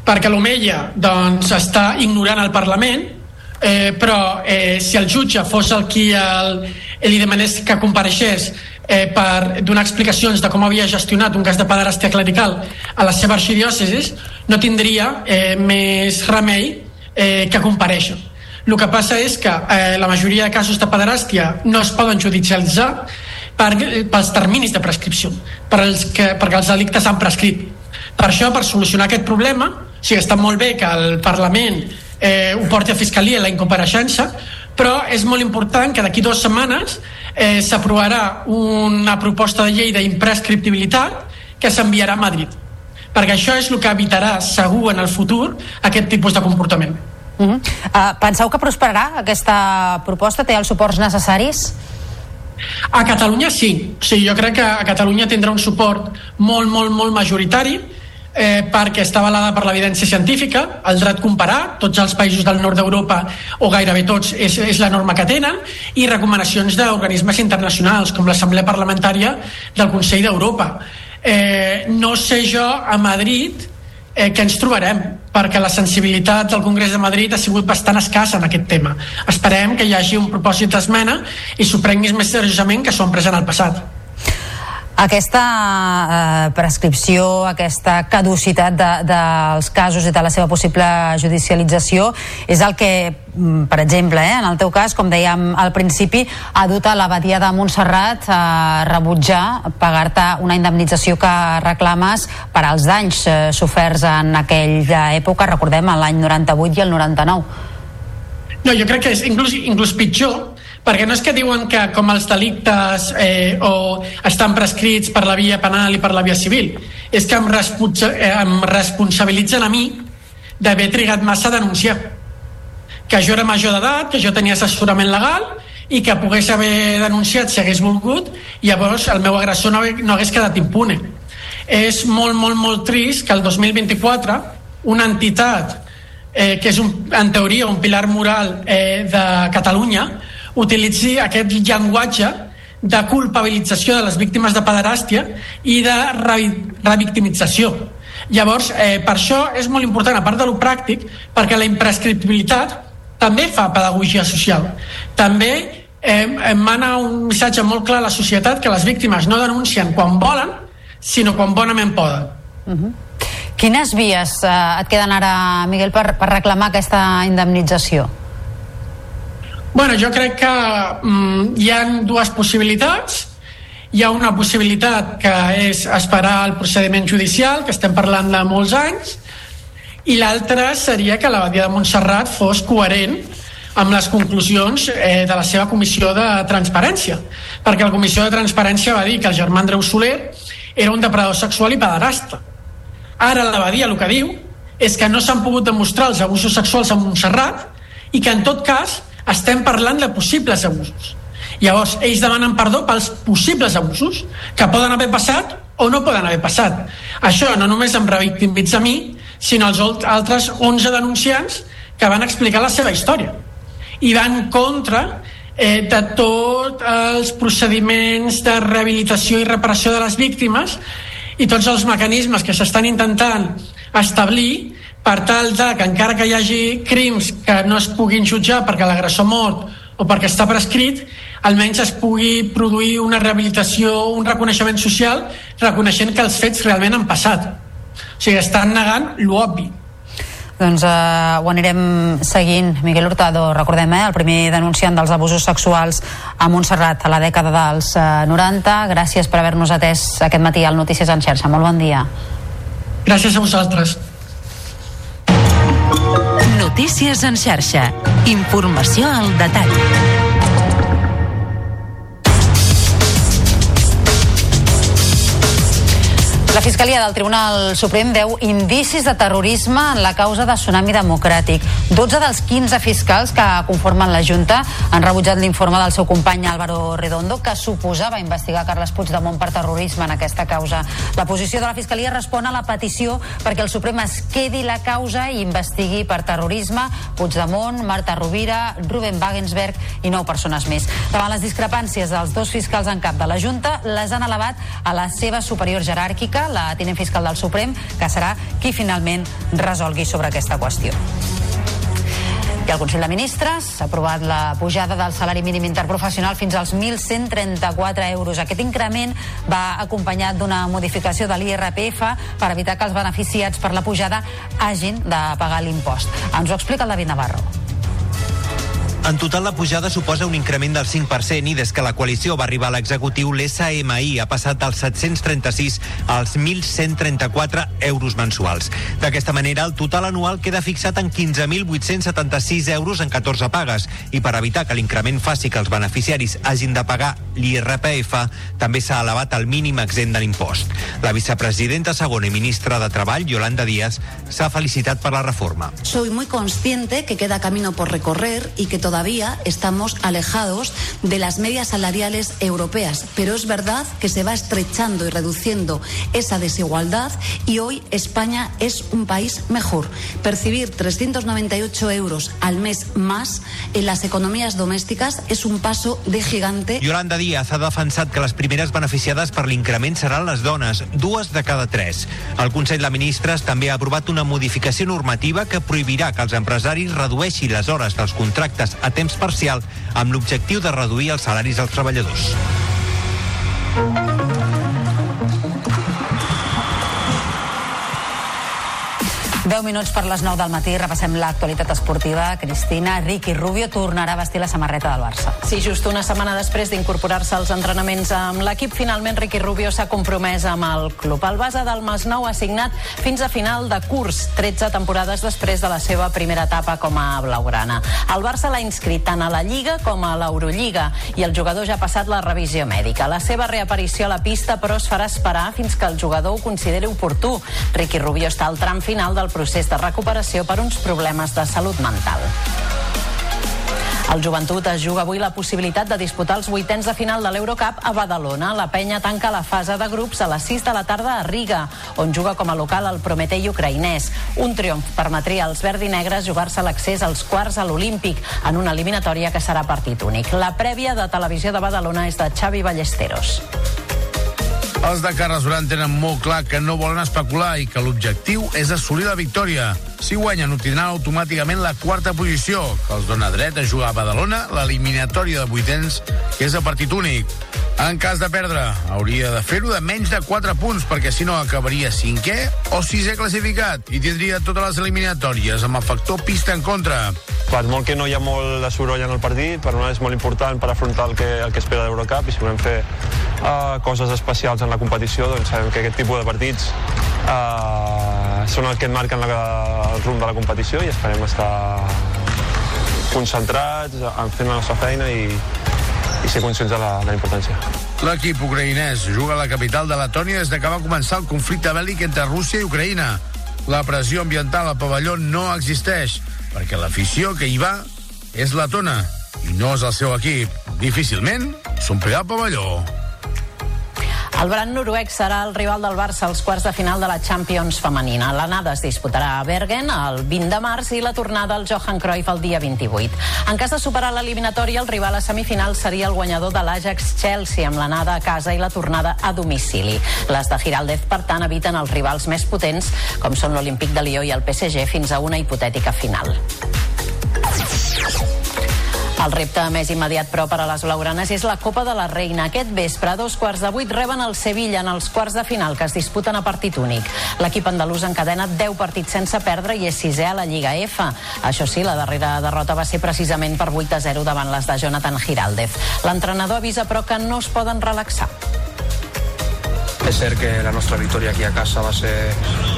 Speaker 43: Perquè l'Omeia doncs, està ignorant el Parlament, eh, però eh, si el jutge fos el qui el, li demanés que compareixés eh, per donar explicacions de com havia gestionat un cas de pederàstia clerical a la seva arxidiòcesis, no tindria eh, més remei eh, que compareixer el que passa és que eh, la majoria de casos de pederàstia no es poden judicialitzar per, pels terminis de prescripció, per als que, perquè els delictes han prescrit. Per això, per solucionar aquest problema, o sigui, està molt bé que el Parlament eh, ho porti a Fiscalia la incompareixença, però és molt important que d'aquí dues setmanes eh, s'aprovarà una proposta de llei d'imprescriptibilitat que s'enviarà a Madrid perquè això és el que evitarà segur en el futur aquest tipus de comportament.
Speaker 3: Uh -huh. uh, penseu que prosperarà aquesta proposta? Té els suports necessaris?
Speaker 43: A Catalunya sí. sí. Jo crec que a Catalunya tindrà un suport molt, molt, molt majoritari eh, perquè està avalada per l'evidència científica, el dret comparar, tots els països del nord d'Europa, o gairebé tots, és, és la norma que tenen, i recomanacions d'organismes internacionals, com l'Assemblea Parlamentària del Consell d'Europa. Eh, no sé jo a Madrid eh, que ens trobarem perquè la sensibilitat del Congrés de Madrid ha sigut bastant escassa en aquest tema. Esperem que hi hagi un propòsit d'esmena i s'ho prenguis més seriosament que s'ho han pres en el passat.
Speaker 3: Aquesta eh, prescripció, aquesta caducitat de, dels casos i de la seva possible judicialització és el que, mm, per exemple, eh, en el teu cas, com dèiem al principi, ha dut a l'abadia de Montserrat a rebutjar pagar-te una indemnització que reclames per als danys eh, soferts en aquella època, recordem, l'any 98 i el 99.
Speaker 43: No, jo crec que és inclús, inclús pitjor perquè no és que diuen que com els delictes eh, o estan prescrits per la via penal i per la via civil, és que em, eh, em responsabilitzen a mi d'haver trigat massa a denunciar. Que jo era major d'edat, que jo tenia assessorament legal i que pogués haver denunciat si hagués volgut i llavors el meu agressor no, no hagués quedat impune. És molt, molt, molt trist que el 2024 una entitat eh, que és un, en teoria un pilar moral eh, de Catalunya utilitzi aquest llenguatge de culpabilització de les víctimes de pederàstia i de revictimització. Llavors, eh, per això és molt important, a part de lo pràctic, perquè la imprescriptibilitat també fa pedagogia social. També eh, mana un missatge molt clar a la societat que les víctimes no denuncien quan volen, sinó quan bonament poden. Uh
Speaker 3: -huh. Quines vies eh, et queden ara, Miguel, per, per reclamar aquesta indemnització?
Speaker 43: Bueno, jo crec que mm, hi han dues possibilitats. Hi ha una possibilitat que és esperar el procediment judicial, que estem parlant de molts anys, i l'altra seria que l'abadia de Montserrat fos coherent amb les conclusions eh, de la seva comissió de transparència perquè la comissió de transparència va dir que el germà Andreu Soler era un depredador sexual i pederasta ara l'abadia el que diu és que no s'han pogut demostrar els abusos sexuals a Montserrat i que en tot cas estem parlant de possibles abusos. Llavors ells demanen perdó pels possibles abusos que poden haver passat o no poden haver passat. Això no només em revictimitza a mi sinó els altres 11 denunciants que van explicar la seva història. I van contra eh, de tots els procediments de rehabilitació i reparació de les víctimes i tots els mecanismes que s'estan intentant establir per tal de que encara que hi hagi crims que no es puguin jutjar perquè l'agressor mort o perquè està prescrit, almenys es pugui produir una rehabilitació, un reconeixement social, reconeixent que els fets realment han passat. O sigui, estan negant l'obvi.
Speaker 3: Doncs eh, ho anirem seguint. Miguel Hurtado, recordem, eh, el primer denunciant dels abusos sexuals a Montserrat a la dècada dels eh, 90. Gràcies per haver-nos atès aquest matí al Notícies en xarxa. Molt bon dia.
Speaker 43: Gràcies a vosaltres.
Speaker 63: Notícies en xarxa. Informació al detall.
Speaker 3: La Fiscalia del Tribunal Suprem veu indicis de terrorisme en la causa de Tsunami Democràtic. 12 dels 15 fiscals que conformen la Junta han rebutjat l'informe del seu company Álvaro Redondo que suposava investigar Carles Puigdemont per terrorisme en aquesta causa. La posició de la Fiscalia respon a la petició perquè el Suprem es quedi la causa i investigui per terrorisme Puigdemont, Marta Rovira, Ruben Wagensberg i nou persones més. Davant les discrepàncies dels dos fiscals en cap de la Junta, les han elevat a la seva superior jeràrquica la tinent fiscal del Suprem, que serà qui finalment resolgui sobre aquesta qüestió. I el Consell de Ministres ha aprovat la pujada del salari mínim interprofessional fins als 1.134 euros. Aquest increment va acompanyat d'una modificació de l'IRPF per evitar que els beneficiats per la pujada hagin de pagar l'impost. Ens ho explica el David Navarro.
Speaker 18: En total, la pujada suposa un increment del 5% i des que la coalició va arribar a l'executiu, l'SMI ha passat dels 736 als 1.134 euros mensuals. D'aquesta manera, el total anual queda fixat en 15.876 euros en 14 pagues i per evitar que l'increment faci que els beneficiaris hagin de pagar l'IRPF, també s'ha elevat el mínim exempt de l'impost. La vicepresidenta segona i ministra de Treball, Yolanda Díaz, s'ha felicitat per la reforma.
Speaker 19: Soy muy consciente que queda camino por recorrer y que todavía estamos alejados de las medias salariales europeas, pero es verdad que se va estrechando y reduciendo esa desigualdad y hoy España es un país mejor. Percibir 398 euros al mes más en las economías domésticas es un paso de gigante.
Speaker 18: Yolanda Díaz ha defensat que les primeres beneficiades per l'increment seran les dones, dues de cada tres. El Consell de Ministres també ha aprovat una modificació normativa que prohibirà que els empresaris redueixin les hores dels contractes a temps parcial amb l'objectiu de reduir els salaris dels treballadors.
Speaker 3: 10 minuts per les 9 del matí, repassem l'actualitat esportiva. Cristina, Ricky Rubio tornarà a vestir la samarreta del Barça.
Speaker 64: Sí, just una setmana després d'incorporar-se als entrenaments amb l'equip, finalment Ricky Rubio s'ha compromès amb el club. El base del Masnou ha signat fins a final de curs, 13 temporades després de la seva primera etapa com a blaugrana. El Barça l'ha inscrit tant a la Lliga com a l'Eurolliga i el jugador ja ha passat la revisió mèdica. La seva reaparició a la pista, però, es farà esperar fins que el jugador ho consideri oportú. Ricky Rubio està al tram final del procés de recuperació per uns problemes de salut mental. El joventut es juga avui la possibilitat de disputar els vuitens de final de l'Eurocup a Badalona. La penya tanca la fase de grups a les 6 de la tarda a Riga, on juga com a local el Prometei ucraïnès. Un triomf permetria als verds i negres jugar-se l'accés als quarts a l'Olímpic en una eliminatòria que serà partit únic. La prèvia de televisió de Badalona és de Xavi Ballesteros.
Speaker 22: Els de Carles Duran tenen molt clar que no volen especular i que l'objectiu és assolir la victòria. Si guanyen, obtindran automàticament la quarta posició, que els dona dret a jugar a Badalona l'eliminatòria de vuitens, que és a partit únic. En cas de perdre, hauria de fer-ho de menys de 4 punts, perquè si no acabaria cinquè o sisè classificat i tindria totes les eliminatòries amb el factor pista en contra.
Speaker 23: Per molt que no hi ha molt de soroll en el partit, per una és molt important per afrontar el que, el que espera l'Eurocup i si volem fer uh, coses especials en la competició, doncs sabem que aquest tipus de partits uh, són els que et marquen la, el rumb de la competició i esperem estar concentrats, en fent la nostra feina i, i ser conscients de la, de la importància.
Speaker 22: L'equip ucraïnès juga a la capital de Letònia des de que va començar el conflicte bèl·lic entre Rússia i Ucraïna. La pressió ambiental al pavelló no existeix, perquè l'afició que hi va és letona i no és el seu equip. Difícilment s'omplirà el pavelló.
Speaker 64: El Bran noruec serà el rival del Barça als quarts de final de la Champions femenina. L'anada es disputarà a Bergen el 20 de març i la tornada al Johan Cruyff el dia 28. En cas de superar l'eliminatòria, el rival a semifinals seria el guanyador de l'Ajax Chelsea amb l'anada a casa i la tornada a domicili. Les de Giraldez, per tant, eviten els rivals més potents, com són l'Olímpic de Lió i el PSG, fins a una hipotètica final. El repte més immediat, però, per a les blaugranes és la Copa de la Reina. Aquest vespre, a dos quarts de vuit, reben el Sevilla en els quarts de final, que es disputen a partit únic. L'equip andalús encadena 10 partits sense perdre i és sisè a la Lliga F. Això sí, la darrera derrota va ser precisament per 8 a 0 davant les de Jonathan Giraldez. L'entrenador avisa, però, que no es poden relaxar.
Speaker 57: És cert que la nostra victòria aquí a casa va ser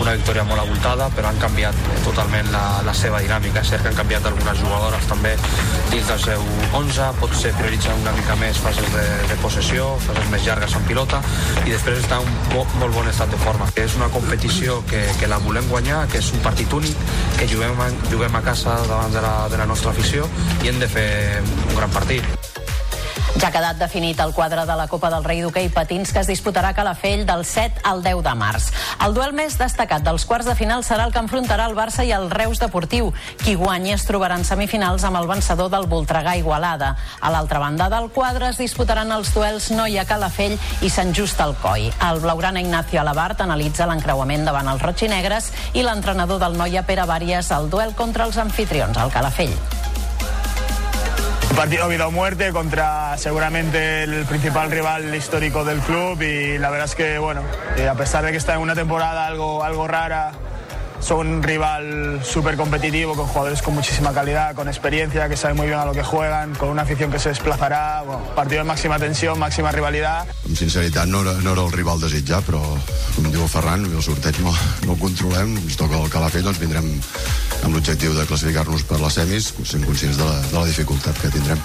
Speaker 57: una victòria molt abultada, però han canviat totalment la, la seva dinàmica. És cert que han canviat algunes jugadores també dins del seu 11, potser prioritzen una mica més fases de, de possessió, fases més llargues en pilota, i després està un molt, molt bon estat de forma. És una competició que, que la volem guanyar, que és un partit únic, que juguem, juguem a casa davant de la, de la nostra afició i hem de fer un gran partit.
Speaker 64: Ja ha quedat definit el quadre de la Copa del Rei d'hoquei patins que es disputarà a Calafell del 7 al 10 de març. El duel més destacat dels quarts de final serà el que enfrontarà el Barça i el Reus Deportiu. Qui guanyi es trobarà en semifinals amb el vencedor del Voltregà Igualada. A l'altra banda del quadre es disputaran els duels Noia Calafell i Sant Just al Coi. El blaugrana Ignacio Alabart analitza l'encreuament davant els roig i negres i l'entrenador del Noia Pere Vàries el duel contra els anfitrions, al Calafell.
Speaker 65: Un partido vida o muerte contra seguramente el principal rival histórico del club y la verdad es que, bueno, eh, a pesar de que está en una temporada algo, algo rara, son un rival súper competitivo, con jugadores con muchísima calidad, con experiencia, que saben muy bien a lo que juegan, con una afición que se desplazarà, bueno, partido de màxima tensió, màxima rivalitat.
Speaker 28: Amb sinceritat no era, no era el rival desitjat, però com diu Ferran, el sorteig no, no el controlem, ens toca el Calafell, doncs vindrem amb l'objectiu de classificar-nos per les semis, sent conscients de la, de la dificultat que tindrem.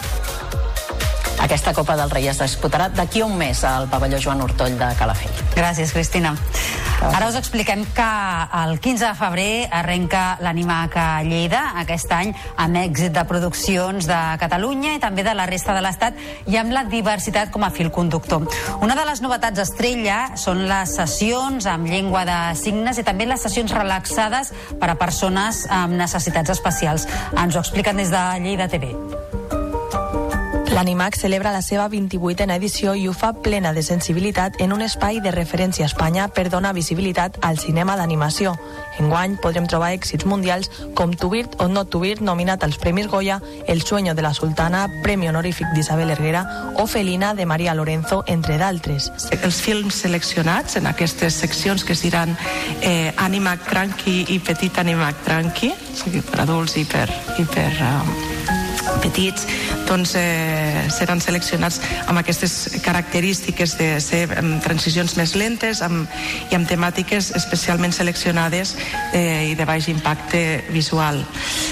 Speaker 64: Aquesta Copa del Rei es disputarà d'aquí a un mes al pavelló Joan Hortoll de Calafell.
Speaker 3: Gràcies, Cristina. Ara us expliquem que el 15 de febrer arrenca l'Animac a Lleida, aquest any amb èxit de produccions de Catalunya i també de la resta de l'Estat i amb la diversitat com a fil conductor. Una de les novetats estrella són les sessions amb llengua de signes i també les sessions relaxades per a persones amb necessitats especials. Ens ho expliquen des de Lleida TV.
Speaker 29: L'Animac celebra la seva 28a edició i ho fa plena de sensibilitat en un espai de referència a Espanya per donar visibilitat al cinema d'animació. Enguany podrem trobar èxits mundials com Tubirt o No Tubirt, nominat als Premis Goya, El sueño de la sultana, Premi honorífic d'Isabel Herrera o Felina de Maria Lorenzo, entre d'altres.
Speaker 30: Els films seleccionats en aquestes seccions que es diran eh, Animac Tranqui i Petit Animac Tranqui, o sigui, per adults i per, i per um, petits doncs, eh, seran seleccionats amb aquestes característiques de ser amb transicions més lentes amb, i amb temàtiques especialment seleccionades eh, i de baix impacte visual.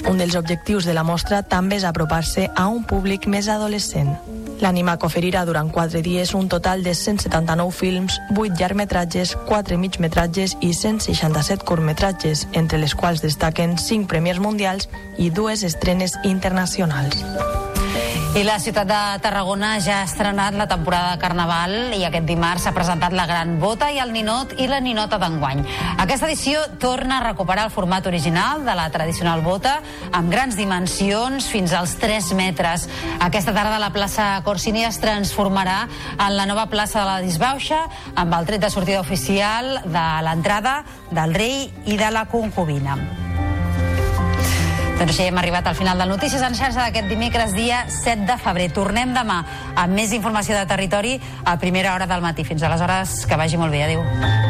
Speaker 29: Un dels objectius de la mostra també és apropar-se a un públic més adolescent. L'Animac oferirà durant 4 dies un total de 179 films, 8 llargmetratges, 4 migmetratges i 167 curtmetratges, entre les quals destaquen 5 premiers mundials i dues estrenes internacionals.
Speaker 3: I la ciutat de Tarragona ja ha estrenat la temporada de Carnaval i aquest dimarts s'ha presentat la Gran Bota i el Ninot i la Ninota d'enguany. Aquesta edició torna a recuperar el format original de la tradicional bota amb grans dimensions fins als 3 metres. Aquesta tarda la plaça Corsini es transformarà en la nova plaça de la Disbauxa amb el tret de sortida oficial de l'entrada del rei i de la concubina. Doncs així hem arribat al final del Notícies en xarxa d'aquest dimecres, dia 7 de febrer. Tornem demà amb més informació de territori a primera hora del matí. Fins aleshores, que vagi molt bé. Adéu.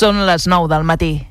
Speaker 59: Són les 9 del matí.